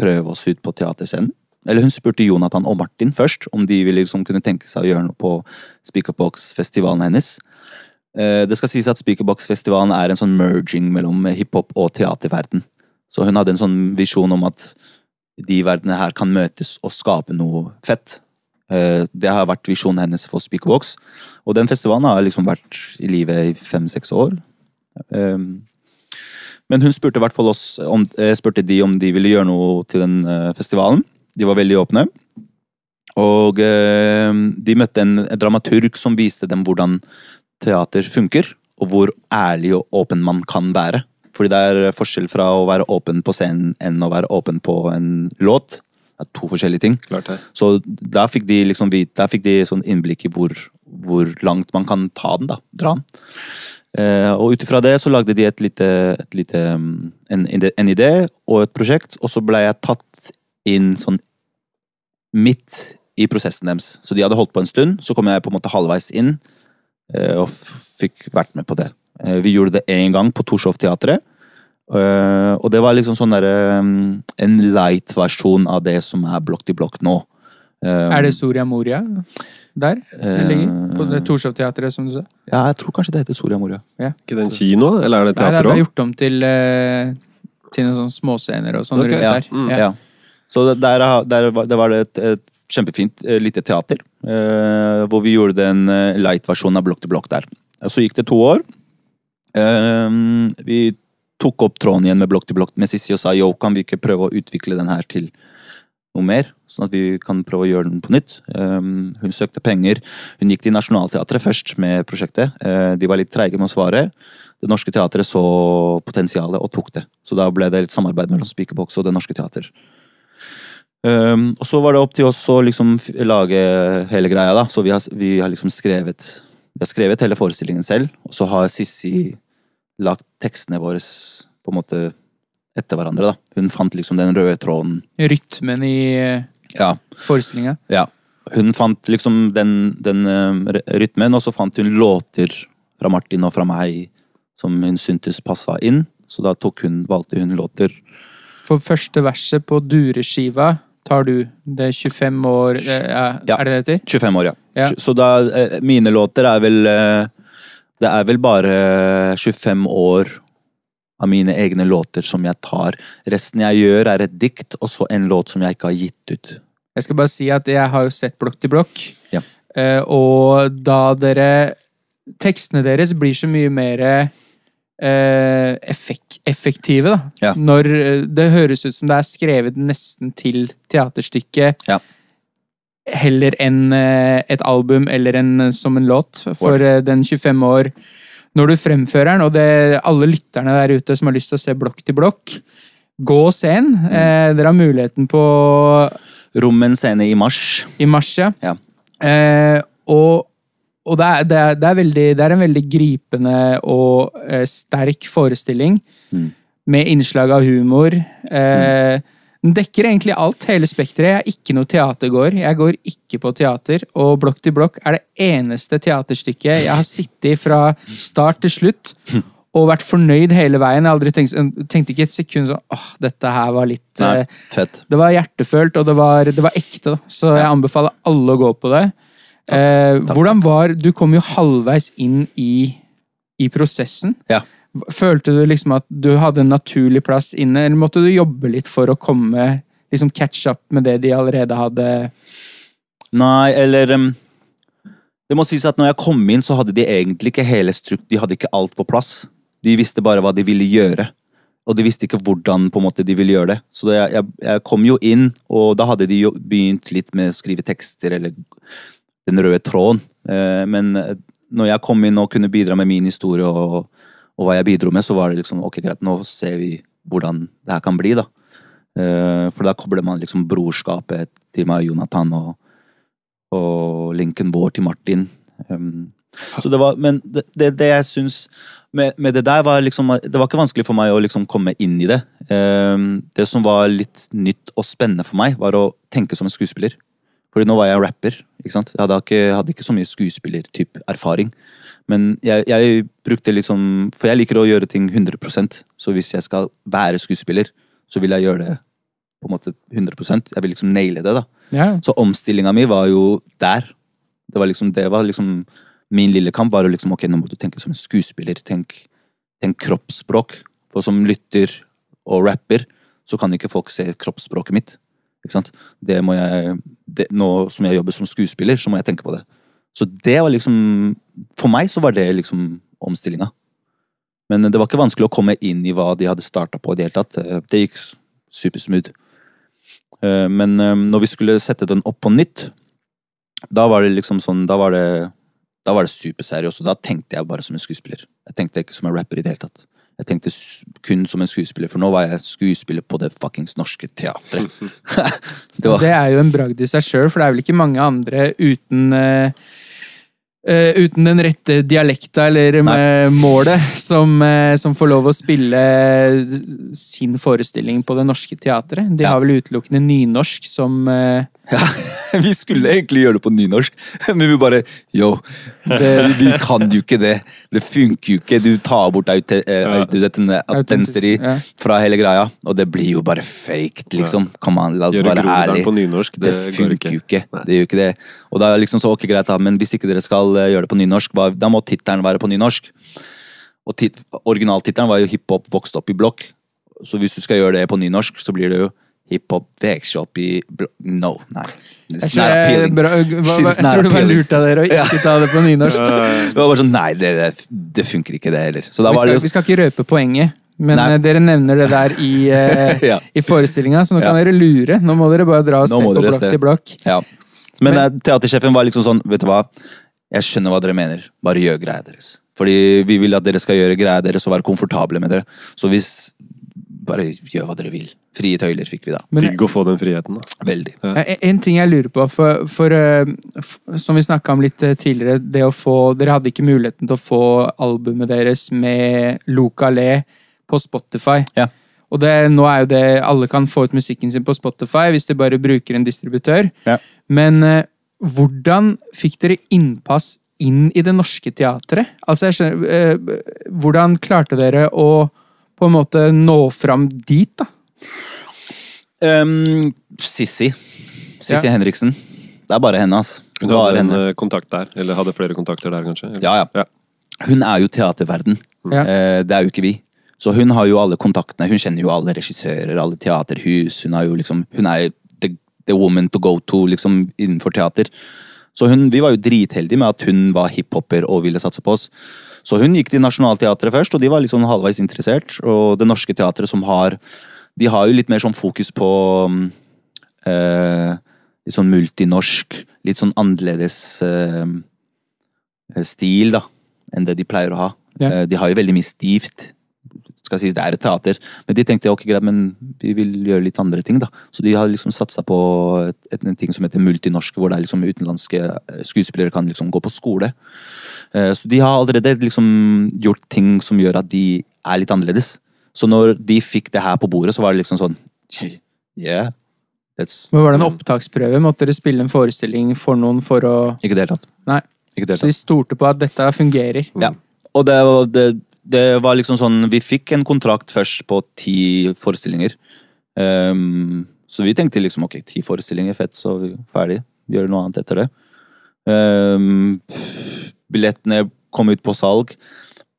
prøve oss ut på teaterscenen. Eller hun spurte Jonathan og Martin først om de ville liksom kunne tenke seg å gjøre noe på Speakerbox-festivalen hennes. Eh, Det skal sies at Speakerbox-festivalen er en sånn merging mellom hiphop og teaterverden. Så hun hadde en sånn visjon om at de verdenene her kan møtes og skape noe fett. Eh, Det har vært visjonen hennes for Speakerbox. Og den festivalen har liksom vært i live i fem-seks år. Um, Men hun spurte i oss om, eh, spurte de om de ville gjøre noe til den festivalen. De var veldig åpne. Og eh, de møtte en, dramaturg som viste dem hvordan teater funker, og hvor ærlig og åpen man kan være. Fordi det er forskjell fra å være åpen på scenen enn å være åpen på en låt. Det er to forskjellige ting. Klart det. Så der fikk de liksom der fikk de sånn innblikk i hvor, hvor langt man kan ta den, da. Dra den. Eh, og ut ifra det så lagde de et lite, et lite um, en, en idé og et prosjekt, og så ble jeg tatt inn sånn midt i prosessen deres. Så de hadde holdt på en stund, så kom jeg på en måte halvveis inn, eh, og fikk vært med på det. Eh, Vi gjorde det én gang på Torshov-teatret. Eh, Og det var liksom sånn derre mm, En light-versjon av det som er blokk til blokk nå. Eh, Er det Soria Moria der? Det ligger på Torshov-teatret, som du sa? Ja, jeg tror kanskje det heter Soria Moria. Ikke den kino, eller er det Nei, det teater er gjort om til, til noen sånne småscener og sånn Ok, rundt ja. Mm. Ja. Så der, der, var- det et, et kjempefint eh, lite teater, eh, hvor vi gjorde den eh, light-versjonen av Blokk til blokk der. Så gikk det to år. Eh, vi tok opp tråden igjen med Blokk til blokk med Sissi og sa yo, kan vi ikke prøve å utvikle den her til noe mer? Sånn at vi kan prøve å gjøre den på nytt. Eh, hun søkte penger. Hun gikk til Nationaltheatret først med prosjektet. Eh, de var litt treige med å svare. Det Norske Teatret så potensialet og tok det. Så da ble det litt samarbeid mellom Spikerboks og Det Norske Teater. Um, og så var det opp til oss å liksom lage hele greia, da. Så vi har, vi har liksom skrevet Vi har skrevet hele forestillingen selv, og så har Sissi lagt tekstene våre på en måte etter hverandre, da. Hun fant liksom den røde tråden. Rytmen i Ja. forestillinga. ja. Hun fant liksom den, den um, rytmen, og så fant hun låter fra Martin og fra meg som hun syntes passa inn. Så da hun, valgte hun låter For første verset på dureskiva tar du. Det er 25 år eh, ja. Er det det heter? 25 år, ja. Ja. Så da, eh, mine låter er vel eh, Det er vel bare 25 år av mine egne låter som jeg tar. Resten jeg gjør, er et dikt, og så en låt som jeg ikke har gitt ut. Jeg skal bare si at jeg har jo sett Blokk til blokk, Ja. og da dere Tekstene deres blir så mye mer eh, effek effektive, da. Ja. Når eh, det høres ut som det er skrevet nesten til teaterstykket. Ja. Heller enn eh, et album eller en, som en låt. For Word. den 25 år Når du fremfører den, og det alle lytterne der ute som har lyst til å se Blokk til blokk, gå og se den. Mm. Eh, dere har muligheten på Rommen scene i mars. i mars, ja. Ja. Eh, og og det, er, det, er, det, er veldig, det er en veldig gripende og eh, sterk forestilling. Mm. Med innslag av humor. Eh, Den dekker egentlig alt, hele spekteret. Jeg er ikke noe teatergåer. Jeg går ikke på teater. Og Blokk til blokk er det eneste teaterstykket jeg har sittet i fra start til slutt. Og vært fornøyd hele veien. Jeg aldri tenkt, tenkte ikke et sekund sånn åh, dette her var litt Nei, eh, fett. det var hjertefølt, og det var, det var ekte. Da. Så jeg anbefaler alle å gå på det. Eh, hvordan var Du kom jo halvveis inn i, i prosessen. Ja. Følte du liksom at du hadde en naturlig plass inne, eller måtte du jobbe litt for å komme liksom catch up med det de allerede hadde Nei, eller um, Det må sies at når jeg kom inn, så hadde de egentlig ikke hele strukt, de hadde ikke alt på plass. De visste bare hva de ville gjøre. Og de visste ikke hvordan på en måte de ville gjøre det. Så jeg, jeg, jeg kom jo inn, og da hadde de jo begynt litt med å skrive tekster, eller den røde tråden. Eh, men eh, når jeg kom inn og kunne bidra med min historie og, og hva jeg bidro med, så var det liksom ok, greit, nå ser vi hvordan det her kan bli, da. Eh, For da kobler man liksom brorskapet til meg og Jonathan og, og linken vår til Martin. Så det var, men det, det, det jeg syns med, med det der, var liksom Det var ikke vanskelig for meg å liksom komme inn i det. Det som var litt nytt og spennende for meg, var å tenke som en skuespiller. Fordi nå var jeg rapper. ikke sant? Jeg hadde ikke, hadde ikke så mye skuespillertyp erfaring. Men jeg, jeg brukte liksom For jeg liker å gjøre ting 100% Så hvis jeg skal være skuespiller, så vil jeg gjøre det på en måte 100% Jeg vil liksom naile det. da. Ja, Så omstillinga mi var jo der. Det var liksom, det var liksom Min lille kamp var jo liksom ok, nå må du tenke som en skuespiller. Tenk, tenk kroppsspråk. For som lytter og rapper, så kan ikke folk se kroppsspråket mitt. Det må jeg, det, nå som jeg jobber som skuespiller, så må jeg tenke på det. Så det var liksom For meg så var det liksom omstillinga. Men det var ikke vanskelig å komme inn i hva de hadde starta på i det hele tatt. Det gikk supersmooth. Eh, Men eh, når vi skulle sette den opp på nytt, da var det liksom sånn Da var det, da var det superseriøst, da tenkte jeg bare som en skuespiller. Jeg tenkte ikke som en rapper i det hele tatt. Jeg tenkte kun som en skuespiller, for nå var jeg skuespiller på det fuckings norske teatret. det var, Det er jo en bragd i seg sjøl, for det er vel ikke mange andre uten uh, uh, uten den rette dialekta eller med målet, som, uh, som får lov å spille sin forestilling på det norske teatret. De Ja. har vel utelukkende nynorsk som, Ja, vi skulle egentlig gjøre det på nynorsk, men vi bare Yo, det, vi kan jo ikke det. Det funker jo ikke. Du tar bort eh, autenseri Ja. fra hele greia, og det blir jo bare fake, liksom. Come on, la oss være ærlige. nynorsk, det, Det, funker jo ikke. Det gjør ikke det. Og da er liksom så ok, greit, da, men hvis ikke dere skal eh, gjøre det på nynorsk, da må tittelen være på nynorsk. Og tit originaltittelen var jo hiphop vokste opp i blokk. Så hvis du skal gjøre det på nynorsk, så blir det jo hiphop vokst opp i No, nei. It's not appealing. bra, hva, hva, jeg tror det var lurt av dere å ikke ta det på nynorsk. Det var bare sånn, nei, det, det, det funker ikke det heller. Så da Vi skal, vi skal ikke røpe poenget, men Nei. eh, dere nevner det der i, eh, Ja. i forestillinga, så nå kan Ja. dere lure. Nå må dere bare dra og se på blokk se. til blokk. Ja. Men, Men- eh, teatersjefen var liksom sånn, vet du hva? Jeg skjønner hva dere mener, bare gjør greia deres. Fordi vi vil at dere skal gjøre greia deres og være komfortable med det. Så hvis, bare gjør hva dere vil. Frie tøyler fikk vi da. Men Digg å få den friheten, da. Veldig. Ja. En ting jeg lurer på, for, for eh, som vi snakka om litt eh, tidligere, det å få Dere hadde ikke muligheten til å få albumet deres med Loka Le på Spotify. Ja. Og det, nå er jo det Alle kan få ut musikken sin på Spotify hvis de bare bruker en distributør. Ja. Men eh, hvordan fikk dere innpass inn i det norske teatret? Altså, jeg skjønner, hvordan klarte dere å på en måte nå fram dit, da? Um, Sissi. Sissi Ja. Henriksen. Det er bare henne, ass. Hun hadde en henne. eh, kontakt der, eller hadde flere kontakter der, kanskje? Ja, ja. Ja. Hun er jo teaterverden. Ja. Eh, det er jo ikke vi. Så hun har jo alle kontaktene. Hun kjenner jo alle regissører, alle teaterhus. Hun er jo liksom Hun er the, the woman to go to liksom innenfor teater. Så hun, vi var jo dritheldige med at hun var hiphoper og ville satse på oss. Så hun gikk til Nationaltheatret først, og de var liksom halvveis interessert. Og Det Norske Teatret som har De har jo litt mer sånn fokus på mm, eh, Litt sånn multinorsk, litt sånn annerledes eh, stil, da, enn det de pleier å ha. Ja. Eh, De har jo veldig mye stivt. Skal sies det er et teater, men de tenkte ok, greit, men vi vil gjøre litt andre ting, da. Så de har liksom satsa på et, et, en ting som heter multinorsk, hvor det er liksom utenlandske eh, skuespillere kan liksom gå på skole. Uh, Så de har allerede liksom gjort ting som gjør at de er litt annerledes. Så når de fikk det her på bordet, så var det liksom sånn Yeah. Men Var det en opptaksprøve? Måtte dere spille en forestilling for noen for å Ikke i det hele tatt. Nei. Så de stolte på at dette fungerer. Ja. Og det, det, det var liksom sånn Vi fikk en kontrakt først på ti forestillinger. Um, så vi tenkte liksom ok, ti forestillinger, fett, så vi er ferdig. Gjør noe annet etter det. Um, billettene kom ut på salg.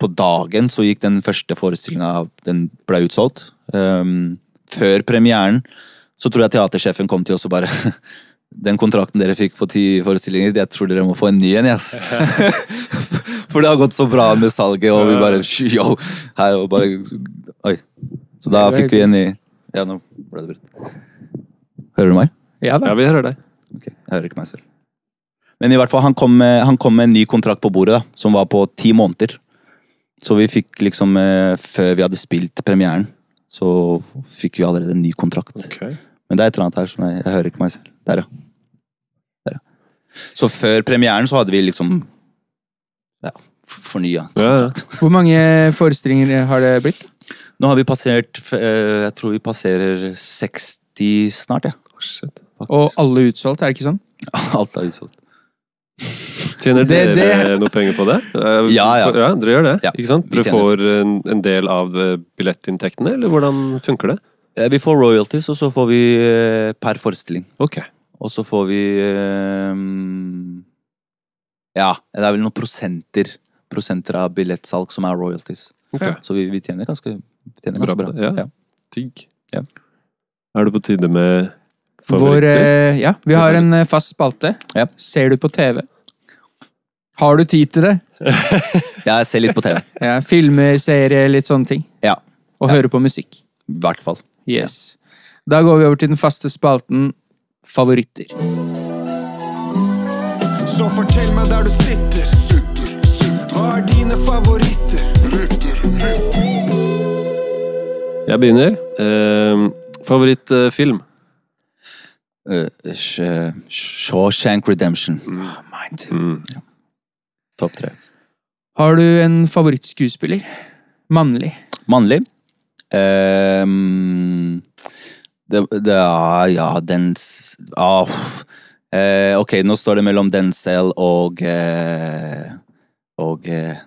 På dagen så gikk den første forestillinga Den ble utsolgt. Um, før premieren så tror jeg teatersjefen kom til oss og bare Den kontrakten dere fikk på ti forestillinger, jeg tror dere må få en ny en, yes. For det har gått så bra med salget, og vi bare yo, her og bare Oi. Så da fikk vi en ny. Ja, nå ble det brutt. Hører du meg? Ja da. Ja, vi hører deg. Ok, jeg hører ikke meg selv. Men i hvert fall, han kom med, han kom med en ny kontrakt på bordet, da, som var på ti måneder. Så vi fikk liksom, eh, før vi hadde spilt premieren, så fikk vi allerede en ny kontrakt. Men det er et eller annet her som jeg, jeg hører ikke meg selv. Der, ja. Der, ja. Så før premieren så hadde vi liksom ja, fornya. Ja, ja. Hvor mange forestillinger har det blitt? Nå har vi passert eh, Jeg tror vi passerer 60 snart, ja. Shit. Og alle utsolgt, er det ikke sånn? Alt er utsolgt. Tjener Det- dere det- noe penger på det? Eh, Ja, ja. ja dere gjør det, Ja, ikke sant? vi Dere får en, en del av eh, billettinntektene, eller hvordan funker det? Eh, Vi får royalties, og så får vi eh, per forestilling. Ok. Og så får vi eh, Ja, det er vel noen prosenter Prosenter av billettsalg som er royalties. Okay. Så vi, vi tjener ganske, vi tjener Bra ganske bra. ja. Ja. Digg. Ja. Er det på tide med Vår, favoritter? eh, ja, vi har en eh, fast spalte. Ja. Ser du på TV? Har du tid til det? ja, Jeg ser litt på TV. Ja, filmer, serier, litt sånne ting. Ja, Og Ja. hører på musikk. i hvert fall. Yes. Da går vi over til den faste spalten Favoritter. Så fortell meg der du sitter. Hva er dine favoritter? Jeg begynner. Eh, Favorittfilm? Uh, Sh- Shawshank Redemption. Mm. Topp tre. Har du en favorittskuespiller? Mannlig. Mannlig. Ehm, Det, det er, ja, den ah. Eh, Ok, nå står det mellom Denzel og eh, Og eh,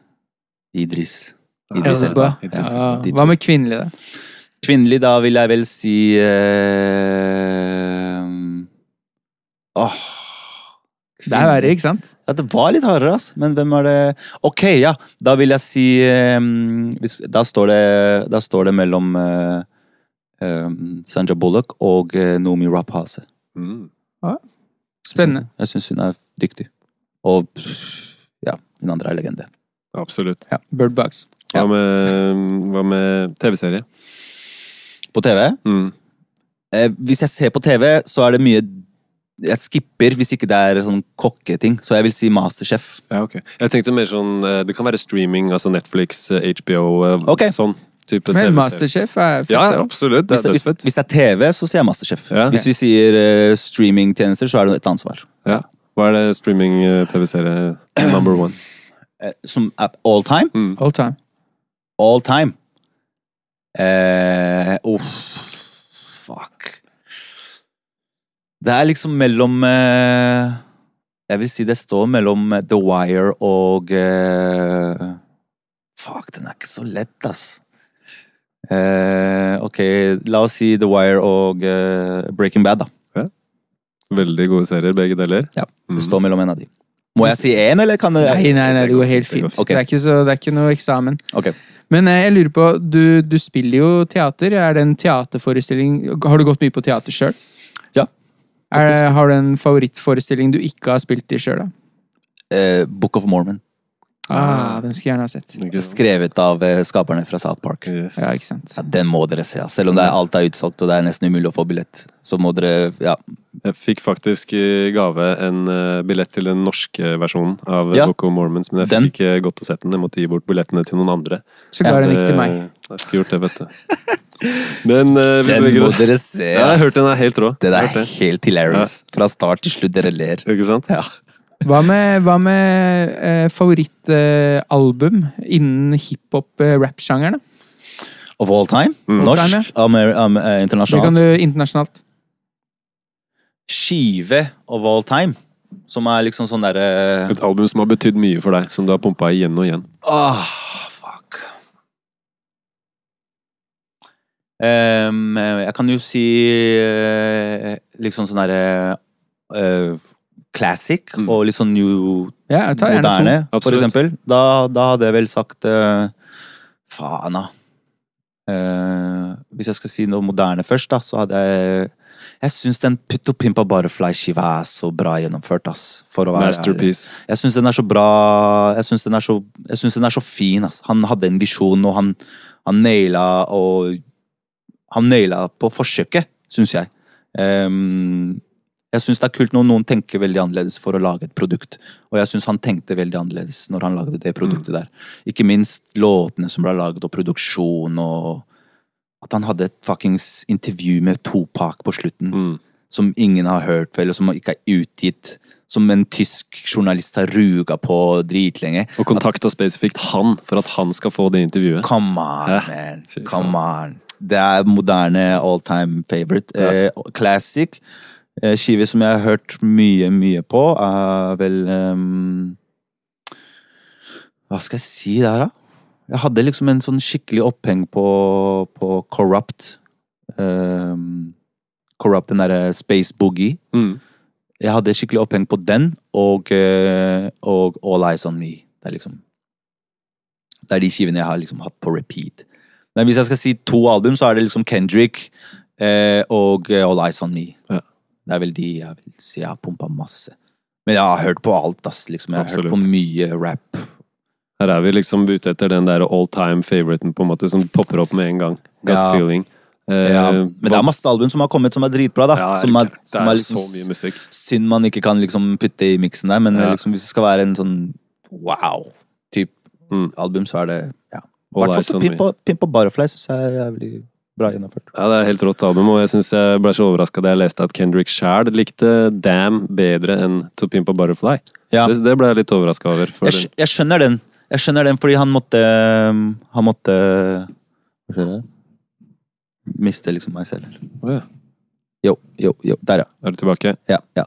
Idris. Idris Elba. Elba. Ja, Ja. Hva med kvinnelig, da? Kvinnelig, da vil jeg vel si eh, Åh Det er verre, ikke sant? Ja, det var litt hardere, ass. Men hvem er det Ok, ja. Da vil jeg si eh, hvis, da, står det, da står det mellom eh, eh, Sandra Bullock og uh, Noomi Rapace. Mm. Spennende. Jeg syns hun er dyktig. Og ja, hun andre er legende. Absolutt. Ja, Bird Ja. Hva med, hva med TV-serie? På TV? Mm. Eh, hvis jeg ser på TV, så er det mye Jeg skipper hvis ikke det er sånn kokketing. Så jeg vil si Masterchef. Ja, ok. Jeg tenkte mer sånn eh, Det kan være streaming, altså Netflix, eh, HBO, okay. Sånn type Men. Masterchef er fett. Ja, absolutt. Det Hvis er det, hvis, det er TV, så sier jeg Masterchef. Ja. Hvis vi sier uh, streamingtjenester, så er det et ansvar. Ja. Hva er det streaming-TV-serie number one? Eh, som all time? Mm. All time. All time. Eh, uff. Fuck. Det er liksom mellom eh, Jeg vil si det står mellom eh, The Wire og eh, Fuck, den er ikke så lett, ass. Eh, ok, la oss si The Wire og eh, Breaking Bad, da. Veldig gode serier, begge deler. Ja, Mm. Det står mellom en av de. Må jeg si én, eller kan det Nei, nei, nei, det går helt fint. Okay. Det, er ikke så, det er ikke noe eksamen. Okay. Men eh, jeg lurer på, du, du spiller jo teater. Er det en teaterforestilling Har du gått mye på teater sjøl? Ja, Er, har du en favorittforestilling du ikke har spilt i sjøl, da? Eh, Book of Mormon. Ah, den skulle jeg gjerne ha sett. Skrevet av eh, skaperne fra South Park. Yes. Ja, ikke sant. Ja, Den må dere se. Selv om det er, alt er utsolgt og det er nesten umulig å få billett. Så må dere Ja. Jeg fikk faktisk i gave en eh, billett til den norske versjonen av Ja. Book of Mormons, men jeg Den. fikk ikke godt å sett den. Jeg måtte gi bort billettene til noen andre. Så ga den ikke til meg. Eh, Jeg har ikke gjort det, vet du. Men uh, Den må dere se. Ja, jeg har hørt den er helt rå. Den er helt hilarious. Fra start til slutt. Dere ler. Ikke sant? Ja. Hva med, hva med eh, favorittalbum innen hiphop-rap-sjangeren? Eh, Of all time? Mm. Norsk? time, Amer, um, eh, Det kan du internasjonalt. Skive of all time? Som er liksom sånn derre Et album som har betydd mye for deg, som du har pumpa igjen og igjen. Åh, fuck. Ehm, jeg kan jo si uh, liksom sånn derre eh, Classic Mm. og litt sånn new Ja, moderne, for eksempel. Da, da hadde jeg vel sagt uh, Faen, da. Uh, hvis jeg skal si noe moderne først, da, så hadde jeg Jeg syns den Put to Pimpa Butterfly-skiva er så bra gjennomført, ass. For å være ærlig. Masterpiece. Jeg syns den er så bra Jeg syns den er så, jeg synes den er så fin. ass. Han hadde en visjon, og han, han naila og Han naila på forsøket, syns jeg. Ehm, jeg syns det er kult når noen tenker veldig annerledes for å lage et produkt. Og jeg syns han tenkte veldig annerledes når han lagde det produktet der. Ikke minst låtene som ble laget, og produksjon, og at han hadde et fuckings intervju med Topak på slutten Mm. som ingen har hørt før, eller som ikke er utgitt. Som en tysk journalist har ruga på dritlenge. Og kontakta spesifikt han for at han skal få det intervjuet. Come on, Hæ? man. Come on. Det er moderne all time favorite. Eh, classic. Eh, skive som jeg har hørt mye, mye på, er vel um, Hva skal jeg si der, da? Jeg hadde liksom en sånn skikkelig oppheng på, på Corrupt. Um, corrupt, den derre Space Boogie. Mm. Jeg hadde skikkelig oppheng på den, og, eh, og All Eyes On Me. Det er liksom Det er de skivene jeg har liksom hatt på repeat. Men hvis jeg skal si to album, så er det liksom Kendrick eh, og eh, All Eyes On Me. Ja. Det er vel de jeg vil si jeg har pumpa masse. Men jeg har hørt på alt, ass. Liksom. Jeg har Absolutt. hørt på mye rap. Her er vi liksom ute etter den der all time favoriten på en måte som popper opp med en gang. Gut Ja. feeling. Eh, Ja, men det er masse album som har kommet som er dritbra, da. ja, som er, det som er liksom, så mye musikk. Synd man ikke kan liksom putte i miksen der, men liksom, hvis det skal være en sånn wow-type Mm. album, så er det ja. I Hvertfall fall Pimp og Butterfly syns jeg er jævlig bra gjennomført. Ja, Det er helt rått album, og jeg synes jeg ble så overraska da jeg leste at Kendrick sjæl likte Damn bedre enn To Pimp a Butterfly. Ja. Det, det ble jeg litt overraska over. For Jeg, jeg skjønner den. Jeg skjønner den fordi han måtte Han måtte Hva skjer det? Miste liksom meg selv. Oh, ja. Jo, jo, jo. Der, ja. Er du tilbake? ja, ja.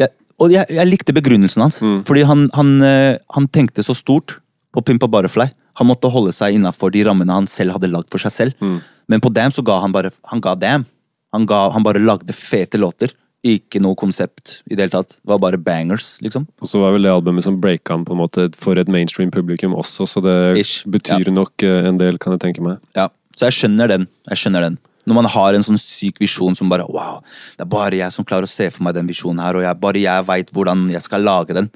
Jeg, og jeg, jeg likte begrunnelsen hans. Fordi han, han, eh, han tenkte så stort på Pimpa Butterfly. Han måtte holde seg innafor de rammene han selv hadde lagd for seg selv. Men på Damn så ga han bare Han ga Damn. Han, ga, han bare lagde fete låter. Ikke noe konsept i det hele tatt. Det var bare bangers, liksom. Og så var vel det albumet som breaka han på en måte for et mainstream publikum også, så det Ish, betyr nok eh, en del, kan jeg tenke meg. Ja, Så jeg skjønner den. Jeg skjønner den. Når man har en sånn syk visjon som bare Wow, det er bare jeg som klarer å se for meg den visjonen her, og jeg, bare jeg veit hvordan jeg skal lage den.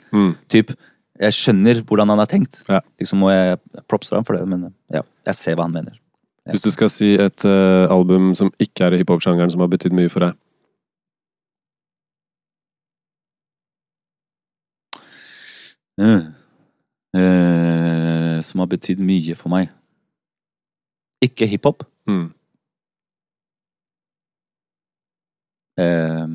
Typ, jeg skjønner hvordan han har tenkt. Ja. Liksom, og jeg, jeg propser ham for det, men ja, jeg ser hva han mener. Hvis du skal si et uh, album som ikke er i hiphop-sjangeren, som har betydd mye for deg. Uh, uh, som har betydd mye for meg. Ikke hiphop. Mm. Eh,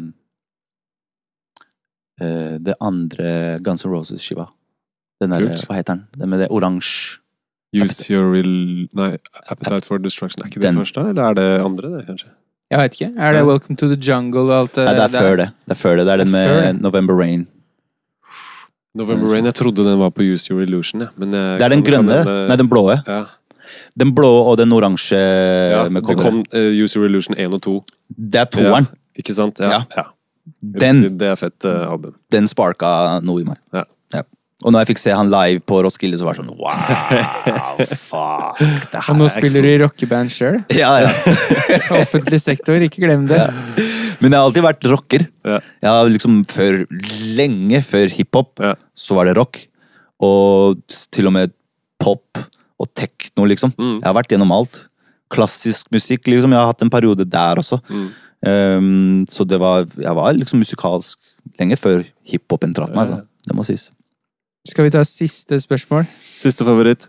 eh, det andre Guns N' Roses-skiva. Den der, Kult. hva heter den? Den med det oransje Use your real Nei, Appetite for Destruction. Er ikke det Den. første, eller er det andre, det, kanskje? Jeg vet ikke. Er det Ja. Welcome to the Jungle og alt det Nei, det er før det. Det er før det. Det er den Det er før med. November Rain. November Rain, jeg trodde den var på Use Your Illusion, ja. Men jeg Det er den kan- grønne. hende- Nei, den blå. Ja, Den blå og den oransje ja med det coveret. kom eh, Use Your Illusion 1 og 2. Det er toeren. Ja, ikke sant? Ja. Ja. ja. Den, Det er fett eh, album. den sparka noe i meg. Ja. Ja. Og når jeg fikk se han live på Roskilde, så var det sånn wow, fuck. Det her Og nå er spiller du i rockeband sjøl. Ja, ja. Offentlig sektor, ikke glem det. Men jeg har alltid vært rocker. Ja. Jeg har liksom før, Lenge før hiphop Ja. så var det rock. Og til og med pop og tekno, liksom. Mm. Jeg har vært gjennom alt. Klassisk musikk, liksom. Jeg har hatt en periode der også. Mm. Um, så det var, jeg var liksom musikalsk lenge før hiphopen traff meg. Altså. Det må sies. Skal vi ta siste spørsmål? Siste favoritt?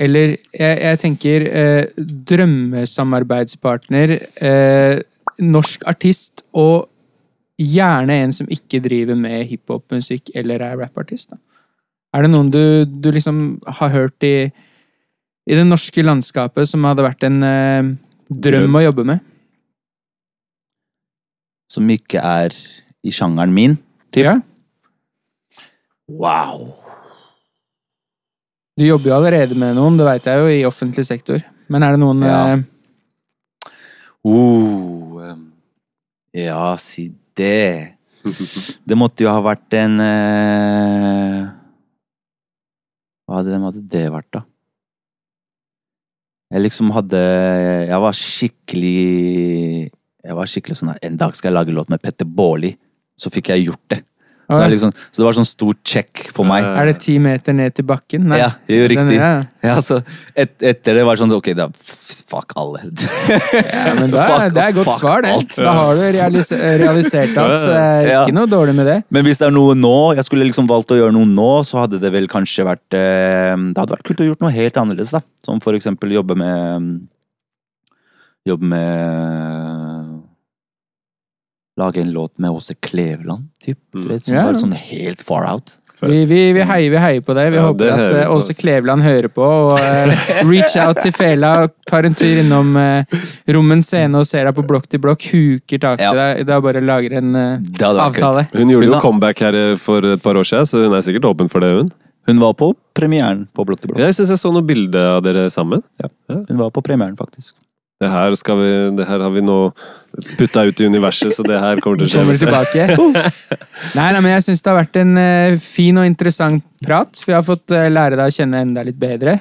Eller jeg, jeg tenker eh, drømmesamarbeidspartner, eh, norsk artist, og gjerne en som ikke driver med hiphopmusikk eller er rappartist. da. Er det noen du, du liksom har hørt i, i det norske landskapet som hadde vært en eh, drøm å jobbe med? Som ikke er i sjangeren min. Typ. Ja. Wow! Du jobber jo allerede med noen, det veit jeg jo, i offentlig sektor. Men er det noen Ja. Uh, ja, si det. Det måtte jo ha vært en uh, Hva hadde, hadde det vært, da? Jeg liksom hadde Jeg var skikkelig Jeg var skikkelig sånn En dag skal jeg lage låt med Petter Baarli. Så fikk jeg gjort det. Så, det, er liksom, så det var sånn stor check for meg. Er det ti meter ned til bakken? Nei. Ja, jo, riktig. riktig. ja. Ja, så et, etter det var det sånn Ok, da fuck alle. Ja, men da, Fuck- det er et godt svar, det. alt. Da har du realis realisert alt, så det er Ja. ikke noe dårlig med det. Men hvis det er noe nå, jeg skulle liksom valgt å gjøre noe nå, så hadde det vel kanskje vært eh, Det hadde vært kult å gjort noe helt annerledes, da. Som for eksempel jobbe med Jobbe med Lage en låt med Åse Kleveland, typ. Mm. vet, som Ja. var sånn helt far out. Vi, vi, vi, heier, vi heier på deg. Vi Ja, håper at eh, på, Åse altså. Kleveland hører på. Og uh, reach out til Fela, tar en tur innom uh, Rommen scene og ser deg på blokk til blokk. Huker tak til Ja. deg. Da bare lager en eh, avtale. kult. Hun gjorde jo comeback her eh, for et par år siden, så hun er sikkert åpen for det, hun. Hun var på premieren på Blokk til blokk. Jeg syns jeg så noe bilde av dere sammen. Hun var på premieren, faktisk. Det her, skal vi, det her har vi nå putta ut i universet, så det her kommer til å skje. Kommer tilbake. Nei, nei, men jeg syns det har vært en eh, fin og interessant prat. Vi har fått eh, lære deg å kjenne enda litt bedre.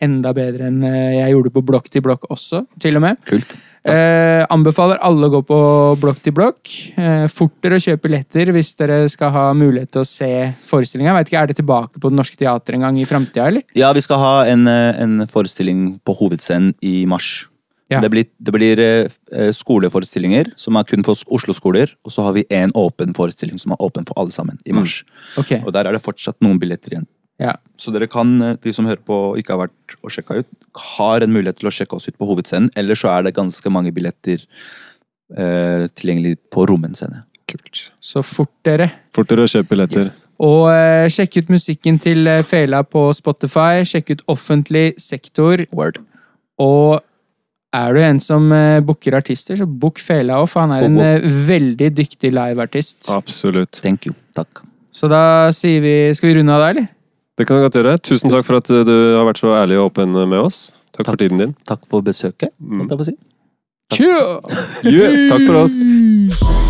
Enda bedre enn eh, jeg gjorde på blokk til blokk også, til og med. Kult. Eh, anbefaler alle å gå på blokk til blokk. Eh, fortere å kjøpe billetter hvis dere skal ha mulighet til å se forestillinga. Er det tilbake på Det Norske Teatret en gang i framtida, eller? Ja, vi skal ha en, en forestilling på hovedscenen i mars. Ja. Det blir, det blir eh, skoleforestillinger som er kun for Oslo-skoler, og så har vi en åpen forestilling som er åpen for alle sammen i mars. Ok. Og der er det fortsatt noen billetter igjen. Ja. Så dere kan, eh, de som hører på og ikke har vært og sjekka ut, har en mulighet til å sjekke oss ut på hovedscenen, eller så er det ganske mange billetter eh, tilgjengelig på Rommen scene. Kult. Så fort dere. Fortere å kjøpe billetter. Yes. Og eh, sjekk ut musikken til eh, Fela på Spotify. Sjekk ut Offentlig sektor. Word. Og er du en som uh, booker artister, så book Fela òg, for han er en uh, veldig dyktig liveartist. Absolutt. Thank you. Takk. Så da sier vi Skal vi runde av der, eller? Det kan vi godt gjøre. Tusen takk for at du har vært så ærlig og åpen med oss. Takk, for tiden din. Takk for besøket, holdt jeg på å si. Takk. Yeah, takk for oss.